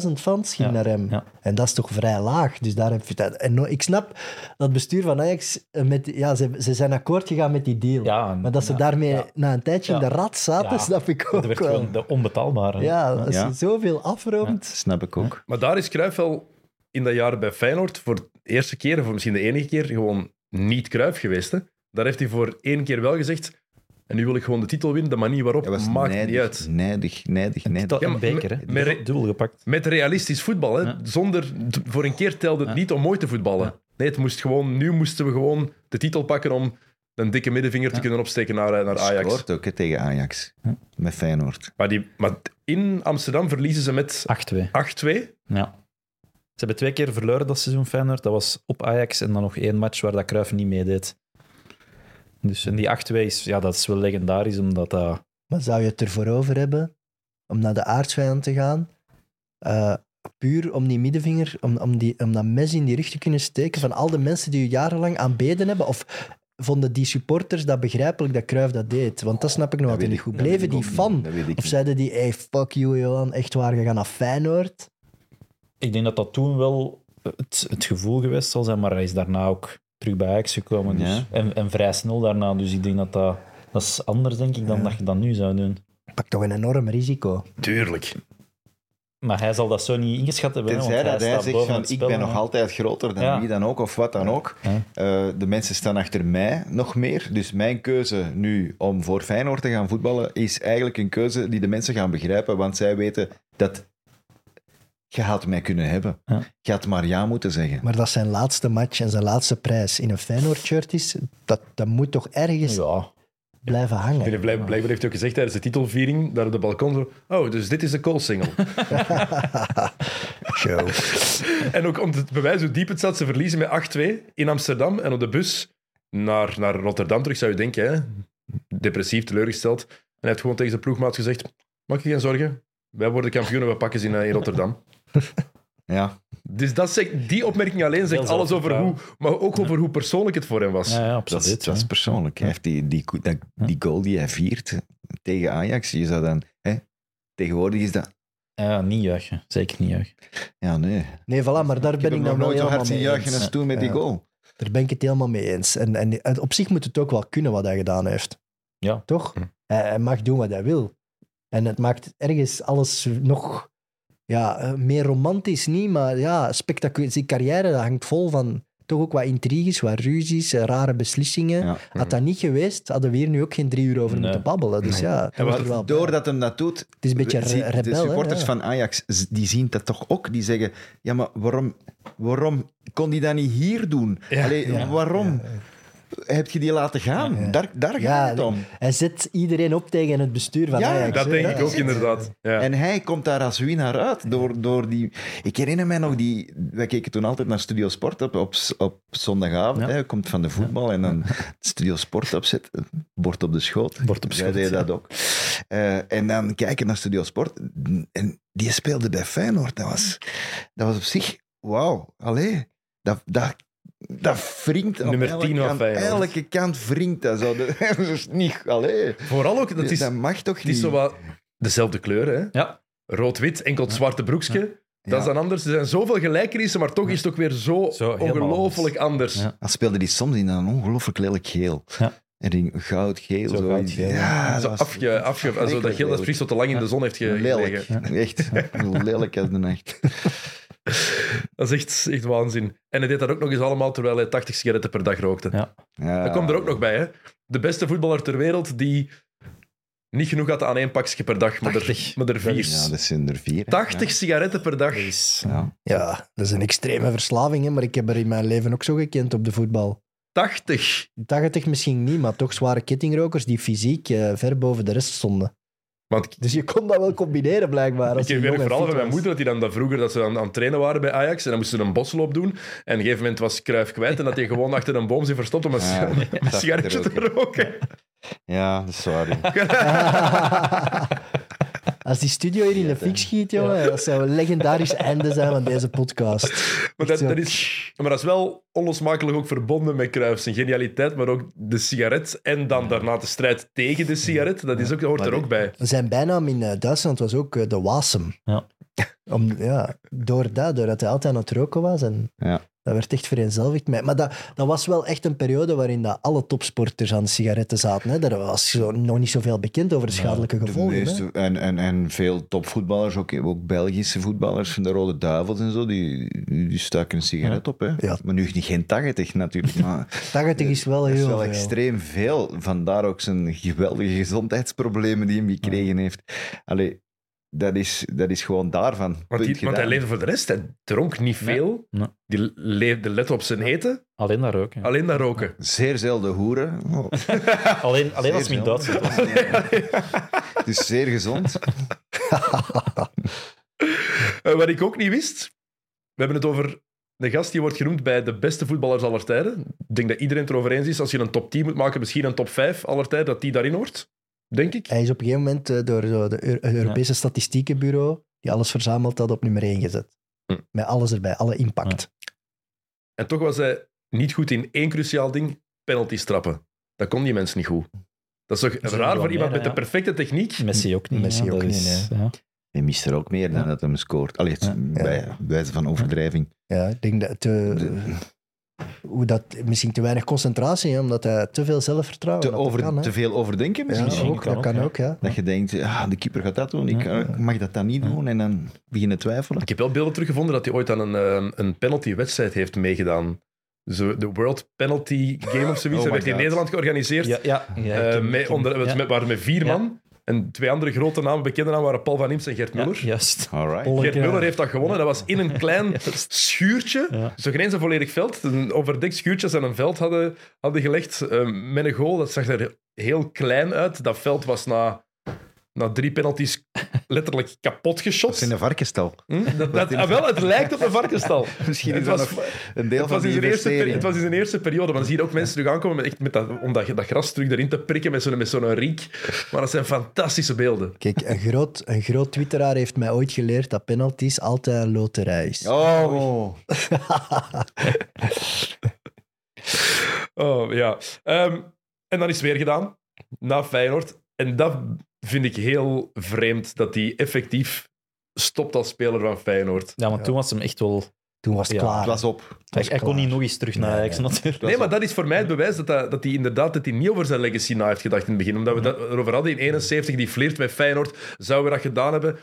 10.000 fans ging Ja, naar hem. ja. En dat is toch vrij laag. Dus daar heb je dat. En ik snap dat het bestuur van Ajax. eh, Met, ja, ze, ze zijn akkoord gegaan met die deal. Ja, en- maar dat ze ja, daarmee ja. na een tijdje in de rat zaten, Ja. snap ik Dat ook werd wel. gewoon de onbetaalbare. Ja, als Ja. je zoveel afroomt. Snap ik ook. Maar daar is Cruijff wel in dat jaar bij Feyenoord voor de eerste keer, of misschien de enige keer, gewoon niet Cruijff geweest. Hè? Daar heeft hij voor één keer wel gezegd, en nu wil ik gewoon de titel winnen. De manier waarop Hij was maakt nijdig, niet uit. nijdig, nijdig, nijdig. Titel Ja, en maar beker, hè. Dubbel- Dubbel gepakt. Met realistisch voetbal. Hè? Ja. Zonder, voor een keer telde het Ja. niet om mooi te voetballen. Ja. Nee, het moest gewoon, nu moesten we gewoon de titel pakken om een dikke middenvinger te Ja. kunnen opsteken naar, eh, naar Ajax. Scoort ook hè, tegen Ajax. Met Feyenoord. Maar, die, maar in Amsterdam verliezen ze met 8-2. 8-2. Ja. Ze hebben twee keer verloren dat seizoen Feyenoord. Dat was op Ajax en dan nog één match waar dat Cruijff niet meedeed. Dus en die 8-2 is, ja, dat is wel legendarisch, omdat dat... Maar zou je het ervoor over hebben om naar de aardsvijand te gaan? Eh, puur om die middenvinger, om, om, die, om dat mes in die rug te kunnen steken van al de mensen die je jarenlang aanbeden hebben? Of vonden die supporters dat begrijpelijk dat Cruijff dat deed? Want dat snap ik nog altijd niet ik- goed. Bleven die fan? Of zeiden die, hey, fuck you Johan, echt waar, je gaat naar Feyenoord? Ik denk dat dat toen wel het, het gevoel geweest zal zijn, maar hij is daarna ook terug bij Ajax gekomen. Dus, Ja. en, en vrij snel daarna. Dus ik denk dat dat... Dat is anders, denk ik, dan Ja. dat je dat nu zou doen. Pak toch een enorm risico. Tuurlijk. Maar hij zal dat zo niet ingeschat hebben. hè, Tenzij want dat hij zegt van ik ben nog altijd groter dan Ja. wie dan ook, of wat dan ook. Ja. Eh, de mensen staan achter mij nog meer. Dus mijn keuze nu om voor Feyenoord te gaan voetballen is eigenlijk een keuze die de mensen gaan begrijpen, want zij weten dat je had mij kunnen hebben. Ja. Je had maar ja moeten zeggen. Maar dat zijn laatste match en zijn laatste prijs in een Feyenoord-shirt is, dat, dat moet toch ergens Ja, blijven hangen. Blijkbaar heeft hij ook gezegd tijdens de titelviering, daar op de balkon zo, oh, dus dit is de Cole-single. Show. en ook om te bewijzen hoe diep het zat, ze verliezen met 8-2 in Amsterdam. En op de bus naar, naar Rotterdam terug, zou je denken, hè? depressief, teleurgesteld. En hij heeft gewoon tegen zijn ploegmaat gezegd, maak je geen zorgen, wij worden kampioen en we pakken ze in, eh, in Rotterdam. Ja, Dus dat zegt, die opmerking alleen zegt Heel alles over hoe, maar ook over hoe persoonlijk het voor hem was. ja, ja dat is, dat is persoonlijk. Hij heeft die, die, dat- die goal die hij viert tegen Ajax, je zou dan... Hè, tegenwoordig is dat... Ja, niet juichen. Zeker niet juichen. Ja, nee. Nee, voilà, maar daar Ik ben ik nog wel nooit zo helemaal hard zien juichen eens. als toen met die goal. Daar ben ik het helemaal mee eens. En, en, en op zich moet het ook wel kunnen wat hij gedaan heeft. Ja. Toch? Hm. Hij, hij mag doen wat hij wil. En het maakt ergens alles nog ja, eh, meer romantisch, niet, maar ja, spectaculair. Zijn carrière dat hangt vol van toch ook wat intriges, wat ruzies, eh, rare beslissingen. Ja. Had dat niet geweest, hadden we hier nu ook geen drie uur over Nee. moeten babbelen. Dus ja, wat- er wel. Doordat hem dat doet, Het is een beetje zie- rebel, de supporters hè, ja. van Ajax, die zien dat toch ook. Die zeggen, ja, maar waarom, waarom kon hij dat niet hier doen? Ja. Allee, Ja. waarom heb je die laten gaan? Ja. Daar, daar gaat Ja, het om. Hij zet iedereen op tegen het bestuur van Ja, Ajax. Dat denk Ja. ik ook inderdaad. Ja. En hij komt daar als winnaar uit door, door die... Ik herinner mij nog, die, wij keken toen altijd naar Studio Sport op, op, op zondagavond. Ja. Hè, komt van de voetbal en dan Studio Sport opzet, bord op de schoot. Bord op schoot, dat ook. Eh, en dan kijken naar Studio Sport. En die speelde bij Feyenoord. Dat was, dat was op zich... Wauw, allee. Dat, dat, dat wringt op Nummer elke 10 van kant. Feyenoord. Elke kant wringt dat zo. Dat is niet... Allee. Vooral ook, dat is, dat mag toch het is niet? zo wat dezelfde kleuren. Hè? Ja, rood-wit, enkel het zwarte broekje. Dat is Ja. dan anders. Er zijn zoveel gelijkenissen, maar toch is het ook weer zo, ongelooflijk anders. Ja. Dan speelde die soms in een ongelooflijk lelijk geel. Ja. En die goud, geel. Zo Zo, goudgeel, Ja, Zo dat was afge, afge, zo dat geel dat. Fries zo te lang in de zon heeft ge- Lelijk. gelegen. Echt. Lelijk als de nacht. Dat is echt, echt waanzin. En hij deed dat ook nog eens allemaal terwijl hij 80 sigaretten per dag rookte. Ja. Ja. Dat komt er ook nog bij, hè. De beste voetballer ter wereld die niet genoeg had aan één pakje per dag, maar er, 80. maar er vier. Ja, dat zijn er vier. hè. 80 sigaretten per dag. Dat is- Ja. Ja, dat is een extreme verslaving, hè, maar ik heb er in mijn leven ook zo gekend op de voetbal. 80. 80 misschien niet, maar toch zware kettingrokers die fysiek eh, ver boven de rest stonden. Want Dus je kon dat wel combineren, blijkbaar. Als ik je weet fit van mijn moeder, dat die dan dat vroeger dat ze aan, aan het trainen waren bij Ajax en dan moesten ze een bosloop doen. En op een gegeven moment was Cruijff kwijt en dat hij gewoon achter een boom zich verstopt om een, Ja, een dat sigaretje te te roken. ja, dat is waar. Als die studio hier in de fik schiet, jongen, dat zou een legendarisch einde zijn van deze podcast. Maar dat, dat is, maar dat is wel onlosmakelijk ook verbonden met Cruijff zijn genialiteit, maar ook de sigaret en dan daarna de strijd tegen de sigaret. Dat, is ook, dat hoort er ook bij. Zijn bijnaam in eh, Duitsland was ook eh, de Wasem. Ja. Om, ja, door dat, doordat hij altijd aan het roken was. En Ja. Dat werd echt vereenzelvigd. Met. Maar dat, dat was wel echt een periode waarin dat alle topsporters aan de sigaretten zaten. Hè. Er was zo, nog niet zoveel bekend over de schadelijke De gevolgen. hè. meeste, en, en, en veel topvoetballers, ook, ook Belgische voetballers, de Rode Duivels en zo, die, die staken een sigaret op. Hè. Ja. Maar nu geen 80 natuurlijk, maar 80 is wel dat is heel wel veel. extreem veel. Vandaar ook zijn geweldige gezondheidsproblemen die hem gekregen heeft. Allee, dat is, dat is gewoon daarvan. Want, Punt die, want hij leefde voor de rest. Hij dronk niet veel. Nee. Die leefde let op zijn eten. Alleen daar ook. hè. Alleen dat roken. Zeer zelden hoeren. Oh, Alleen, alleen als Duitsland was. Het is zeer gezond. Eh, wat ik ook niet wist. We hebben het over de gast die wordt genoemd bij de beste voetballers aller tijden. Ik denk dat iedereen het erover eens is. Als je een top 10 moet maken, misschien een top 5 aller tijden, dat die daarin hoort. Denk ik. Hij is op een gegeven moment eh, door zo de het Europese Statistiekenbureau, die alles verzameld had, op nummer 1 gezet. Hm. Met alles erbij, alle impact. En toch was hij niet goed in één cruciaal ding: penalties trappen. Dat kon die mens niet goed. Dat is toch is raar voor iemand met de perfecte techniek? Messi ook niet. Messi ja, ook dat niet, is- nee. ja. Hij mist er ook meer dan Ja. dat hem scoort. Allee, het- Ja. bij wijze van overdrijving. Ja, ik denk dat te, hoe dat, misschien te weinig concentratie, hè, omdat hij te veel zelfvertrouwen Te, over, kan, te veel overdenken Ja, misschien. misschien ook, kan dat ook, kan ja. ook, ja. Dat je denkt, ah, de keeper gaat dat doen, ik Ja. eh, mag dat dan niet doen. En dan beginnen twijfelen. Ik heb wel beelden teruggevonden dat hij ooit aan een, eh, een penalty-wedstrijd heeft meegedaan. Zo, de World Penalty Game of zoiets. Oh dat my werd in. Nederland georganiseerd. Ja, ja, Eh, met, ken- onder, ja. met, waren met vier Ja. man. En twee andere grote namen, bekende namen, waren Paul van Imst en Gert Ja, Muller. juist. Alright. Gert. Muller heeft dat gewonnen. Dat was in een klein schuurtje. Ja. Zo geen eens een volledig veld. Een overdekt schuurtje dat ze aan een veld hadden, hadden gelegd eh, met een goal. Dat zag er heel klein uit. Dat veld was na, na drie penalties letterlijk kapot Dat geschot. is in een varkenstal. Hm? Dat, dat, ah, wel, het lijkt op een varkenstal. Misschien Het is dat een deel Het van was, in die zijn eerste, het was in zijn eerste periode. Maar dan zie je ook mensen terug aankomen met, echt met dat, om dat, dat gras terug erin te prikken met zo'n met zo'n riek. Maar dat zijn fantastische beelden. Kijk, een groot, een groot twitteraar heeft mij ooit geleerd dat penalties altijd een loterij is. Oh, Oh, ja. Ehm, en dan is het weer gedaan. Na Feyenoord. En dat vind ik heel vreemd, dat hij effectief stopt als speler van Feyenoord. Ja, maar toen was hem echt wel... Toen was het Ja, klaar. het was op. Hij, kon niet nog eens terug naar Nee, Ajax nee. natuurlijk. Nee, maar dat is voor mij het bewijs dat, hij, dat hij inderdaad dat hij niet over zijn legacy na heeft gedacht in het begin. Omdat we dat erover hadden in 71, die flirt met Feyenoord. Zouden we dat gedaan hebben?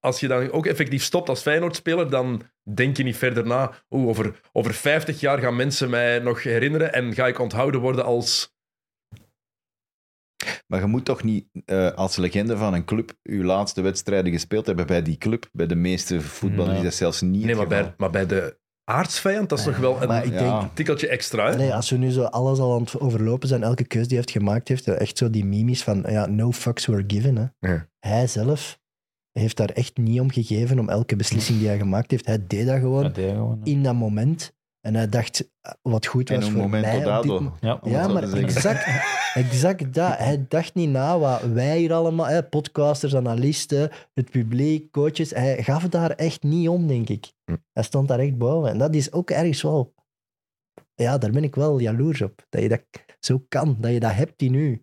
Als je dan ook effectief stopt als Feyenoord-speler, dan denk je niet verder na. Oeh, over, over 50 jaar gaan mensen mij nog herinneren en ga ik onthouden worden als... Maar je moet toch niet eh, als legende van een club je laatste wedstrijden gespeeld hebben bij die club. Bij de meeste voetballers is dat zelfs niet Nee, maar bij, maar bij de aardsvijand, dat is toch wel een Maar ik Ja. denk, tikkeltje extra, hè? nee, als we nu zo alles al aan het overlopen zijn, elke keus die hij heeft gemaakt, heeft echt zo die mimes van ja, no fucks were given. Hè. Ja. Hij zelf heeft daar echt niet om gegeven om elke beslissing die hij gemaakt heeft. Hij deed dat gewoon die in dat moment. En hij dacht, wat goed was een voor mij moment. Ja. Ja, maar exact, exact dat. Hij dacht niet na wat wij hier allemaal, hè, podcasters, analisten, het publiek, coaches. Hij gaf daar echt niet om, denk ik. Hm. Hij stond daar echt boven. En dat is ook ergens wel... Ja, daar ben ik wel jaloers op. Dat je dat zo kan. Dat je dat hebt in u.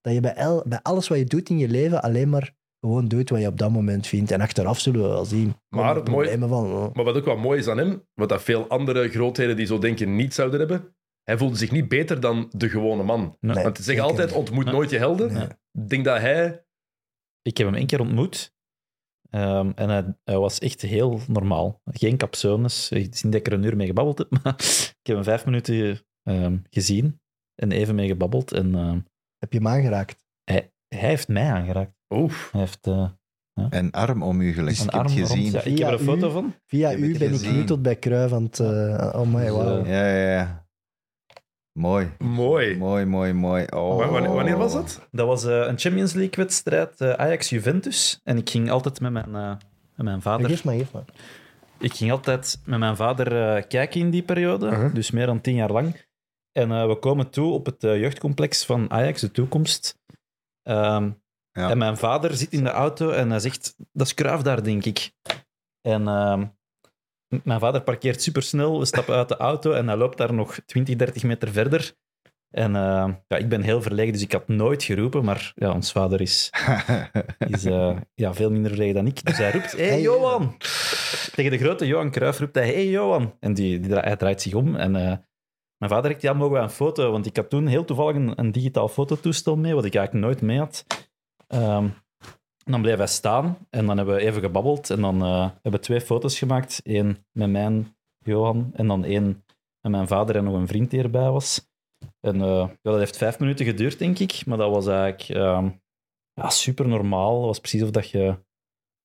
Dat je bij, el- bij alles wat je doet in je leven alleen maar gewoon doet wat je op dat moment vindt. En achteraf zullen we wel zien. Maar het problemen van... oh, Maar wat ook wel mooi is aan hem, wat dat veel andere grootheden die zo denken niet zouden hebben, hij voelde zich niet beter dan de gewone man. Nee. Want ze zeggen altijd, ontmoet Nee. nooit je helden. Nee. Ik denk dat hij... Ik heb hem één keer ontmoet. Ehm, en hij, hij was echt heel normaal. Geen capsones. Ik zie dat ik er een uur mee gebabbeld heb, maar ik heb hem vijf minuten ehm, gezien en even mee gebabbeld. En ehm, Heb je hem aangeraakt? hij heeft mij aangeraakt. Oef. Hij heeft eh, Een arm om u gelegd. een Ik heb arm het rond. gezien. Ja, ik heb er een foto u? van. Via Ik u ben ik gezien. nu tot bij Cruijff aan het... eh, oh my, wauw. Ja, ja, ja. Mooi. Mooi. Mooi, mooi, mooi. Oh. Wa- Wanneer, wanneer was dat? Dat was eh, een Champions League-wedstrijd, eh, Ajax-Juventus. En ik ging altijd met mijn, eh, met mijn vader... Geef maar, geef maar. Ik ging altijd met mijn vader eh, kijken in die periode, Uh-huh. dus meer dan tien jaar lang. En eh, we komen toe op het eh, jeugdcomplex van Ajax, de toekomst. Ehm. En mijn vader zit in de auto en hij zegt, dat is Cruijff daar, denk ik. En ehm, mijn vader parkeert supersnel, we stappen uit de auto en hij loopt daar nog 20, 30 meter verder. En eh, ja, ik ben heel verlegen, dus ik had nooit geroepen, maar ja, ons vader is, is eh, ja, veel minder verlegen dan ik. Dus hij roept, hey, Hey, Johan! Tegen de grote Johan Cruijff roept hij, hey, Johan! En die, die, hij draait zich om en eh, mijn vader zegt, ja, mogen we een foto? Want ik had toen heel toevallig een, een digitaal fototoestel mee, wat ik eigenlijk nooit mee had. Ehm, dan bleef hij staan en dan hebben we even gebabbeld en dan eh, hebben we twee foto's gemaakt. Eén met mijn Johan en dan één met mijn vader en nog een vriend die erbij was. En eh, ja, dat heeft vijf minuten geduurd, denk ik. Maar dat was eigenlijk ehm, ja, super normaal. Dat was precies of dat je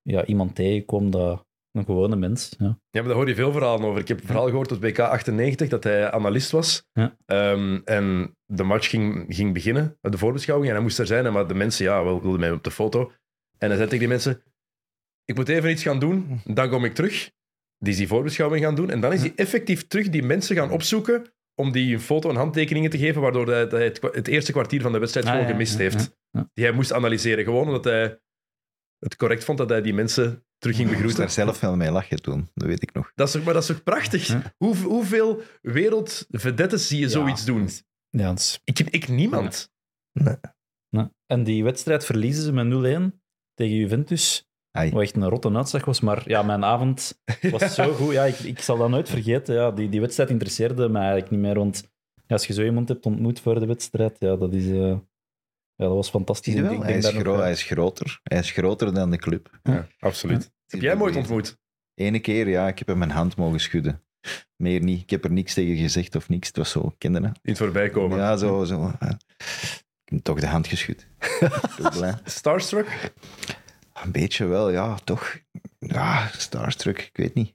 ja, iemand tegenkwam, dat, een gewone mens. Ja. Ja, maar daar hoor je veel verhalen over. Ik heb een verhaal gehoord tot WK 98 dat hij analist was. Ja. Ehm, en de match ging, ging beginnen, de voorbeschouwing. En hij moest er zijn, maar de mensen ja, wel- wilden mij op de foto. En hij zei tegen die mensen: Ik moet even iets gaan doen, dan kom ik terug. Die is die voorbeschouwing gaan doen. En dan is hij effectief terug die mensen gaan opzoeken om die een foto en handtekeningen te geven, waardoor hij, het, eerste kwartier van de wedstrijd Ah, gewoon gemist ja, heeft. ja. Die hij moest analyseren, gewoon omdat hij het correct vond dat hij die mensen terug ging Ik moest begroeten. daar zelf wel mee lachen toen, dat weet ik nog. Dat is toch, maar dat is toch prachtig? Ja. Hoe, hoeveel wereldvedettes zie je zoiets doen? Ja, is- Ik, ik niemand. ja. En die wedstrijd verliezen ze met 0-1 tegen Juventus. Ai. Wat echt een rotte uitslag was. Maar ja, mijn avond was zo goed. Ja, ik, ik zal dat nooit vergeten. Ja, die, die wedstrijd interesseerde mij eigenlijk niet meer. Want ja, als je zo iemand hebt ontmoet voor de wedstrijd, ja, dat, is, eh, ja, dat was fantastisch. Ik wel? denk Hij is, eh, hij is groter. Hij is groter dan de club. Ja, absoluut. Heb jij hem ooit ontmoet? Ene keer, ja, ik heb hem mijn hand mogen schudden. Meer niet. Ik heb er niks tegen gezegd of niks. Het was zo, kende hè? In het voorbijkomen. Ja, zo. zo. Ik heb hem toch de hand geschud. Starstruck? Een beetje wel, ja, toch. Ja, starstruck, ik weet niet.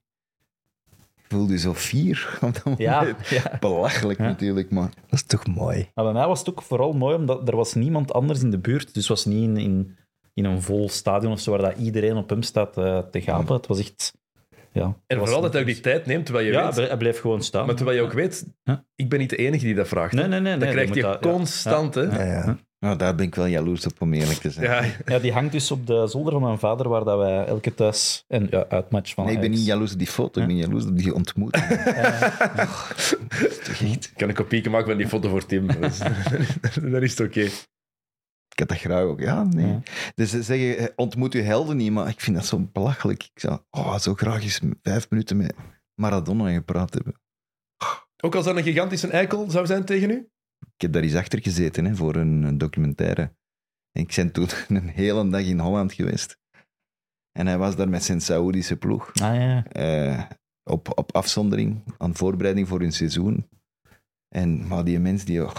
Ik voelde zo fier op dat moment. ja, ja. Belachelijk Ja. natuurlijk, maar... Dat is toch mooi. Maar bij mij was het ook vooral mooi, omdat er was niemand anders in de buurt. Dus het was niet in, in, in een vol stadion of zo, waar dat iedereen op hem staat eh, te gapen. Het was echt... Ja, En vooral dat hij niet- ook die tijd neemt, terwijl je Ja, weet... hij hij bleef gewoon staan. Maar terwijl je ook weet, ik ben niet de enige die dat vraagt. Nee, nee, nee. Dat nee, krijgt moet je dat- constant, hè? Nou, daar ben ik wel jaloers op, om eerlijk te zijn. Ja, Ja, die hangt dus op de zolder van mijn vader, waar dat wij elke thuis... En ja, uitmatch van Nee, ik ben niet jaloers op die foto, ik ben jaloers op die ontmoeting. ik kan een kopie maken van die foto voor Tim. Dat is, het oké. Ik had dat graag ook. Ja, nee. Ja. Dus ze zeggen, eh, ontmoet uw helden niet, maar ik vind dat zo belachelijk. Ik zou oh, zo graag eens vijf minuten met Maradona gepraat hebben. Ook als dat een gigantische eikel zou zijn tegen u? Ik heb daar eens achter gezeten hè, voor een, documentaire. En ik ben toen een hele dag in Holland geweest. En hij was daar met zijn Saoedische ploeg. Ah ja. eh, op, op afzondering, aan voorbereiding voor hun seizoen. En maar die mens, die, oh,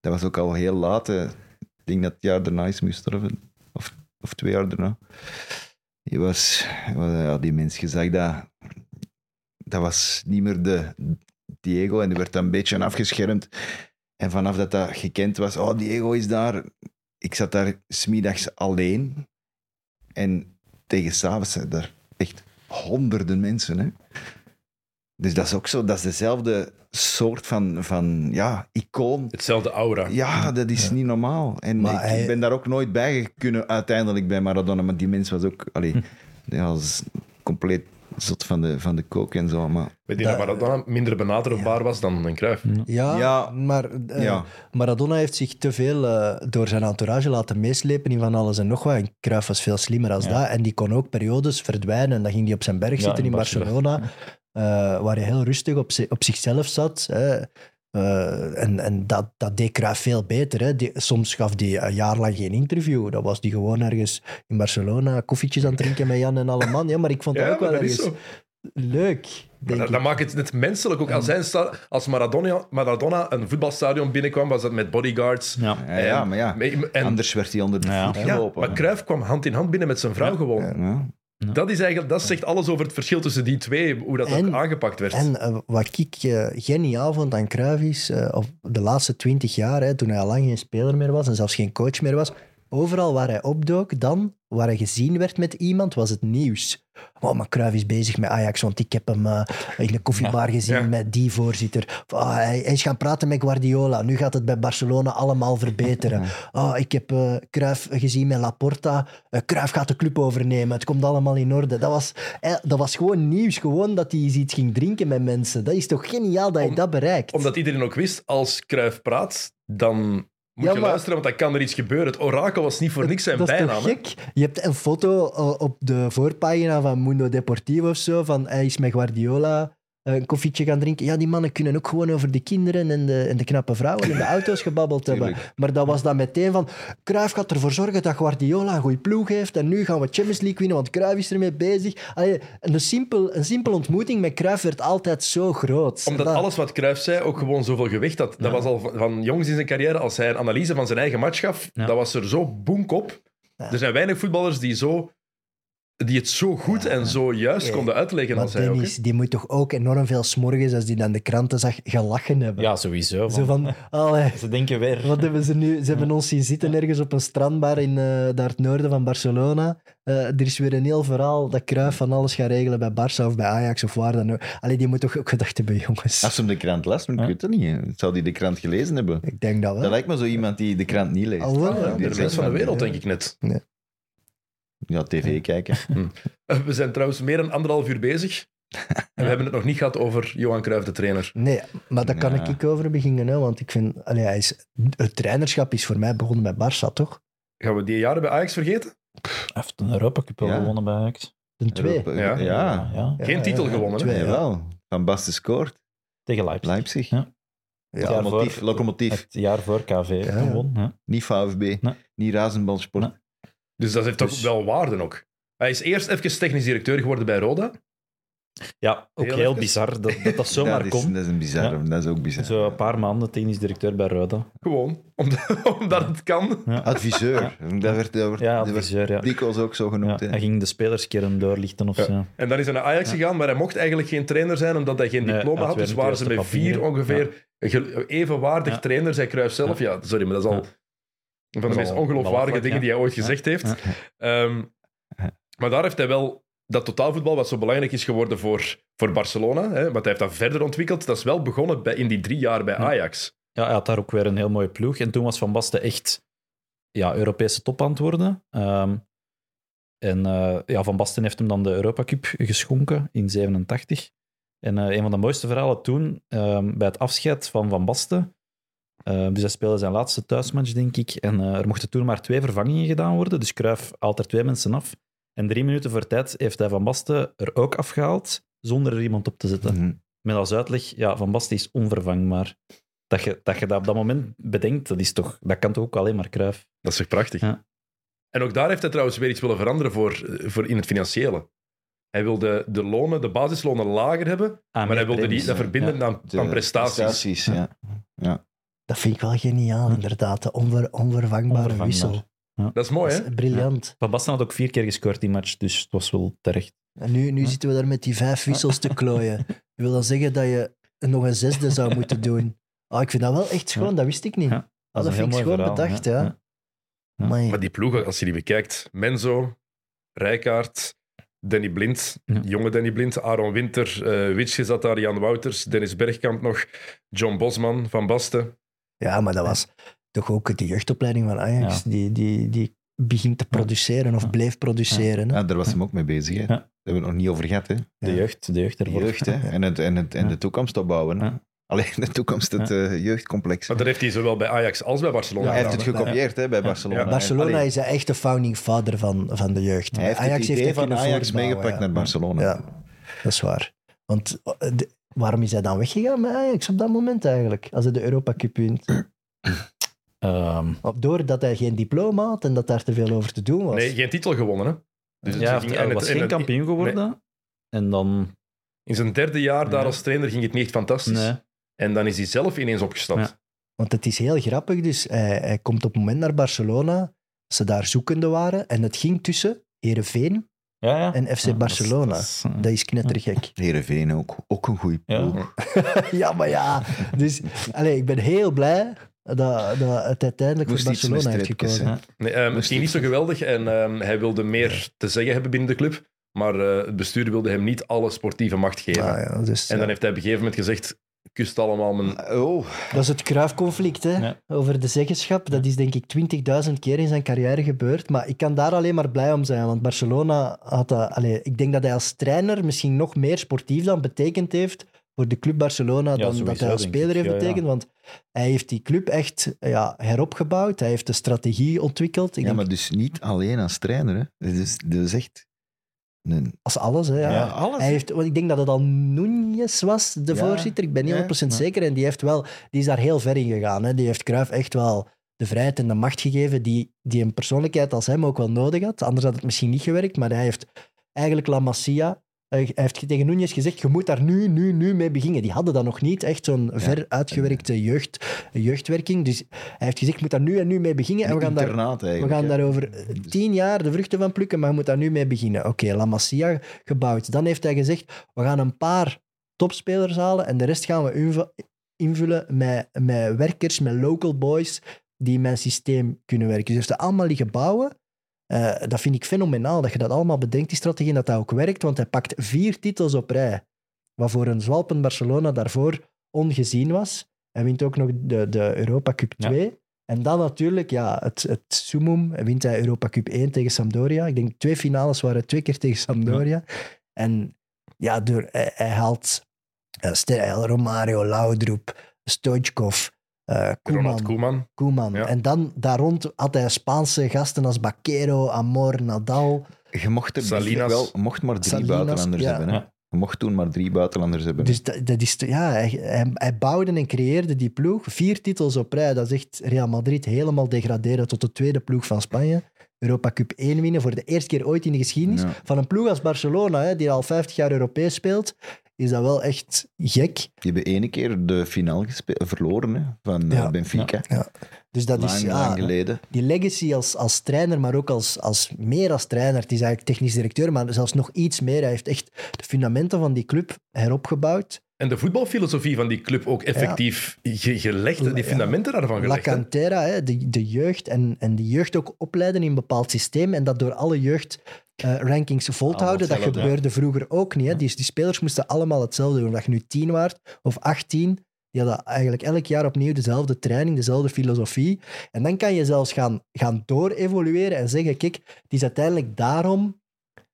dat was ook al heel laat. Ik denk dat het jaar daarna is moest sterven. Of, of twee jaar daarna. Die was, ja, die mens, je zag dat, dat was niet meer de Diego en die werd dan een beetje afgeschermd. En vanaf dat dat gekend was, oh, Diego is daar. Ik zat daar smiddags alleen. En tegen s'avonds zijn er echt honderden mensen. Hè? Dus dat is ook zo, dat is dezelfde soort van, van ja, icoon. Hetzelfde aura. Ja, dat is niet normaal. En Maar ik, hij- ik ben daar ook nooit bij kunnen uiteindelijk bij Maradona, maar die mens was ook, allee, ja, is compleet zot van de, van de coke en zo. Maar Weet je dat Maradona minder benaderbaar was dan een Cruijff? Ja, Ja. maar eh, Ja. Maradona heeft zich te veel eh, door zijn entourage laten meeslepen in van alles en nog wat. En Cruijff was veel slimmer als Ja. dat. En die kon ook periodes verdwijnen. En dan ging hij op zijn berg Ja, zitten in in Barcelona, eh, waar hij heel rustig op, op zichzelf zat. Hè. Eh, en en dat, dat deed Cruijff veel beter. Hè. Die, soms gaf hij een jaar lang geen interview. Dan was hij gewoon ergens in Barcelona koffietjes aan het drinken met Jan en alle man. Ja, maar ik vond dat Ja, ook wel dat ergens leuk. Denk dat, ik. dat maakt het net menselijk. Ook als, als Maradona, Maradona een voetbalstadion binnenkwam, was dat met bodyguards. Ja. ja, ja, maar ja, En, anders werd hij onder de voet ja, gelopen. maar Cruijff kwam hand in hand binnen met zijn vrouw Ja. gewoon. Ja. Dat, is eigenlijk, dat zegt alles over het verschil tussen die twee, hoe dat En- ook aangepakt werd. En eh, wat ik eh, geniaal vond aan Cruijff is, eh, of de laatste twintig jaar, hè, toen hij al lang geen speler meer was en zelfs geen coach meer was, overal waar hij opdook, dan, waar hij gezien werd met iemand, was het nieuws. Oh, maar Cruijff is bezig met Ajax, want ik heb hem eh, in de koffiebar gezien Ja. met die voorzitter. Ah, hij, hij is gaan praten met Guardiola, nu gaat het bij Barcelona allemaal verbeteren. Oh, ik heb eh Cruijff gezien met Laporta. Uh, Cruijff gaat de club overnemen. Het komt allemaal in orde. Dat was, eh, dat was gewoon nieuws. Gewoon dat hij iets ging drinken met mensen. Dat is toch geniaal dat je Om- dat bereikt? Omdat iedereen ook wist, als Cruijff praat, dan moet Ja, je maar- luisteren, want dan kan er iets gebeuren. Het orakel was niet voor niks zijn dat is bijnaam. toch hè? gek? Je hebt een foto eh, op de voorpagina van Mundo Deportivo of zo, van hij is met Guardiola een koffietje gaan drinken. Ja, die mannen kunnen ook gewoon over de kinderen en de, en de knappe vrouwen en de auto's gebabbeld hebben. Maar dat was dan meteen van, Cruijff gaat ervoor zorgen dat Guardiola een goede ploeg heeft en nu gaan we Champions League winnen, want Cruijff is ermee bezig. Allee, een, simpel, een simpel ontmoeting met Cruijff werd altijd zo groot. Omdat Dat- alles wat Cruijff zei ook gewoon zoveel gewicht had. Dat was al van, van jongs in zijn carrière, als hij een analyse van zijn eigen match gaf, Ja. dat was er zo boenk op. Ja. Er zijn weinig voetballers die, zo, die het zo goed en zo juist Ja. konden uitleggen Maar als hij ook. Dennis, die moet toch ook enorm veel smorgens, als die dan de kranten zag, gelachen hebben. ja, sowieso. Zo van, allee, Ze denken weer. Wat hebben ze nu? Ze hebben ons zien zitten ergens op een strandbar in eh, daar het noorden van Barcelona. Eh, er is weer een heel verhaal dat Cruijff van alles gaat regelen bij Barça of bij Ajax of waar dan ook. Allee, die moet toch ook gedacht hebben, jongens. Als hem de krant las, ik weet het niet. Zou hij de krant gelezen hebben? Ik denk dat Dat wel. lijkt me zo iemand die de krant niet leest. Al wel, Ja, ja. de Die zegt van de wereld, ja, denk ik net. Ja, tv kijken. Eh, We zijn trouwens meer dan anderhalf uur bezig. En we hebben het nog niet gehad over Johan Cruijff, de trainer. Nee, maar daar kan Ja. ik over beginnen. Hè, want ik vind, allee, hij is, het trainerschap is voor mij begonnen bij Barça, toch? Gaan we die jaren bij Ajax vergeten? Hij heeft een Europa Cup Ja. gewonnen bij Ajax. De twee. Europa- Ja. ja. ja. ja. Ja, Geen titel ja, gewonnen? Twee, ja. Jawel. Van Basten scoort. Tegen Leipzig. Leipzig. Ja. Locomotief. voor- locomotief. Het jaar voor KV gewonnen. Ja. Niet VfB. Nee. Niet Razenbalsport. Nee. Dus dat heeft toch Dus- wel waarde ook. Hij is eerst even technisch directeur geworden bij Roda. Ja, ook Heel bizar dat dat, dat zomaar dat, is, kon. dat is een bizarre. Dat is ook bizar. Zo een paar maanden technisch directeur bij Roda. Gewoon, omdat, omdat het kan. Adviseur. Dat werd, dat werd, Ja, dat werd adviseur, ja. dikwijls ook zo ja. genoemd. hè. Hij ging de spelerskern doorlichten of Ja. zo. En dan is hij naar Ajax Ja. gegaan, maar hij mocht eigenlijk geen trainer zijn omdat hij geen Nee, diploma hij had. Dus waren ze met eerste vier ongeveer ge- evenwaardig Ja. trainer, zei Cruijff zelf. Ja. sorry, maar dat is al Ja. Van de meest ongeloofwaardige dingen die hij ooit gezegd heeft. Ehm, maar daar heeft hij wel dat totaalvoetbal, wat zo belangrijk is geworden voor, voor Barcelona, hè, want hij heeft dat verder ontwikkeld, dat is wel begonnen bij, in die drie jaar bij Ja. Ajax. Ja, hij had daar ook weer een heel mooie ploeg. En toen was Van Basten echt ja, Europese top aan het worden. Ehm, en eh, ja, Van Basten heeft hem dan de Europa Cup geschonken in 87. En eh, een van de mooiste verhalen toen, ehm, bij het afscheid van Van Basten, ehm, dus hij speelde zijn laatste thuismatch, denk ik, en eh, er mochten toen maar twee vervangingen gedaan worden. Dus Cruijff haalt er twee mensen af. En drie minuten voor tijd heeft hij Van Basten er ook afgehaald, zonder er iemand op te zetten. Mhm. Met als uitleg, ja, Van Basten is onvervangbaar. Dat je, dat je dat op dat moment bedenkt, dat, is toch, dat kan toch ook alleen maar Cruijff. Dat is toch prachtig. Ja. En ook daar heeft hij trouwens weer iets willen veranderen voor, voor in het financiële. Hij wilde de lonen, de basislonen lager hebben, Ah, maar hij wilde die, dat verbinden Ja. aan, aan prestaties. ja. ja. Dat vind ik wel geniaal, inderdaad. De onver, onvervangbare Onvervangbaar. wissel. Dat is mooi, Dat hè? is briljant. Van Basten had ook vier keer gescoord die match, dus het was wel terecht. En nu, nu zitten we daar met die vijf wissels te klooien. Dat wil dan zeggen dat je nog een zesde zou moeten doen. Ah, ik vind dat wel echt schoon, Ja. dat wist ik niet. Ja, Ah, Dat, dat vind ik schoon verhaal, bedacht, ja. Ja. Maar die ploegen, als je die bekijkt, Menzo, Rijkaard, Danny Blind, Ja. jonge Danny Blind, Aaron Winter, eh Witsje zat daar, Jan Wouters, Dennis Bergkamp nog, John Bosman van Basten. Ja, maar dat was toch ook de jeugdopleiding van Ajax. Die, die, die begint te produceren of Ja. bleef produceren. hè. Ja, daar was hem ook mee bezig. Hè. Ja. Daar hebben we het nog niet over gehad. Hè. De jeugd, de jeugd De ervoor. jeugd hè. En, het, en, het, en Ja. de toekomst opbouwen. Hè. Ja. Alleen de toekomst, het eh, jeugdcomplex. Maar dat heeft hij zowel bij Ajax als bij Barcelona hij heeft het gekopieerd hè, bij Barcelona. Ja. Barcelona Allee, is de echte founding father van, van de jeugd. Hij heeft Ajax het idee dat van Ajax meegepakt ja. naar Barcelona. Ja, dat is waar. Want eh, de- waarom is hij dan weggegaan met Ajax op dat moment eigenlijk? Als hij de Europa Cup wint. Ehm, Op- Doordat hij geen diploma had en dat daar te veel over te doen was. Nee, geen titel gewonnen. Hè. Dus ja, hij ging- hij en het- was en geen het- kampioen geworden. En dan... In zijn derde jaar daar als trainer ging het niet echt fantastisch. Nee. En dan is hij zelf ineens opgestapt. Ja. Want het is heel grappig. Dus hij, hij komt op het moment naar Barcelona. Ze daar zoekende waren. En het ging tussen Herenveen Ja, ja. en FC Ja, Barcelona. Dat is, dat is, eh, Dat is knettergek. Heerenveen ook, ook een goede ploeg. ja, maar ja. Dus allee, ik ben heel blij dat, dat het uiteindelijk voor Moest Barcelona heeft gekozen. Nee, ehm, het Moest ging niet zo geweldig en ehm, hij wilde meer te zeggen hebben binnen de club. Maar eh, het bestuur wilde hem niet alle sportieve macht geven. Ah, ja, dus, En ja. dan heeft hij op een gegeven moment gezegd: kust allemaal mijn. Oh, Dat is het Kruifconflict, hè? Ja. Over de zeggenschap. Dat is denk ik 20.000 keer in zijn carrière gebeurd. Maar ik kan daar alleen maar blij om zijn. Want Barcelona had dat... Allee, ik denk dat hij als trainer misschien nog meer sportief dan betekend heeft voor de club Barcelona dan sowieso, dat hij als speler heeft Ja, ja. betekend. Want hij heeft die club echt ja, heropgebouwd. Hij heeft de strategie ontwikkeld. Ik ja, denk, maar dus niet alleen als trainer. Hè. Dat, is, dat is echt... Als alles, hè. Ja. ja, alles. Hij heeft, want ik denk dat het al Núñez was, de Ja, voorzitter. Ik ben niet ja, 100% ja. zeker. En die, heeft wel, die is daar heel ver in gegaan. Hè. Die heeft Cruijff echt wel de vrijheid en de macht gegeven die, die een persoonlijkheid als hem ook wel nodig had. Anders had het misschien niet gewerkt. Maar hij heeft eigenlijk La Masia... eh, Hij heeft tegen Núñez gezegd, je moet daar nu, nu, nu mee beginnen. Die hadden dat nog niet, echt zo'n ver uitgewerkte jeugd, jeugdwerking. Dus hij heeft gezegd, je moet daar nu en nu mee beginnen. En we gaan daar we gaan daar over eh, tien jaar de vruchten van plukken, maar je moet daar nu mee beginnen. Oké, La Masia gebouwd. Dan heeft hij gezegd, we gaan een paar topspelers halen en de rest gaan we invu- invullen met, met werkers, met local boys die mijn systeem kunnen werken. Dus dat allemaal liggen bouwen. Eh, dat vind ik fenomenaal, dat je dat allemaal bedenkt, die strategie, en dat dat ook werkt, want hij pakt vier titels op rij, wat voor een zwalpend Barcelona daarvoor ongezien was. Hij wint ook nog de, de Europa Cup Ja. 2. En dan natuurlijk, ja, het, het summum, wint hij Europa Cup 1 tegen Sampdoria. Ik denk twee finales waren twee keer tegen Sampdoria. En ja, door, hij, hij haalt uh, Romario, Laudrup, Stoichkov, eh Ronald Koeman. Koeman. Koeman. Ja. En dan daar rond had hij Spaanse gasten als Baquero, Amor, Nadal. Je mocht er dus Salinas. wel, mocht maar drie Salinas, buitenlanders ja. hebben. Hè. Je mocht toen maar drie buitenlanders hebben. Dus dat, dat is, ja, hij, hij, hij bouwde en creëerde die ploeg. Vier titels op rij. Dat is echt Real Madrid helemaal degraderen tot de tweede ploeg van Spanje. Europa Cup 1 winnen voor de eerste keer ooit in de geschiedenis. Ja. Van een ploeg als Barcelona, hè, die al 50 jaar Europees speelt, is dat wel echt gek. Die hebben ene keer de finale verloren hè, van eh, Ja. Benfica. Dus dat lang, is lang ja, geleden. die legacy als, als trainer, maar ook als, als meer als trainer. Het is eigenlijk technisch directeur, maar zelfs nog iets meer. Hij heeft echt de fundamenten van die club heropgebouwd. En de voetbalfilosofie van die club ook effectief ge- gelegd, die Ja. fundamenten daarvan La gelegd. hè. Cantera, hè, de, de jeugd en, en die jeugd ook opleiden in een bepaald systeem en dat door alle jeugdrankings vol te houden. Dat gebeurde vroeger ook niet. Hè. Die, die spelers moesten allemaal hetzelfde doen. Dat je nu tien waard of 18, die hadden eigenlijk elk jaar opnieuw dezelfde training, dezelfde filosofie. En dan kan je zelfs gaan, gaan door-evolueren en zeggen, kijk, het is uiteindelijk daarom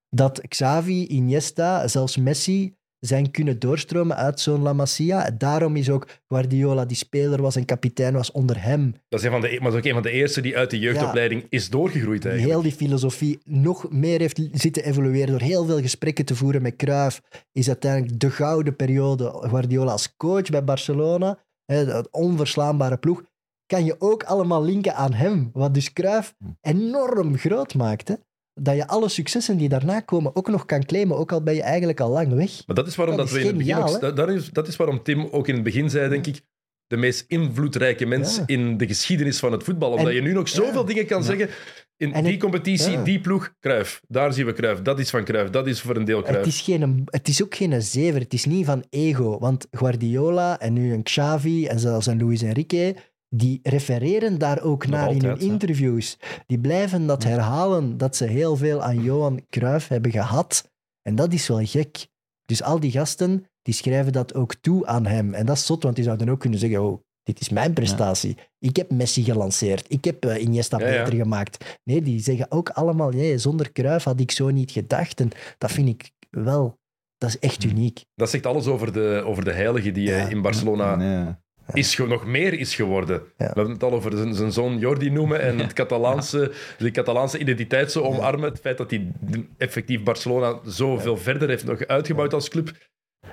dat Xavi, Iniesta, zelfs Messi zijn kunnen doorstromen uit zo'n La Masia. Daarom is ook Guardiola, die speler was en kapitein was onder hem, Dat is een van de, maar dat is ook een van de eerste die uit de jeugdopleiding is doorgegroeid eigenlijk. heel die filosofie nog meer heeft zitten evolueren door heel veel gesprekken te voeren met Cruyff, is uiteindelijk de gouden periode Guardiola als coach bij Barcelona, hè, dat onverslaanbare ploeg, kan je ook allemaal linken aan hem, wat dus Cruyff enorm groot maakt. Dat je alle successen die daarna komen ook nog kan claimen, ook al ben je eigenlijk al lang weg. Maar dat is waarom Dat dat is we in het begin ook, dat, dat is, dat is waarom Tim ook in het begin zei, denk ik, de meest invloedrijke mens Ja. in de geschiedenis van het voetbal. Omdat En- je nu nog zoveel ja. dingen kan zeggen. In En die het- competitie, die ploeg, Cruijff. Daar zien we Cruijff. Dat is van Cruijff. Dat is voor een deel Het Cruijff. is, geen, het is ook geen zever, het is niet van ego. Want Guardiola en nu een Xavi en zelfs een Luis Enrique, die refereren daar ook Nog naar in hun interviews. Die blijven dat herhalen, dat ze heel veel aan Johan Cruijff hebben gehad. En dat is wel gek. Dus al die gasten, die schrijven dat ook toe aan hem. En dat is zot, want die zouden ook kunnen zeggen, oh, dit is mijn prestatie. Ik heb Messi gelanceerd. Ik heb eh, Iniesta Ja, ja. beter gemaakt. Nee, die zeggen ook allemaal, nee, zonder Cruijff had ik zo niet gedacht. En dat vind ik wel, dat is echt uniek. Dat zegt alles over de, over de heilige die eh, Ja. in Barcelona. Is nog meer is geworden. We hebben het al over zijn, zijn zoon Jordi noemen en het Catalaanse, de Catalaanse identiteit zo omarmen. Het feit dat hij effectief Barcelona zoveel verder heeft nog uitgebouwd als club.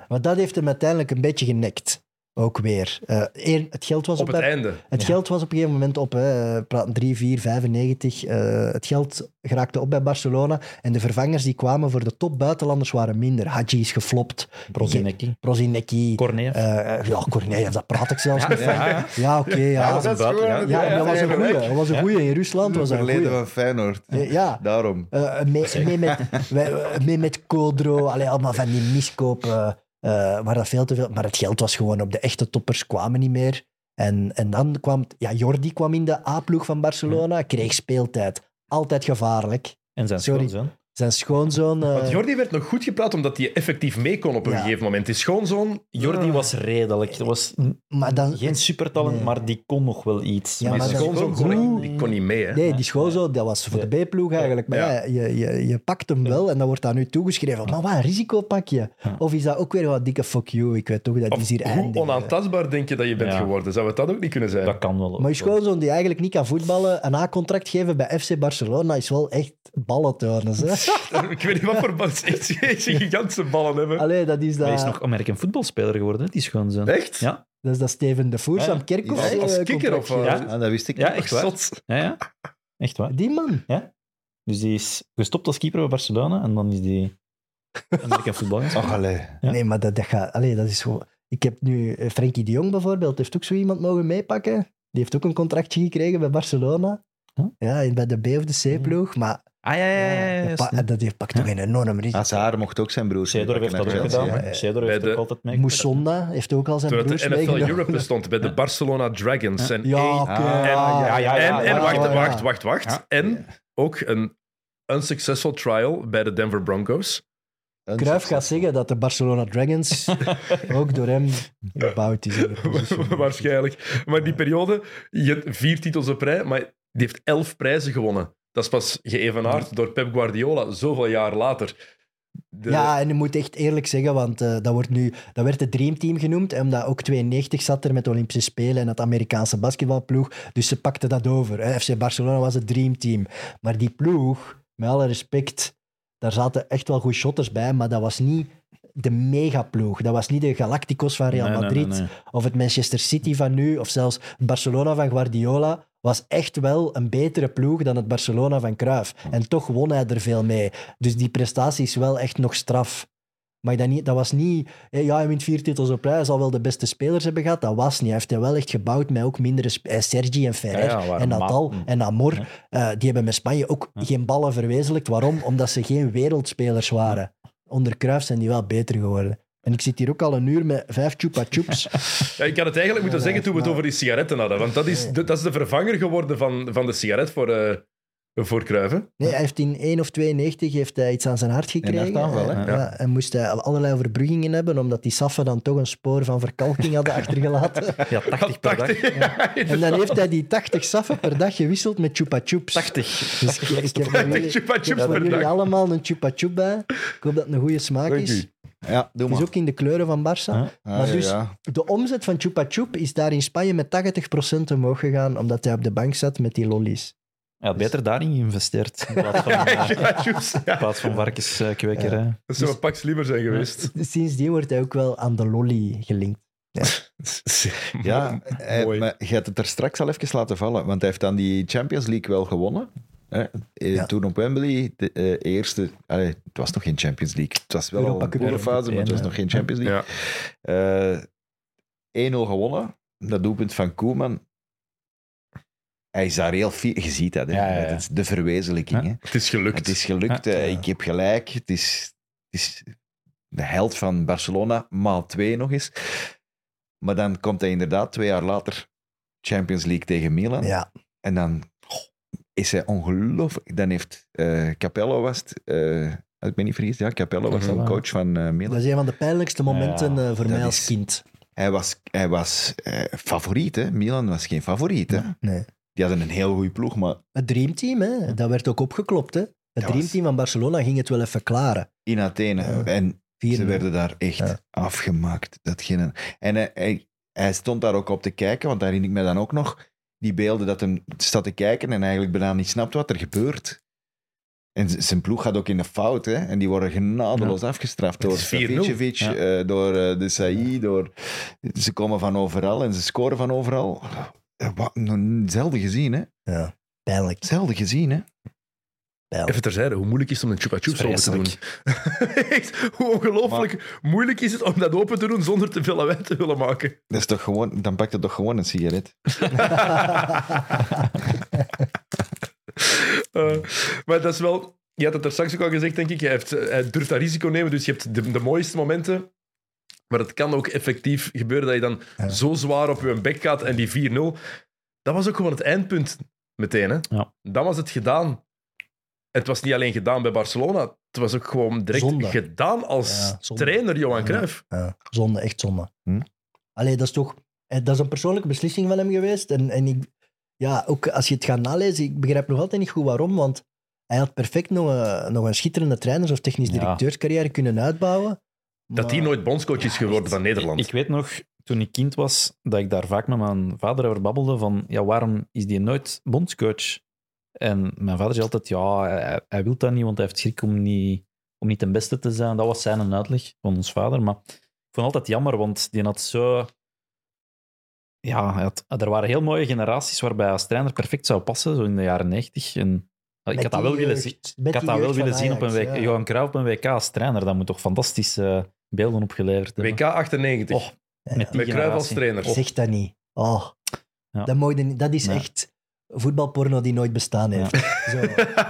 Maar dat heeft hem uiteindelijk een beetje genekt. Ook weer. Eh, één, het geld was Op op, het einde. Het geld was op een gegeven moment op. Hè. We praten 3, 4, 95. Eh, het geld geraakte op bij Barcelona. En de vervangers die kwamen voor de top buitenlanders waren minder. Hadji is geflopt. Brozinecki. Prozinecki. Corneef. Eh, ja, Corneef, dat praat ik zelfs niet van. ja, ja. Ja, oké. ja. dat buiten, ja. Dat was een goeie. goede. Dat was een goeie. In Rusland was dat een Verleden goeie. van Feyenoord. Ja. Daarom. Eh, mee, mee, met, eh, mee met Codro, allee, allemaal van die miskopen, eh waar dat veel te veel... Maar het geld was gewoon op. De echte toppers kwamen niet meer. En, en dan kwam... Ja, Jordi kwam in de A-ploeg van Barcelona, kreeg speeltijd. Altijd gevaarlijk. En zijn Sorry. schoonzoon. Zijn schoonzoon... eh, Want Jordi werd nog goed gepraat omdat hij effectief mee kon op een Ja. gegeven moment. Die schoonzoon... Jordi eh, was redelijk. Dat was maar dan, geen supertalent, Nee. maar die kon nog wel iets. Ja, die maar dat- schoonzoon kon, die kon niet mee. Hè. Nee, die schoonzoon, dat was voor de B-ploeg eigenlijk. Maar Ja. ja, je, je, je pakt hem wel en dan wordt dat nu toegeschreven. Maar wat een risico pak je? Of is dat ook weer wat dikke fuck you? Ik weet toch dat Of is hier hoe eindigen. onaantastbaar denk je dat je bent Ja. geworden? Zou het dat ook niet kunnen zijn? Dat kan wel. Maar je schoonzoon die eigenlijk niet kan voetballen, een A-contract geven bij FC Barcelona is wel echt ballen tonen. Hè? Ik weet niet wat voor ballen. Echt ze gigantische ballen hebben. Allee, dat is Hij is dat, nog American voetbalspeler geworden, hè, die schoonzoon. Echt? Ja, dat, is dat Steven de Voer, Ja, Sam Kerkhoff. ja, als eh, kikker of, eh, Ja. Ah, dat wist ik ja niet. echt waar. Zot. Ja, ja. Echt waar. Die man. Dus die is gestopt als keeper bij Barcelona en dan is die American voetbal. Ach, allee. Ja. Nee, maar dat, dat gaat... Allee, dat is gewoon... Ik heb nu... eh, Frenkie de Jong bijvoorbeeld, heeft ook zo iemand mogen meepakken. Die heeft ook een contractje gekregen bij Barcelona. Huh? Ja, bij de B of de C-ploeg. Maar Ah, ja, ja, ja. ja, dat, heeft pakt toch een enorm risico. Hazard mocht ook zijn broers Seedorf heeft dat ook gedaan. Bij heeft ook altijd mee. Moussonda heeft ook al zijn Toen het broers de NFL. Europe bestond bij de Ja. Barcelona Dragons. En Ja, oké. Ah, ja, ja, ja, en, ja, en ja, wacht, wacht, wacht, wacht. Ja. En ook een unsuccessful trial bij de Denver Broncos. Cruijff gaat zeggen dat de Barcelona Dragons ook door hem gebouwd is. Waarschijnlijk. Maar die periode, je hebt vier titels op rij, maar die heeft elf prijzen gewonnen. Dat is pas geëvenaard door Pep Guardiola, zoveel jaar later. De- Ja, en je moet echt eerlijk zeggen, want eh, dat, wordt nu, dat werd het Dream Team genoemd, omdat ook 92 zat er met de Olympische Spelen en het Amerikaanse basketbalploeg. Dus ze pakten dat over. Hè. FC Barcelona was het Dream Team. Maar die ploeg, met alle respect, daar zaten echt wel goede shotters bij, maar dat was niet de megaploeg. Dat was niet de Galacticos van Real Nee, Madrid nee, nee. of het Manchester City van nu, of zelfs Barcelona van Guardiola, was echt wel een betere ploeg dan het Barcelona van Cruyff. En toch won hij er veel mee. Dus die prestatie is wel echt nog straf. Maar dat, niet, dat was niet... Ja, hij wint vier titels op rij, hij zal wel de beste spelers hebben gehad. Dat was niet. Hij heeft hij wel echt gebouwd met ook mindere... eh, Sergi en Ferrer Ja, ja, waren en Nadal ma- en Amor. Ja. eh, die hebben met Spanje ook geen ballen verwezenlijkt. Waarom? Omdat ze geen wereldspelers waren. Onder Cruyff zijn die wel beter geworden. En ik zit hier ook al een uur met vijf chupa chups. Ja, ik had het eigenlijk moeten zeggen toen we het over die sigaretten hadden. Want dat is de, dat is de vervanger geworden van, van de sigaret voor, eh voor hè? Nee, hij heeft in 1 of 92 heeft hij iets aan zijn hart gekregen. hartaanval, hè? Ja, en moest hij allerlei overbruggingen hebben, omdat die saffen dan toch een spoor van verkalking hadden achtergelaten. Ja, 80 per dag. 80, ja, En dan heeft hij die 80 saffen per dag gewisseld met chupa chups. 80. Dus ik, ik heb voor 80 jullie, chupa ik heb chups per jullie dag. allemaal een chupa chup bij. Ik hoop dat het een goede smaak Dank is. u. Ja, doe Het is ook in de kleuren van Barça. Ja. Ah, maar ja, dus- ja. De omzet van Chupa Chup is daar in Spanje met 80% omhoog gegaan, omdat hij op de bank zat met die lollies. Hij had beter daarin geïnvesteerd. In plaats van, eh, Ja, ja. plaats van varkenskwekerij. Dat zou een Pax liever zijn geweest. Sindsdien wordt hij ook wel aan de lolly gelinkt. Ja, hij- Mooi. maar je hebt het er straks al even laten vallen, want hij heeft dan die Champions League wel gewonnen. Hè? Eh, Ja. Toen op Wembley, de eh, eerste... Allee, het was nog geen Champions League. Het was wel Europa een poolfase, maar het was nog geen Champions League. Ja. Eh, 1-0 gewonnen. Dat doelpunt van Koeman. Hij is daar heel fier. Je ziet dat, hè? Ja, ja, ja. Dat is de verwezenlijking. Ja. Hè? Het is gelukt. Het is gelukt. Ja. Ik heb gelijk. Het is, het is de held van Barcelona, maal twee nog eens. Maar dan komt hij inderdaad twee jaar later Champions League tegen Milan. Ja, En dan is hij ongelooflijk. Dan heeft eh, Capello was het, eh, ik me niet vergis, ja, Capello was dan coach van eh, Milan. dat is een van de pijnlijkste momenten Ja, voor dat mij als is- kind. Hij was, hij was eh, favoriet, hè? Milan was geen favoriet, hè? Nee. Die hadden een heel goede ploeg, maar Het dreamteam, hè, dat werd ook opgeklopt. Hè. Het Dat was- dreamteam van Barcelona ging het wel even klaren. in Athene. En 4-0. ze werden daar echt afgemaakt. Dat. En hij, hij, hij stond daar ook op te kijken, want daar herinner ik me dan ook nog die beelden dat hem staat te kijken en eigenlijk bijna niet snapt wat er gebeurt. En zijn ploeg gaat ook in de fout, hè? En die worden genadeloos afgestraft door is 4-0. Savicevic, Ja. eh, door eh, de Saï, door... Ze komen van overal en ze scoren van overal. Eh, Wat, nog zelden gezien, hè? Ja, pijnlijk. Zelden gezien, hè? Even terzijde, hoe moeilijk is het om een chupa chups open te doen? Echt, hoe ongelooflijk moeilijk is het om dat open te doen zonder te veel lawaai te willen maken? Dat is toch gewoon... Dan pakt het toch gewoon een sigaret? Eh, maar dat is wel... Je had het er straks ook al gezegd, denk ik. Hij, heeft, hij durft dat risico nemen, dus je hebt de, de mooiste momenten. Maar het kan ook effectief gebeuren dat je dan Ja. zo zwaar op je bek gaat en die 4-0... Dat was ook gewoon het eindpunt meteen. Hè? Ja. Dan was het gedaan. Het was niet alleen gedaan bij Barcelona, het was ook gewoon direct Zonde. gedaan als Ja, trainer Johan Cruijff. Ja, zonde, echt zonde. Hm? Allee, dat is toch... eh, Dat is een persoonlijke beslissing van hem geweest. En, en ik, ja, ook als je het gaat nalezen, ik begrijp nog altijd niet goed waarom, want hij had perfect nog een, nog een schitterende trainers- of technisch Ja. directeurscarrière kunnen uitbouwen. Dat hij nooit bondscoach is geworden van Nederland. Ik weet nog, toen ik kind was, dat ik daar vaak met mijn vader over babbelde van, ja, waarom is die nooit bondscoach? En mijn vader zei altijd, ja, hij, hij wil dat niet, want hij heeft schrik om niet, om niet ten beste te zijn. Dat was zijn uitleg van ons vader. Maar ik vond het altijd jammer, want die had zo... Ja, hij had, er waren heel mooie generaties waarbij als trainer perfect zou passen, zo in de jaren negentig. En ik Met had dat wel willen jeugd- zien. Ik had dat wel willen zien op een WK. ja. Johan Cruijff op een WK als trainer. Dat moet toch fantastische beelden opgeleverd hebben. WK 98. Oh, met die met Cruijff als trainer. Zeg dat niet. Oh. Ja. Dat, niet- dat is Ja. echt voetbalporno die nooit bestaan heeft. Zo.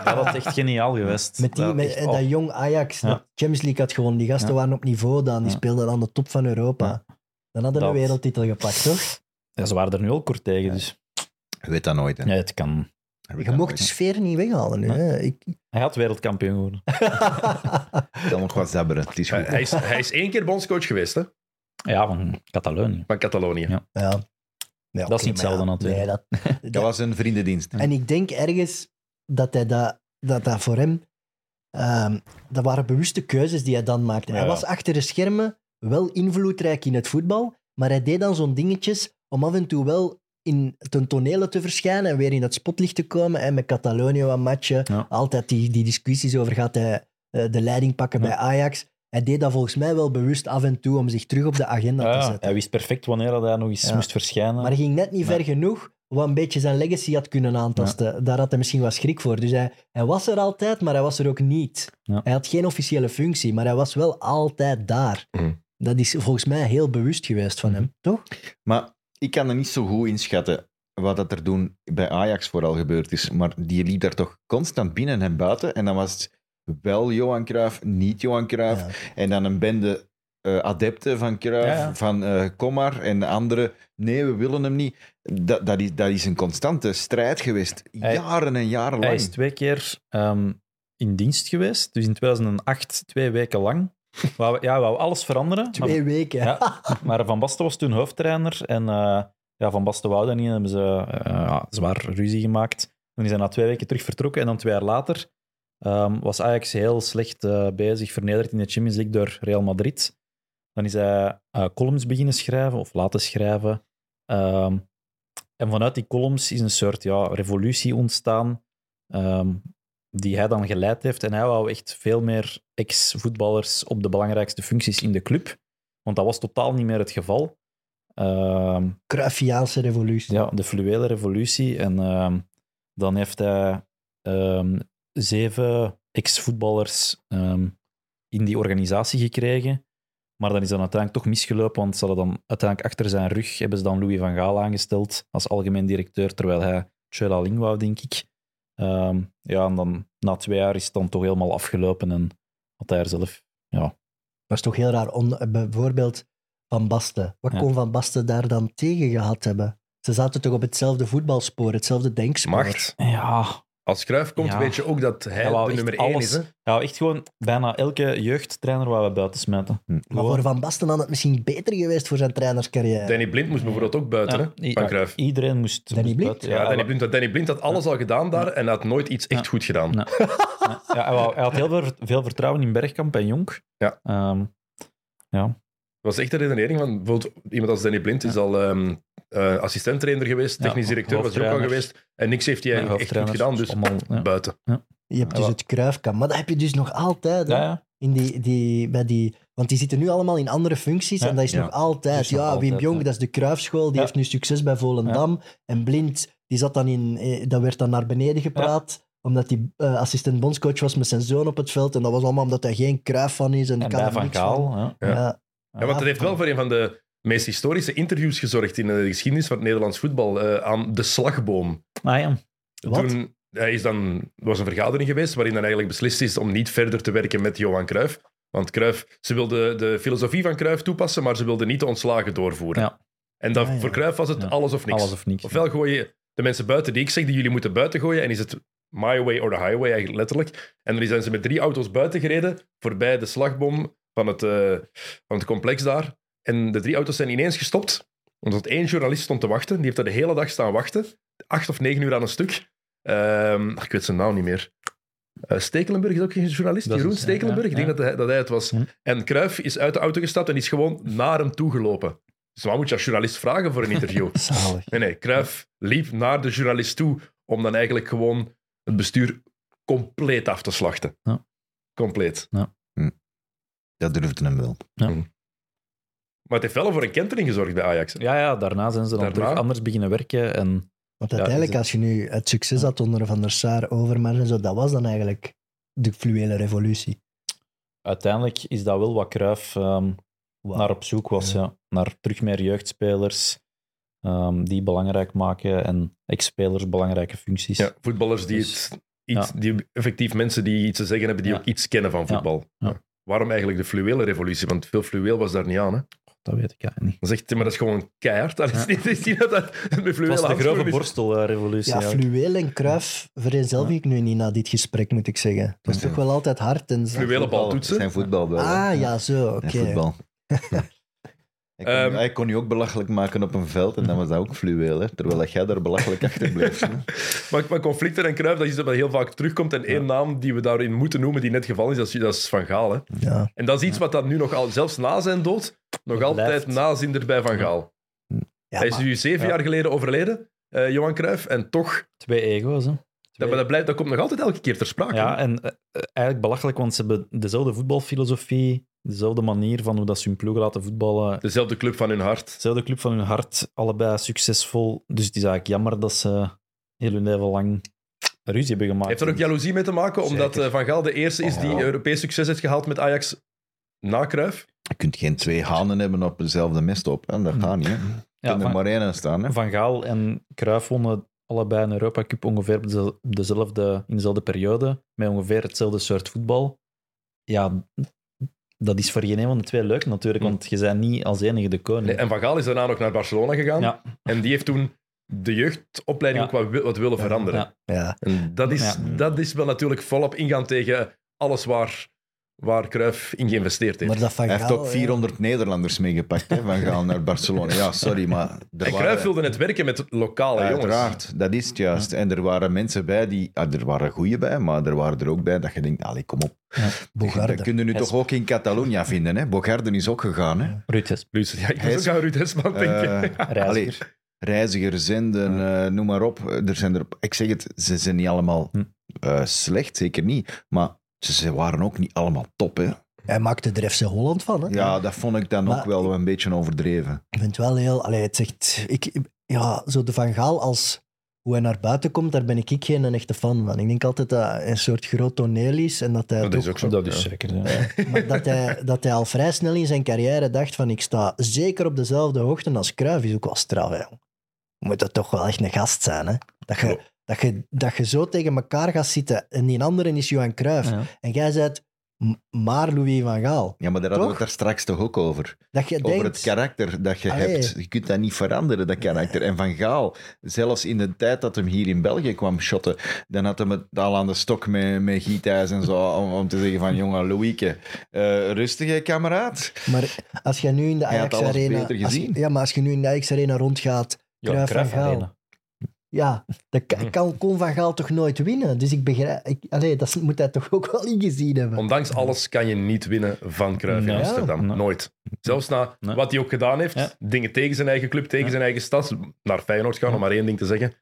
Dat was echt geniaal geweest. Met, die, Dat met echt- oh. dat jong Ajax, Ja. dat Champions League had gewonnen. Die gasten Ja. waren op niveau dan. Die Ja. speelden aan de top van Europa. Ja. Dan hadden we Dat- een wereldtitel gepakt, toch? Ja, ze waren er nu ook kort tegen, dus Je weet dat nooit, hè? ja, het kan. Je mocht de sfeer niet weghalen nu. Ja. Hè. Ik... Hij had wereldkampioen geworden. Ik kan nog wat zabberen. Het is hij is, hij is één keer bondscoach geweest, hè? Ja, van Catalonië. Van Catalonië. Ja. Dat is niet hetzelfde natuurlijk. Nee, dat, Dat was een vriendendienst. En ik denk ergens dat hij dat, dat, dat voor hem... ehm, dat waren bewuste keuzes die hij dan maakte. Hij Ja. was achter de schermen wel invloedrijk in het voetbal, maar hij deed dan zo'n dingetjes om af en toe wel in ten tonele te verschijnen en weer in het spotlicht te komen. En met Catalonië wat matchen. Ja. Altijd die, die discussies over gaat hij eh, de leiding pakken Ja. bij Ajax. Hij deed dat volgens mij wel bewust af en toe om zich terug op de agenda te zetten. hij wist perfect wanneer dat hij nog eens Ja. moest verschijnen. Maar hij ging net niet Nee. ver genoeg wat een beetje zijn legacy had kunnen aantasten. Daar had hij misschien wat schrik voor. Dus hij, hij was er altijd, maar hij was er ook niet. Ja. Hij had geen officiële functie, maar hij was wel altijd daar. Mhm. Dat is volgens mij heel bewust geweest van hem, toch? Maar ik kan er niet zo goed inschatten wat dat er toen bij Ajax vooral gebeurd is. Maar die liep daar toch constant binnen en buiten. En dan was het wel Johan Cruijff, niet Johan Cruijff. Ja. En dan een bende eh, adepten van Cruijff, Ja, ja. van eh kom maar. En de anderen, nee, we willen hem niet. Dat, dat, is, dat is een constante strijd geweest. Hij- Jaren en jaren Hij lang. is twee keer ehm, in dienst geweest. Dus in 2008 twee weken lang. Wou, ja, wou alles veranderen. maar- Twee weken. Ja, maar Van Basten was toen hoofdtrainer. En eh, ja, Van Basten wou dat niet. En hebben ze ja, zwaar ruzie gemaakt. Toen is hij na twee weken terug vertrokken. En dan twee jaar later ehm, was Ajax heel slecht eh, bezig, vernederd in de Champions League door Real Madrid. Dan is hij eh, columns beginnen schrijven, of laten schrijven. Ehm, en vanuit die columns is een soort ja, revolutie ontstaan, ehm, die hij dan geleid heeft. En hij wou echt veel meer ex-voetballers op de belangrijkste functies in de club. Want dat was totaal niet meer het geval. Cruyffiaanse revolutie. ja, de fluwele revolutie. En dan heeft hij zeven ex-voetballers ehm, in die organisatie gekregen. Maar dan is dat uiteindelijk toch misgelopen, want ze hadden dan uiteindelijk achter zijn rug hebben ze dan Louis van Gaal aangesteld als algemeen directeur, terwijl hij Chela Ling wou, denk ik. Ehm, ja, en dan na twee jaar is het dan toch helemaal afgelopen en had hij er zelf... Ja, Dat is toch heel raar. On- bijvoorbeeld Van Basten. Wat Ja. kon Van Basten daar dan tegen gehad hebben? Ze zaten toch op hetzelfde voetbalspoor, hetzelfde denkspoor. Macht. ja Als Cruijff komt, Ja. weet je ook dat hij wou de echt nummer één alles- is. Hè? Ja, echt gewoon bijna elke jeugdtrainer wou we buiten smijten. Maar Gewoon- voor Van Basten had het misschien beter geweest voor zijn trainerscarrière. Danny Blind moest bijvoorbeeld ook buiten Ja, hè, i- van. Iedereen moest... Danny moest Blind? buiten. Ja, Danny Blind, Danny Blind had alles al gedaan daar en had nooit iets echt Ja. goed gedaan. Ja. Ja, ja, hij, wou- hij had heel veel, veel vertrouwen in Bergkamp en Jonk. Ja. Ehm, ja. Dat was echt de redenering van bijvoorbeeld iemand als Danny Blind is al ehm eh, assistenttrainer geweest, Ja, technisch directeur was hij ook al geweest en niks heeft hij eigenlijk echt goed gedaan, dus allemaal, buiten. Je hebt dus het Cruijffkamp. Maar dat heb je dus nog altijd. hè. Ja, ja. In die, die, bij die, want die zitten nu allemaal in andere functies Ja. en dat is Ja. nog altijd. Dat is nog ja, Wim altijd, Jong, ja. dat is de Cruijffschool, die Ja. heeft nu succes bij Volendam. En Blind, die zat dan in, eh, dat werd dan naar beneden gepraat, omdat hij eh, assistent bondscoach was met zijn zoon op het veld. En dat was allemaal omdat hij geen Cruijff van is. En, En kan bij er Van niks Gaal. van. Ja. Ja. Ja. Want het heeft wel voor een van de meest historische interviews gezorgd in de geschiedenis van het Nederlands voetbal eh, aan de slagboom. Ah, ja. Wat? Toen hij is dan, er was een vergadering geweest waarin dan eigenlijk beslist is om niet verder te werken met Johan Cruijff. Want Cruijff, ze wilde de filosofie van Cruijff toepassen, maar ze wilde niet de ontslagen doorvoeren. Ja. En dat, Ah, ja. voor Cruijff was het Ja. alles of niks. Alles of niks. Ofwel gooi je de mensen buiten die ik zeg die jullie moeten buiten gooien en is het my way or the highway eigenlijk letterlijk. En dan zijn ze met drie auto's buiten gereden voorbij de slagboom van het, eh, van het complex daar. En de drie auto's zijn ineens gestopt omdat één journalist stond te wachten. Die heeft daar de hele dag staan wachten. Acht of negen uur aan een stuk. Ehm, ik weet zijn naam niet meer. Eh, Stekelenburg is ook geen journalist. Dat Jeroen Stekelenburg. ja, Ik denk dat hij, dat hij het was. Hm. En Cruijff is uit de auto gestapt en is gewoon naar hem toegelopen. Dus wat moet je als journalist vragen voor een interview? Zalig. Nee, nee. Cruijff liep naar de journalist toe om dan eigenlijk gewoon het bestuur compleet af te slachten. Ja. Compleet. Dat durfde hem wel. Maar het heeft wel voor een kentering gezorgd bij Ajax. Ja, ja, daarna zijn ze dan Daarna? terug anders beginnen werken. En Want Ja, uiteindelijk, als je nu het succes had onder Van der Sar, Overmars en zo, dat was dan eigenlijk de fluwele revolutie. uiteindelijk is dat wel wat Cruijff ehm, naar op zoek was. Ja. Ja. Naar terug meer jeugdspelers ehm, die belangrijk maken en ex-spelers belangrijke functies. Ja, voetballers die, Dus- het, iets, die effectief mensen die iets te zeggen hebben, die Ja. ook iets kennen van voetbal. Ja. Waarom eigenlijk de fluwele revolutie? Want veel fluweel was daar niet aan. Hè? Dat weet ik eigenlijk niet. Dan zegt hij, maar dat is gewoon keihard. Dat is Ja. niet, het is niet dat dat met Het fluwele was de grove borstelrevolutie. Ja, fluweel en kruif vereenzelvig ik nu niet na dit gesprek, moet ik zeggen. Het was Ja. toch wel altijd hard en. Fluwele bal toetsen. Zijn voetbal. Ah, ja, zo, oké. Zijn voetbal. Hij kon, Ehm. hij kon je ook belachelijk maken op een veld en dan was dat ook fluweel. Hè? Terwijl dat jij daar belachelijk achter bleef. hè. Maar, maar conflicten en Cruijff, dat is iets dat heel vaak terugkomt. En één naam die we daarin moeten noemen, die net gevallen is, dat is, dat is Van Gaal. Hè? Ja. En dat is iets wat dat nu nog al, zelfs na zijn dood, nog Dat altijd blijft. nazinder bij Van Gaal. Ja, Hij is nu zeven Ja. jaar geleden overleden, eh, Johan Cruijff. En toch, Twee ego's. Hè. Dat, maar dat, blijft, dat komt nog altijd elke keer ter sprake. Ja, en eh, eigenlijk belachelijk, want ze hebben dezelfde voetbalfilosofie, dezelfde manier van hoe dat ze hun ploegen laten voetballen. Dezelfde club van hun hart. Dezelfde club van hun hart, allebei succesvol. Dus het is eigenlijk jammer dat ze heel hun leven lang ruzie hebben gemaakt. Heeft er ook jaloezie mee te maken, omdat Zeker. eh, Van Gaal de eerste is die Oh. Europees succes heeft gehaald met Ajax na Cruijff? Je kunt geen twee hanen hebben op dezelfde mestop. Hè? Dat gaat niet. Hè? Je Ja, er van, maar één staan. Hè? van Gaal en Cruijff wonnen allebei een Europa Cup ongeveer op dezelfde, in dezelfde periode, met ongeveer hetzelfde soort voetbal. Ja, dat is voor geen een van de twee leuk natuurlijk, Hm. want je bent niet als enige de koning. Nee, en Van Gaal is daarna nog naar Barcelona gegaan. Ja. En die heeft toen de jeugdopleiding Ja. ook wat, wat willen veranderen. Ja. Ja. En dat is, Ja. dat is wel natuurlijk volop ingaan tegen alles waar, waar Cruijff in geïnvesteerd heeft. Maar dat Van Hij heeft Gaal, ook ja. 400 Nederlanders meegepakt hè, van Gaal naar Barcelona. Ja, sorry, maar... En waren- Cruijff wilde het werken met lokale jongens. Uiteraard, dat is het juist. En er waren mensen bij die... ah, er waren goeie bij, maar er waren er ook bij dat je denkt, allee, kom op. Bogarde. Dat kun je nu toch ook in Catalonië vinden. Hè? Bogarde is ook gegaan. Hè? Ruud Luus, ja, ik is- ook aan Ruud Hesman denken. Eh, reiziger. allee, reiziger, zenden, eh, noem maar op. Er zijn er, ik zeg het, ze zijn niet allemaal Hm. eh, slecht, zeker niet. Maar ze, ze waren ook niet allemaal top. Hè? Hij maakte er FC Holland van. Hè? Ja, dat vond ik dan Maar- ook wel een beetje overdreven. Ik vind het wel heel... Allee, het zegt... Ik, ja, zo de Van Gaal als... Hoe hij naar buiten komt, daar ben ik ik geen echte fan van. Ik denk altijd dat hij een soort groot toneel is en dat hij Dat toch- is ook zo. Dat is Ja. zeker. Ja. Maar dat hij, dat hij al vrij snel in zijn carrière dacht van ik sta zeker op dezelfde hoogte als Cruijff is ook wel straf. Hè. Moet dat toch wel echt een gast zijn. Hè? Dat, je, dat, je, dat je zo tegen elkaar gaat zitten en die andere is Johan Cruijff. Ja. En jij bent M- maar Louis van Gaal. Ja, maar daar hadden we het daar straks toch ook over. Dat je Over denkt, het karakter dat je Allee. hebt. Je kunt dat niet veranderen, dat karakter. En Van Gaal, zelfs in de tijd dat hem hier in België kwam shotten, dan had hem het al aan de stok met, met gietijs en zo, om, om te zeggen van, jongen, Louieke, eh rustig hè, kameraad. maar als je nu in de Hij Ajax Arena... als- ja, maar als je nu in de Ajax Arena rondgaat, Ja, Cruijff van Cruijff Gaal. Arena. Ja, dat kan, kan, kon Van Gaal toch nooit winnen? Dus ik begrijp... Ik, allee, dat moet hij toch ook wel ingezien hebben? Ondanks alles kan je niet winnen van Cruijff in. Amsterdam. Nee. Nooit. Zelfs na Nee. wat hij ook gedaan heeft, Ja. dingen tegen zijn eigen club, tegen Ja. zijn eigen stad, naar Feyenoord gaan, Ja. om maar één ding te zeggen.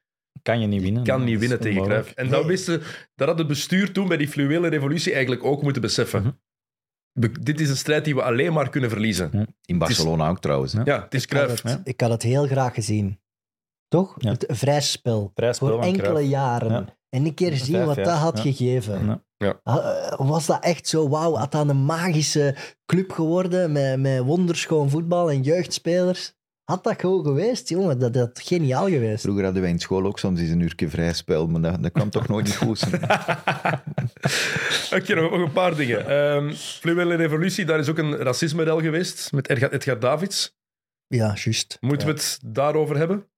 Kan je niet winnen. kan niet winnen tegen. Cruijff. En dat, wisten, dat had het bestuur toen bij die fluwele revolutie eigenlijk ook moeten beseffen. Mhm. Be- dit is een strijd die we alleen maar kunnen verliezen. In Barcelona ook trouwens. hè. Ja, het is ik, had Cruijff. het, ik had het heel graag gezien. Toch? Ja. Het vrij spel. Vrij spel Voor van enkele Cruijff. jaren. Ja. En een keer zien wat dat had ja. gegeven. Ja. Ja. Ah, Was dat echt zo, wauw, had dat een magische club geworden met, met wonderschoon voetbal en jeugdspelers? Had dat gewoon geweest, jongen? Dat had geniaal geweest. Vroeger hadden wij in school ook soms eens een uurtje vrij spel, maar dat, dat kwam toch nooit niet goed. Oké, nog, nog een paar dingen. Ehm fluwele revolutie, daar is ook een racisme-rel geweest met Edgar, Edgar Davids. Ja, juist. Moeten we het daarover hebben?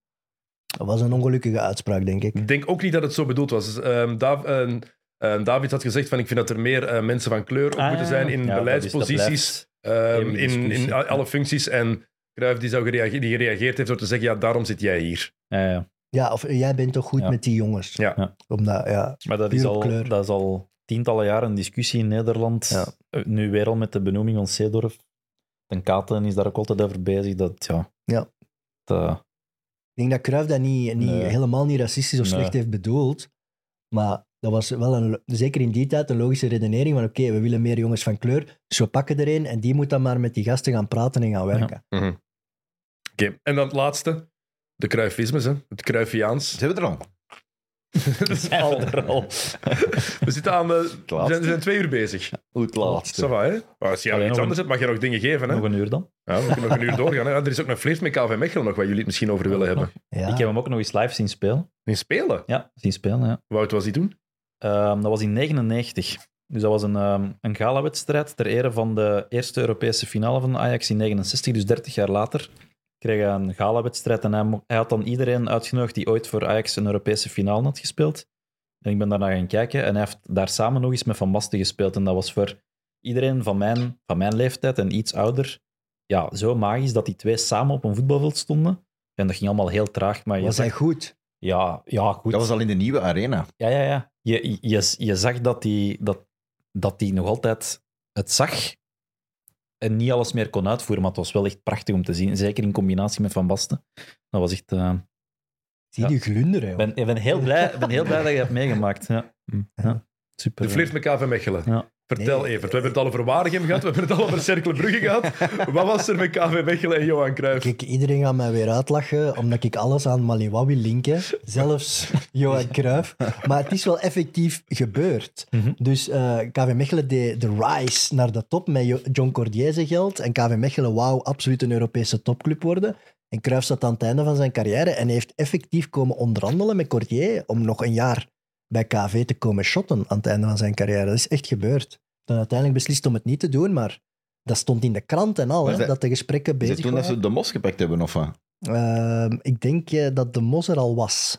Dat was een ongelukkige uitspraak, denk ik. Ik denk ook niet dat het zo bedoeld was. Ehm Dav, ehm, ehm, David had gezegd van ik vind dat er meer eh, mensen van kleur op Ah, moeten zijn in ja, dat is- dat beleidsposities, ehm, in, in alle functies. En Cruijff die, zou gereage- die gereageerd heeft door te zeggen, ja, daarom zit jij hier. Ja, ja. Ja, of jij bent toch goed Ja. met die jongens? Ja. Omdat, ja, Maar dat is, al, kleur. dat is al tientallen jaren een discussie in Nederland. Ja. Eh, Nu weer al met de benoeming van Seedorf. Ten Katen is daar ook altijd over bezig. Dat, ja, Ja. dat- ik denk dat Cruijff dat niet, niet, Nee. helemaal niet racistisch of Nee. slecht heeft bedoeld. Maar dat was wel, een, zeker in die tijd, een logische redenering van oké, we willen meer jongens van kleur, dus we pakken er een en die moet dan maar met die gasten gaan praten en gaan werken. Mhm. Oké, en dan het laatste. De Cruyffismes, hè. het Cruyffiaans. Zijn we er al? Dat is al. er al. We zitten aan de... We zijn, we zijn twee uur bezig. Hoe het laatste. Ça va, hè? Maar als Allee, iets anders hebt, mag je nog dingen geven. Hè? Nog een uur dan. Ja, we kunnen nog een uur doorgaan. Hè? Ja, er is ook een flirt met KV Mechelen nog, waar jullie het misschien over willen hebben. Ja. Ik heb hem ook nog eens live zien spelen. In spelen? Ja, zien spelen, ja. Hoe oud was hij toen? Ehm, dat was in 99. Dus dat was een, ehm een gala-wedstrijd ter ere van de eerste Europese finale van Ajax in 69. Dus 30 jaar later kreeg hij een gala-wedstrijd. En hij, had dan iedereen uitgenodigd die ooit voor Ajax een Europese finale had gespeeld. En ik ben daarna gaan kijken. En hij heeft daar samen nog eens met Van Basten gespeeld. En dat was voor iedereen van mijn, van mijn leeftijd en iets ouder ja, zo magisch dat die twee samen op een voetbalveld stonden. En dat ging allemaal heel traag. Maar je Was zag, hij goed? ja, ja, goed. Dat was al in de nieuwe arena. Ja, ja, ja. Je, je, je zag dat hij dat, dat die nog altijd het zag en niet alles meer kon uitvoeren, maar het was wel echt prachtig om te zien. Zeker in combinatie met Van Basten. Dat was echt... eh, Zie Ja. die glunderen, ik ben, ik ben, heel blij, ik ben heel blij dat je dat hebt meegemaakt. Ja. Ja. Super. De flirt met KV Mechelen. Ja. Vertel Nee. Evert. We hebben het al over Waregem gehad, we hebben het al over Cercle Brugge gehad. Wat was er met KV Mechelen en Johan Cruijff? Kijk, iedereen gaat mij weer uitlachen, omdat ik alles aan Maliwa wil linken. Zelfs Johan Cruijff. Maar het is wel effectief gebeurd. Mhm. Dus eh, KV Mechelen deed de rise naar de top met Jo- John Cordier zijn geld. En KV Mechelen wou absoluut een Europese topclub worden. En Cruijff zat aan het einde van zijn carrière en heeft effectief komen onderhandelen met Cordier om nog een jaar bij KV te komen shotten aan het einde van zijn carrière. Dat is echt gebeurd. Dan uiteindelijk beslist om het niet te doen, maar dat stond in de krant en al, hè, dat- dat de gesprekken Is bezig het toen dat waren. ze de mos gepakt hebben, of wat? Ehm, ik denk eh, dat de mos er al was,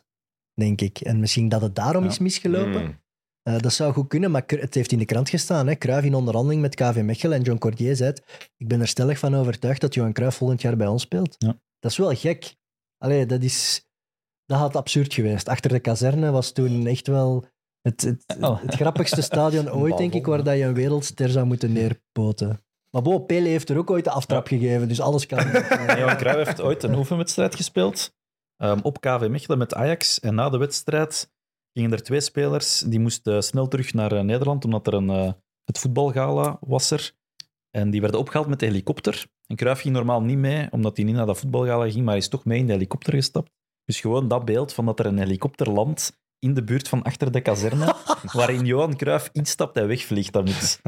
denk ik. En misschien dat het daarom Ja. is misgelopen. Hmm. Eh, dat zou goed kunnen, maar het heeft in de krant gestaan. Hè. Cruijff in onderhandeling met KV Mechelen en John Cordier zei het, ik ben er stellig van overtuigd dat Johan Cruijff volgend jaar bij ons speelt. Ja. Dat is wel gek. Allee, dat is... Dat had absurd geweest. Achter de kazerne was toen echt wel het, het, Oh. het grappigste stadion ooit, denk ik, waar dat je een wereldster zou moeten neerpoten. Maar Bo, Pele heeft er ook ooit de aftrap gegeven, dus alles kan. Johan Cruijff heeft ooit een oefenwedstrijd gespeeld ehm, op KV Mechelen met Ajax. En na de wedstrijd gingen er twee spelers, die moesten snel terug naar eh, Nederland, omdat er een, eh, het voetbalgala was er. En die werden opgehaald met de helikopter. En Cruijff ging normaal niet mee, omdat hij niet naar dat voetbalgala ging, maar hij is toch mee in de helikopter gestapt. Dus gewoon dat beeld van dat er een helikopter landt in de buurt van achter de kazerne, waarin Johan Cruijff instapt en wegvliegt. Dat moet,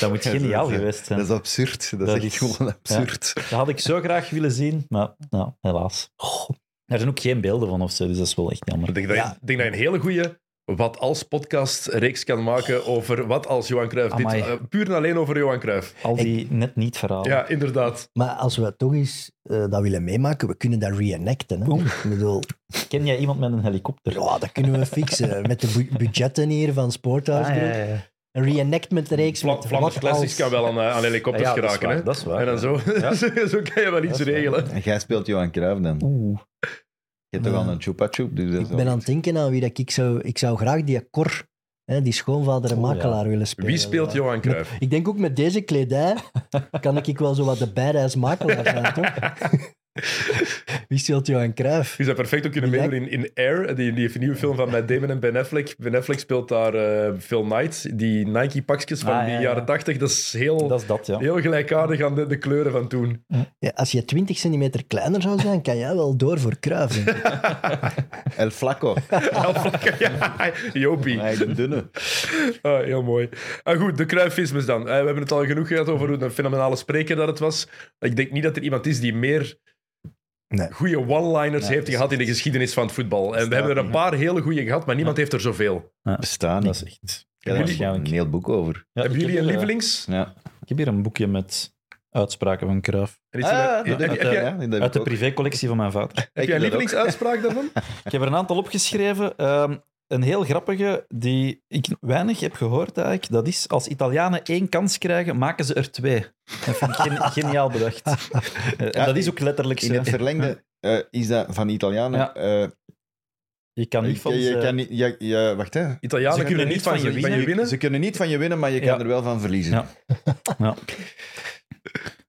dat moet geniaal geweest zijn. Dat is absurd. Dat, Dat is echt gewoon absurd. Dat had ik zo graag willen zien, maar nou, helaas. Er zijn ook geen beelden van of zo, dus dat is wel echt jammer. Ik denk dat, je, Ja. ik denk dat je een hele goede wat als podcast reeks kan maken over wat als Johan Cruijff. Dit, eh, puur en alleen over Johan Cruijff. Al die net niet verhalen. Ja, inderdaad. Maar als we toch eens eh, dat willen meemaken, we kunnen dat reenacten. Hè? Ik bedoel, Ken jij iemand met een helikopter? ja, dat kunnen we fixen. Met de bu- budgetten hier van Sporthouse Ah, ja, ja, ja. Een reenactment reeks Vla Classics als- kan wel aan, eh, aan helikopters Ja, dat is geraken. waar, hè? dat is waar, En dan ja. zo, Ja. zo kan je wel iets regelen. En jij speelt Johan Cruijff dan. Oeh. Je hebt toch al een chupa chup, dus Ik ben aan het denken aan wie dat ik zou... Ik zou graag die Cor, hè, die schoonvader en Oh, makelaar willen spelen. Wie speelt Ja. Johan Cruijff? Ik denk ook met deze kledij kan ik wel zo wat de badass makelaar zijn, toch? Wie speelt Johan Cruijff? Je zou perfect ook kunnen meedoen in, in Air, die, die heeft een nieuwe film van Matt Damon en Ben Affleck. Ben Affleck speelt daar eh, Phil Knight, die Nike-pakjes van Ah, die ja, ja. jaren 80. Dat is heel, Dat is dat, ja. heel gelijkaardig aan de, de kleuren van toen. Ja, als je 20 centimeter kleiner zou zijn, kan jij wel door voor Cruijff. denk ik. El Flaco. ja, Jopie. Nee, de dunne. Ah, heel mooi. Ah, goed, de Cruyffismes dan. Eh, we hebben het al genoeg gehad over hoe een fenomenale spreker dat het was. Ik denk niet dat er iemand is die meer Nee. goede one-liners Nee, heeft dat gehad in de geschiedenis van het voetbal. En we hebben er een niet, paar hele goede gehad, maar niemand heeft er zoveel. Bestaan Dat is echt... Ik heb er waarschijnlijk. een heel boek over. Ja, hebben jullie een eh, lievelings? Ja. Ik heb hier een boekje met uitspraken van Cruijff. En is er een- Ah, ja, Uit de privécollectie van mijn vader. heb jij een lievelingsuitspraak daarvan? Ik heb er een aantal opgeschreven. Ehm, een heel grappige die ik weinig heb gehoord eigenlijk. Dat is, als Italianen één kans krijgen, maken ze er twee. Dat vind ik gen- geniaal bedacht. Eh, en Ja, dat is ook letterlijk In zo. het verlengde eh, is dat van Italianen. Ja. eh, Je kan niet je, van je ze- kan niet, ja, wacht hè. Italianen Ze kunnen niet van, je, van je winnen. Ze kunnen niet van je winnen, maar je kan Ja. er wel van verliezen. Ja. Ja.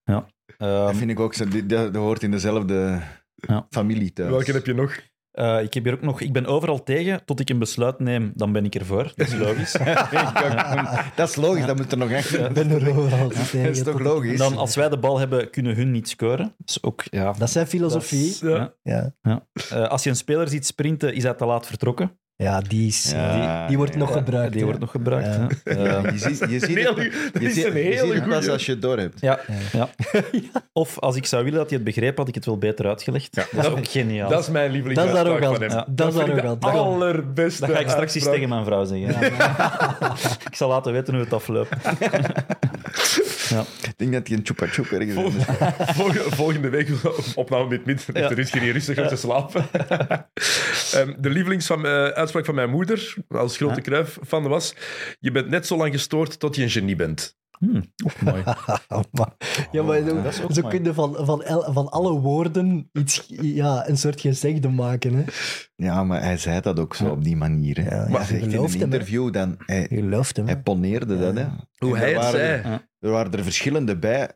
Ja. Dat vind ik ook zo. Dat, dat hoort in dezelfde Ja. familie thuis. Welke heb je nog? Eh, ik heb hier ook nog... Ik ben overal tegen. Tot ik een besluit neem, dan ben ik ervoor. Dat is logisch. dat is logisch, dat moet er nog echt. Ik ben er overal tegen. Dat is toch logisch? Dan, als wij de bal hebben, kunnen hun niet scoren. Dat is ook... Ja, Dat is zijn filosofie. dat is- ja. Ja, Eh, als je een speler ziet sprinten, is hij te laat vertrokken. Ja die, is, Ja, die, die wordt ja. nog Ja, gebruikt. Die hè. wordt nog gebruikt. Ja. Ehm, je ziet, je ziet Een het, hele- dat je is een je hele het pas goeie. als je het door hebt. Ja, ja. Of als ik zou willen dat hij het begreep, had ik het wel beter uitgelegd. dat is ook geniaal. Dat is mijn Dat is van arrogant. hem. Ja, dat is arrogant. de allerbeste dat ga ik straks eens tegen mijn vrouw zeggen. ik zal laten weten hoe het afloopt. Ik denk dat hij een chupa chup ergens Vol- Volgende, volgende week opname met mid. Met Ja. de Rutger hier rustig om te slapen. Ehm, de lievelings van, eh, uitspraak van mijn moeder, als grote Ja. kruif van was: Je bent net zo lang gestoord tot je een genie bent. Hmm, ook mooi. Maar- ja, maar zo, dat is ook zo mooi. kun je van, van, el- van alle woorden iets, ja, een soort gezegde maken. Hè. Ja, maar hij zei dat ook zo op die manier. Hè. Ja, maar hij in een hem, interview dan. Hij, Je gelooft hem. hij poneerde dat. Hè. Hoe En hij er het waren zei. Er, er waren er verschillende bij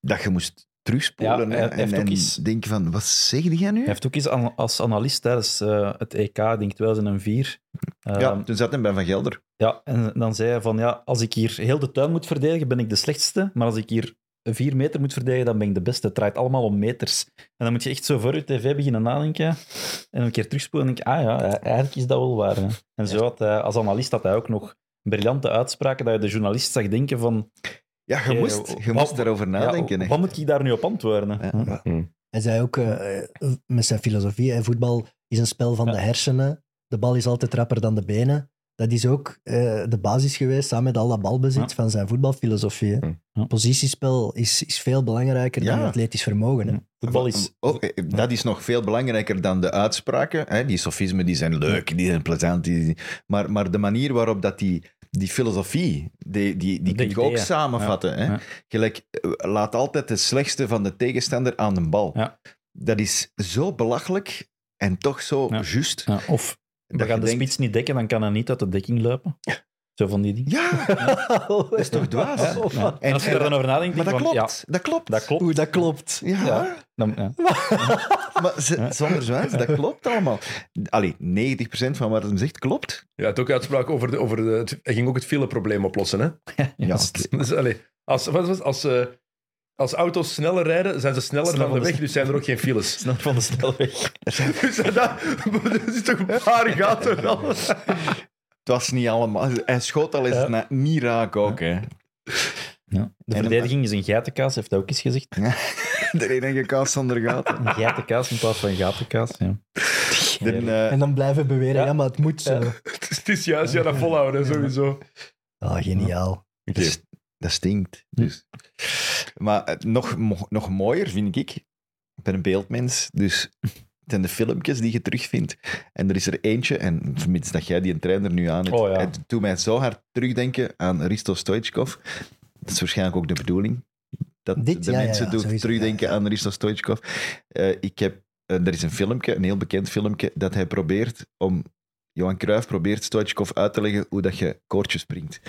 dat je moest terugspoelen Ja, en, en eens- denken van, wat zeg jij nu? Hij heeft ook eens an- als analist tijdens eh, het EK, ik denk 2004. ja, ehm, toen zat hij bij Van Gelder. Ja, en dan zei hij van ja, als ik hier heel de tuin moet verdedigen, ben ik de slechtste. Maar als ik hier vier meter moet verdedigen, dan ben ik de beste. Het draait allemaal om meters. En dan moet je echt zo voor je tv beginnen nadenken. En een keer terugspoelen en denk ik, ah ja, e- eigenlijk is dat wel waar. Hè. En zo had hij, als analist had hij ook nog briljante uitspraken dat je de journalist zag denken van... Ja, je Oké, moest, je wat- moest daarover nadenken. ja, wat moet ik daar nu op antwoorden? Ja. Hm. Hij zei ook eh, eh, met zijn filosofie: hè, voetbal is een spel van Ja. de hersenen. De bal is altijd rapper dan de benen. Dat is ook eh, de basis geweest, samen met al dat balbezit, Ja. van zijn voetbalfilosofie. Ja. Positiespel is, is veel belangrijker dan atletisch vermogen. Hè. Voetbal is... Oh, eh, dat is nog veel belangrijker dan de uitspraken. Hè? Die sofismen die zijn leuk, die zijn plezant. Die, maar, maar de manier waarop dat die, die filosofie, die, die, die kun je ook samenvatten. Hè? Gelijk, eh, laat altijd de slechtste van de tegenstander aan de bal. Dat is zo belachelijk en toch zo juist. Ja, of we gaan de denkt, spits niet dekken, dan kan hij niet uit de dekking lopen. Zo van die dingen. Ja, dat is toch dwaas? Ja. En En- als je er dan over nadenkt, Maar dat klopt. van, Dat klopt. ja, dat klopt. Oeh, dat klopt. Ja, Ja. Dan, ja. maar zonder zwijs, dat klopt allemaal. Allee, 90% van wat hij zegt klopt. Ja, het ook uitspraak over, de, over de, het, hij ging ook het fileprobleem oplossen. Hè? Ja, Dus, allee, als, als, eh, als auto's sneller rijden, zijn ze sneller Sneller van de weg, dus zijn er ook geen files. Snel van de snelweg. Dus dat, er is toch een paar gaten wel. Het was niet allemaal... Hij schoot al eens Ja. na- niet raak ook, hè. Ja. De En- verdediging is een geitenkaas, heeft hij ook eens gezegd. er enige kaas zonder gaten. Een geitenkaas in plaats van gatenkaas. Ja. Eh, En dan blijven beweren, ja, Ja. maar het moet zo. Het is, het is juist, ja, dat volhouden, sowieso. Ah, geniaal. Oké. dat, is- dat stinkt. Dus. Maar eh, nog, mo- nog mooier vind ik, ik ben een beeldmens, dus zijn de filmpjes die je terugvindt. En er is er eentje, en vermits dat jij die een trainer nu aan hebt, Oh ja. het doet mij zo hard terugdenken aan Risto Stoichkov. Dat is waarschijnlijk ook de bedoeling. Dat Dit, de ja, mensen ja, doet sowieso, terugdenken ja, ja. aan Risto Stoichkov. Eh, ik heb, eh, er is een filmpje, een heel bekend filmpje, dat hij probeert om... Johan Cruijff probeert Stoichkov uit te leggen hoe dat je koordjes springt,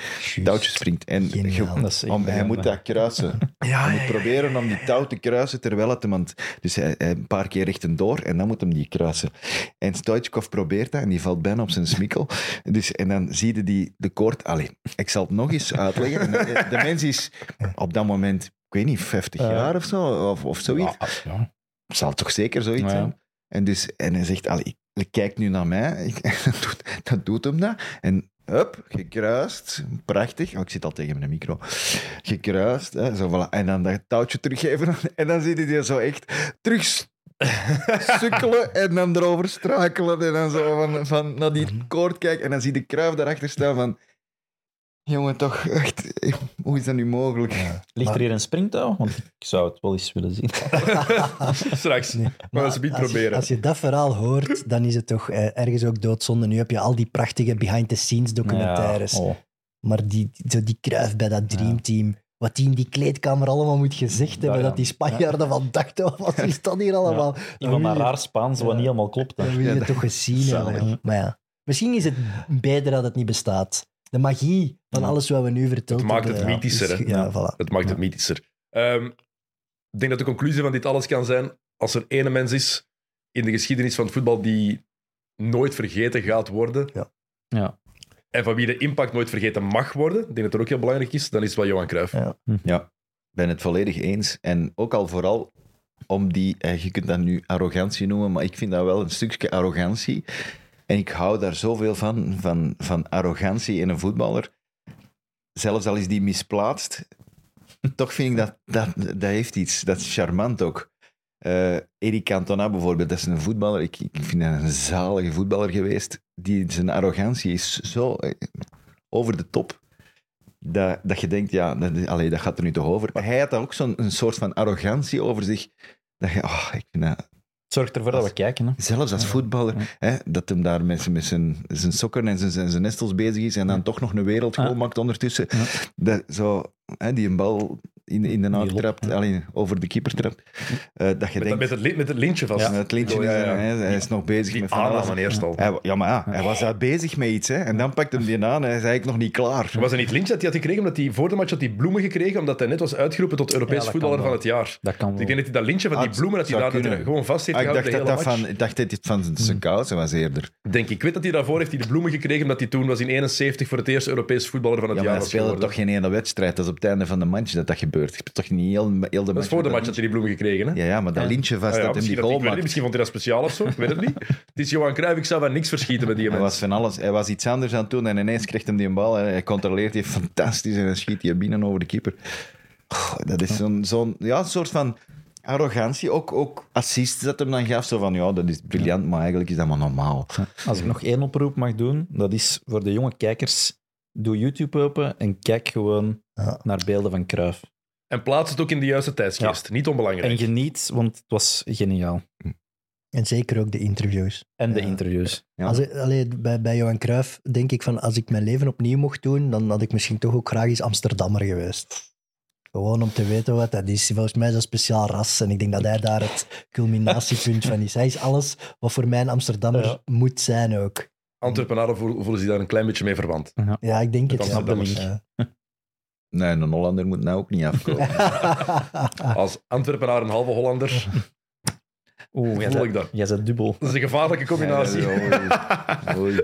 touwtjes springt. En Geniaal. je- om, hij moet dat kruisen. Ja, Hij moet proberen om die touw te kruisen terwijl het iemand... Dus hij, hij een paar keer rechtdoor en dan moet hem die kruisen. En Stoichkov probeert dat en die valt bijna op zijn smikkel. Dus, en dan zie je die, de koord... Allee, ik zal het nog eens uitleggen. En De, de mens is op dat moment, ik weet niet, 50 Ja. jaar of zo, of, of zoiets. Ja, ja. Zal toch zeker zoiets zijn? En, dus, en hij zegt, allee, ik, kijk nu naar mij. Ik, dat, doet, dat doet hem dat. En hup, gekruist. Prachtig. Oh, ik zit al tegen mijn micro. Gekruist. Hè, zo, voilà. En dan dat touwtje teruggeven. En dan zie je die zo echt terug sukkelen en dan erover strakelen. En dan zo van, van naar die koord kijken. En dan zie je de kruif daarachter staan van... Jongen, toch echt... Hoe is dat nu mogelijk? Ligt Maar- er hier een springtouw? Want ik zou het wel eens willen zien. Straks. Nee, Maar dat niet als, je, proberen. als je dat verhaal hoort, dan is het toch eh, ergens ook doodzonde. Nu heb je al die prachtige behind-the-scenes documentaires. Ja, oh. Maar die, die, die kruif bij dat dreamteam, wat die in die kleedkamer allemaal moet gezegd hebben, ja. dat die Spanjaarden van dachten, oh, wat is dat hier allemaal? Iemand je- raar Spaans, wat Ja. niet helemaal klopt. Dan wil je Ja, het toch gezien hebben. Maar ja, misschien is het beter dat het niet bestaat. De magie van Ja. alles wat we nu verteld Het maakt hebben, het mythischer, is- hè? Ja, voilà. Het maakt het mythischer. Ehm, ik denk dat de conclusie van dit alles kan zijn, als er ene mens is in de geschiedenis van het voetbal die nooit vergeten gaat worden, Ja. en van wie de impact nooit vergeten mag worden, ik denk dat dat ook heel belangrijk is, dan is het wel Johan Cruijff. Ja. Ja, ben het volledig eens. En ook al vooral om die, eh, je kunt dat nu arrogantie noemen, maar ik vind dat wel een stukje arrogantie. En ik hou daar zoveel van, van, van arrogantie in een voetballer. Zelfs al is die misplaatst, toch vind ik dat, dat, dat heeft iets. Dat is charmant ook. Eh Eric Cantona bijvoorbeeld, dat is een voetballer. Ik, ik vind een zalige voetballer geweest. Die, zijn arrogantie is zo eh, over de top. Dat, dat je denkt, ja, dat, dat gaat er nu toch over. Maar hij had dan ook zo'n soort van arrogantie over zich. Dat je, oh, ik vind dat, Het zorgt ervoor dat we kijken. Hè. zelfs als voetballer, hè, dat hem daar met, zijn- met zijn, zijn sokken en zijn, zijn, zijn nestels bezig is en dan toch nog een wereldgoal maakt ondertussen. Dat, zo, hè, die een bal in, in de naad trapt, ja. alleen over de keeper trapt. Eh, dat je Met, denkt, met, het, met het lintje vast. ja, het lintje Ja, ja, ja. hij is nog bezig Die met van alles. aanname eerst al. Hij, ja, maar ja, hij was daar bezig met iets. Hè, en dan pakt hem die aan en hij is eigenlijk nog niet klaar. Was het niet lintje dat hij had gekregen, omdat hij voor de match had hij bloemen gekregen, omdat hij net was uitgeroepen tot Europees Ja, voetballer van het jaar. Dat kan Ik denk dat hij dat lintje van die bloemen, dat hij daar hij kunnen. gewoon vast heeft Ah, ik, dacht de dat hele dat match. van, ik dacht dat dit van zijn kousen was eerder. Denk ik. Ik weet dat hij daarvoor heeft hij de bloemen gekregen, omdat hij toen was in 71 voor het eerst Europees voetballer van het Ja, maar jaar hij was speelde geworden. toch geen hele wedstrijd. Dat is op het einde van de match dat dat gebeurt. Je hebt toch niet heel, heel de Dat is voor de match dat hij die bloemen gekregen. Hè? Ja, ja, maar dat Ja. lintje vast Ah ja, dat hem die goal maakt. misschien vond hij dat speciaal of zo, ik weet het niet. Het is Johan Cruijff, ik zou van niks verschieten met die Hij mens. was van alles. Hij was iets anders aan het doen en ineens krijgt hem die een bal. en Hij controleert die fantastisch en dan schiet hij binnen over de keeper. Oh, dat is zo'n zo'n ja, soort van arrogantie. Ook, ook assists dat hem dan gaf. Zo van, ja, dat is briljant, maar eigenlijk is dat maar normaal. Als ik nog één oproep mag doen, dat is voor de jonge kijkers. Doe YouTube open en kijk gewoon Ja. naar beelden van Cruijff. En plaats het ook in de juiste tijdsgeest. Niet onbelangrijk. En geniet, want het was geniaal. En zeker ook de interviews. En de Ja. interviews. Ja. Als ik, allee, bij, bij Johan Cruijff denk ik van, als ik mijn leven opnieuw mocht doen, dan had ik misschien toch ook graag eens Amsterdammer geweest. Gewoon om te weten wat dat is. Volgens mij is dat een speciaal ras. En ik denk dat hij daar het culminatiepunt van is. Hij is alles wat voor mij een Amsterdammer Ja. moet zijn ook. Antwerpenaren voelen voelen zich daar een klein beetje mee verwant. Ja, ik denk het. Met. Ja. Nee, een Hollander moet nou ook niet afkomen. Als Antwerpenaar een halve Hollander, Oeh, jij voel ik dat. Jij bent dubbel. Dat is een gevaarlijke combinatie. Oei, oei.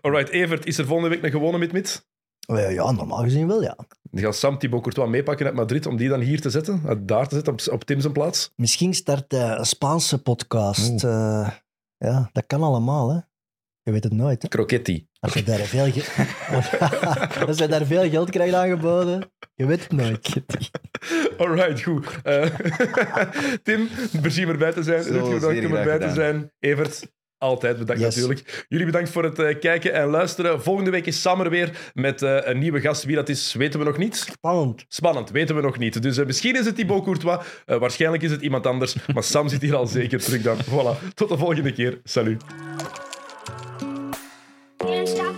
Alright, Evert, is er volgende week een gewone mit-mit? Ja, ja, normaal gezien wel, ja. Dan gaat Sam Thibaut Courtois meepakken uit Madrid om die dan hier te zetten, daar te zetten, op, op Tim zijn plaats. Misschien start hij een Spaanse podcast. Eh, ja, dat kan allemaal, hè. Je weet het nooit, hè. Croquetti. Als je daar veel, ge- Als je daar veel geld krijgt aangeboden, je weet het nooit. Alright, goed. Eh, Tim, plezier om erbij te zijn. Rutger, bedankt om erbij te zijn. Evert, altijd bedankt Yes. natuurlijk. Jullie bedankt voor het eh, kijken en luisteren. Volgende week is Sam er weer met eh, een nieuwe gast. Wie dat is, weten we nog niet. Spannend. Spannend, weten we nog niet. Dus misschien is het Thibaut Courtois, waarschijnlijk is het iemand anders, maar Sam zit hier al zeker terug dan. Voilà, tot de volgende keer. Salut. 天下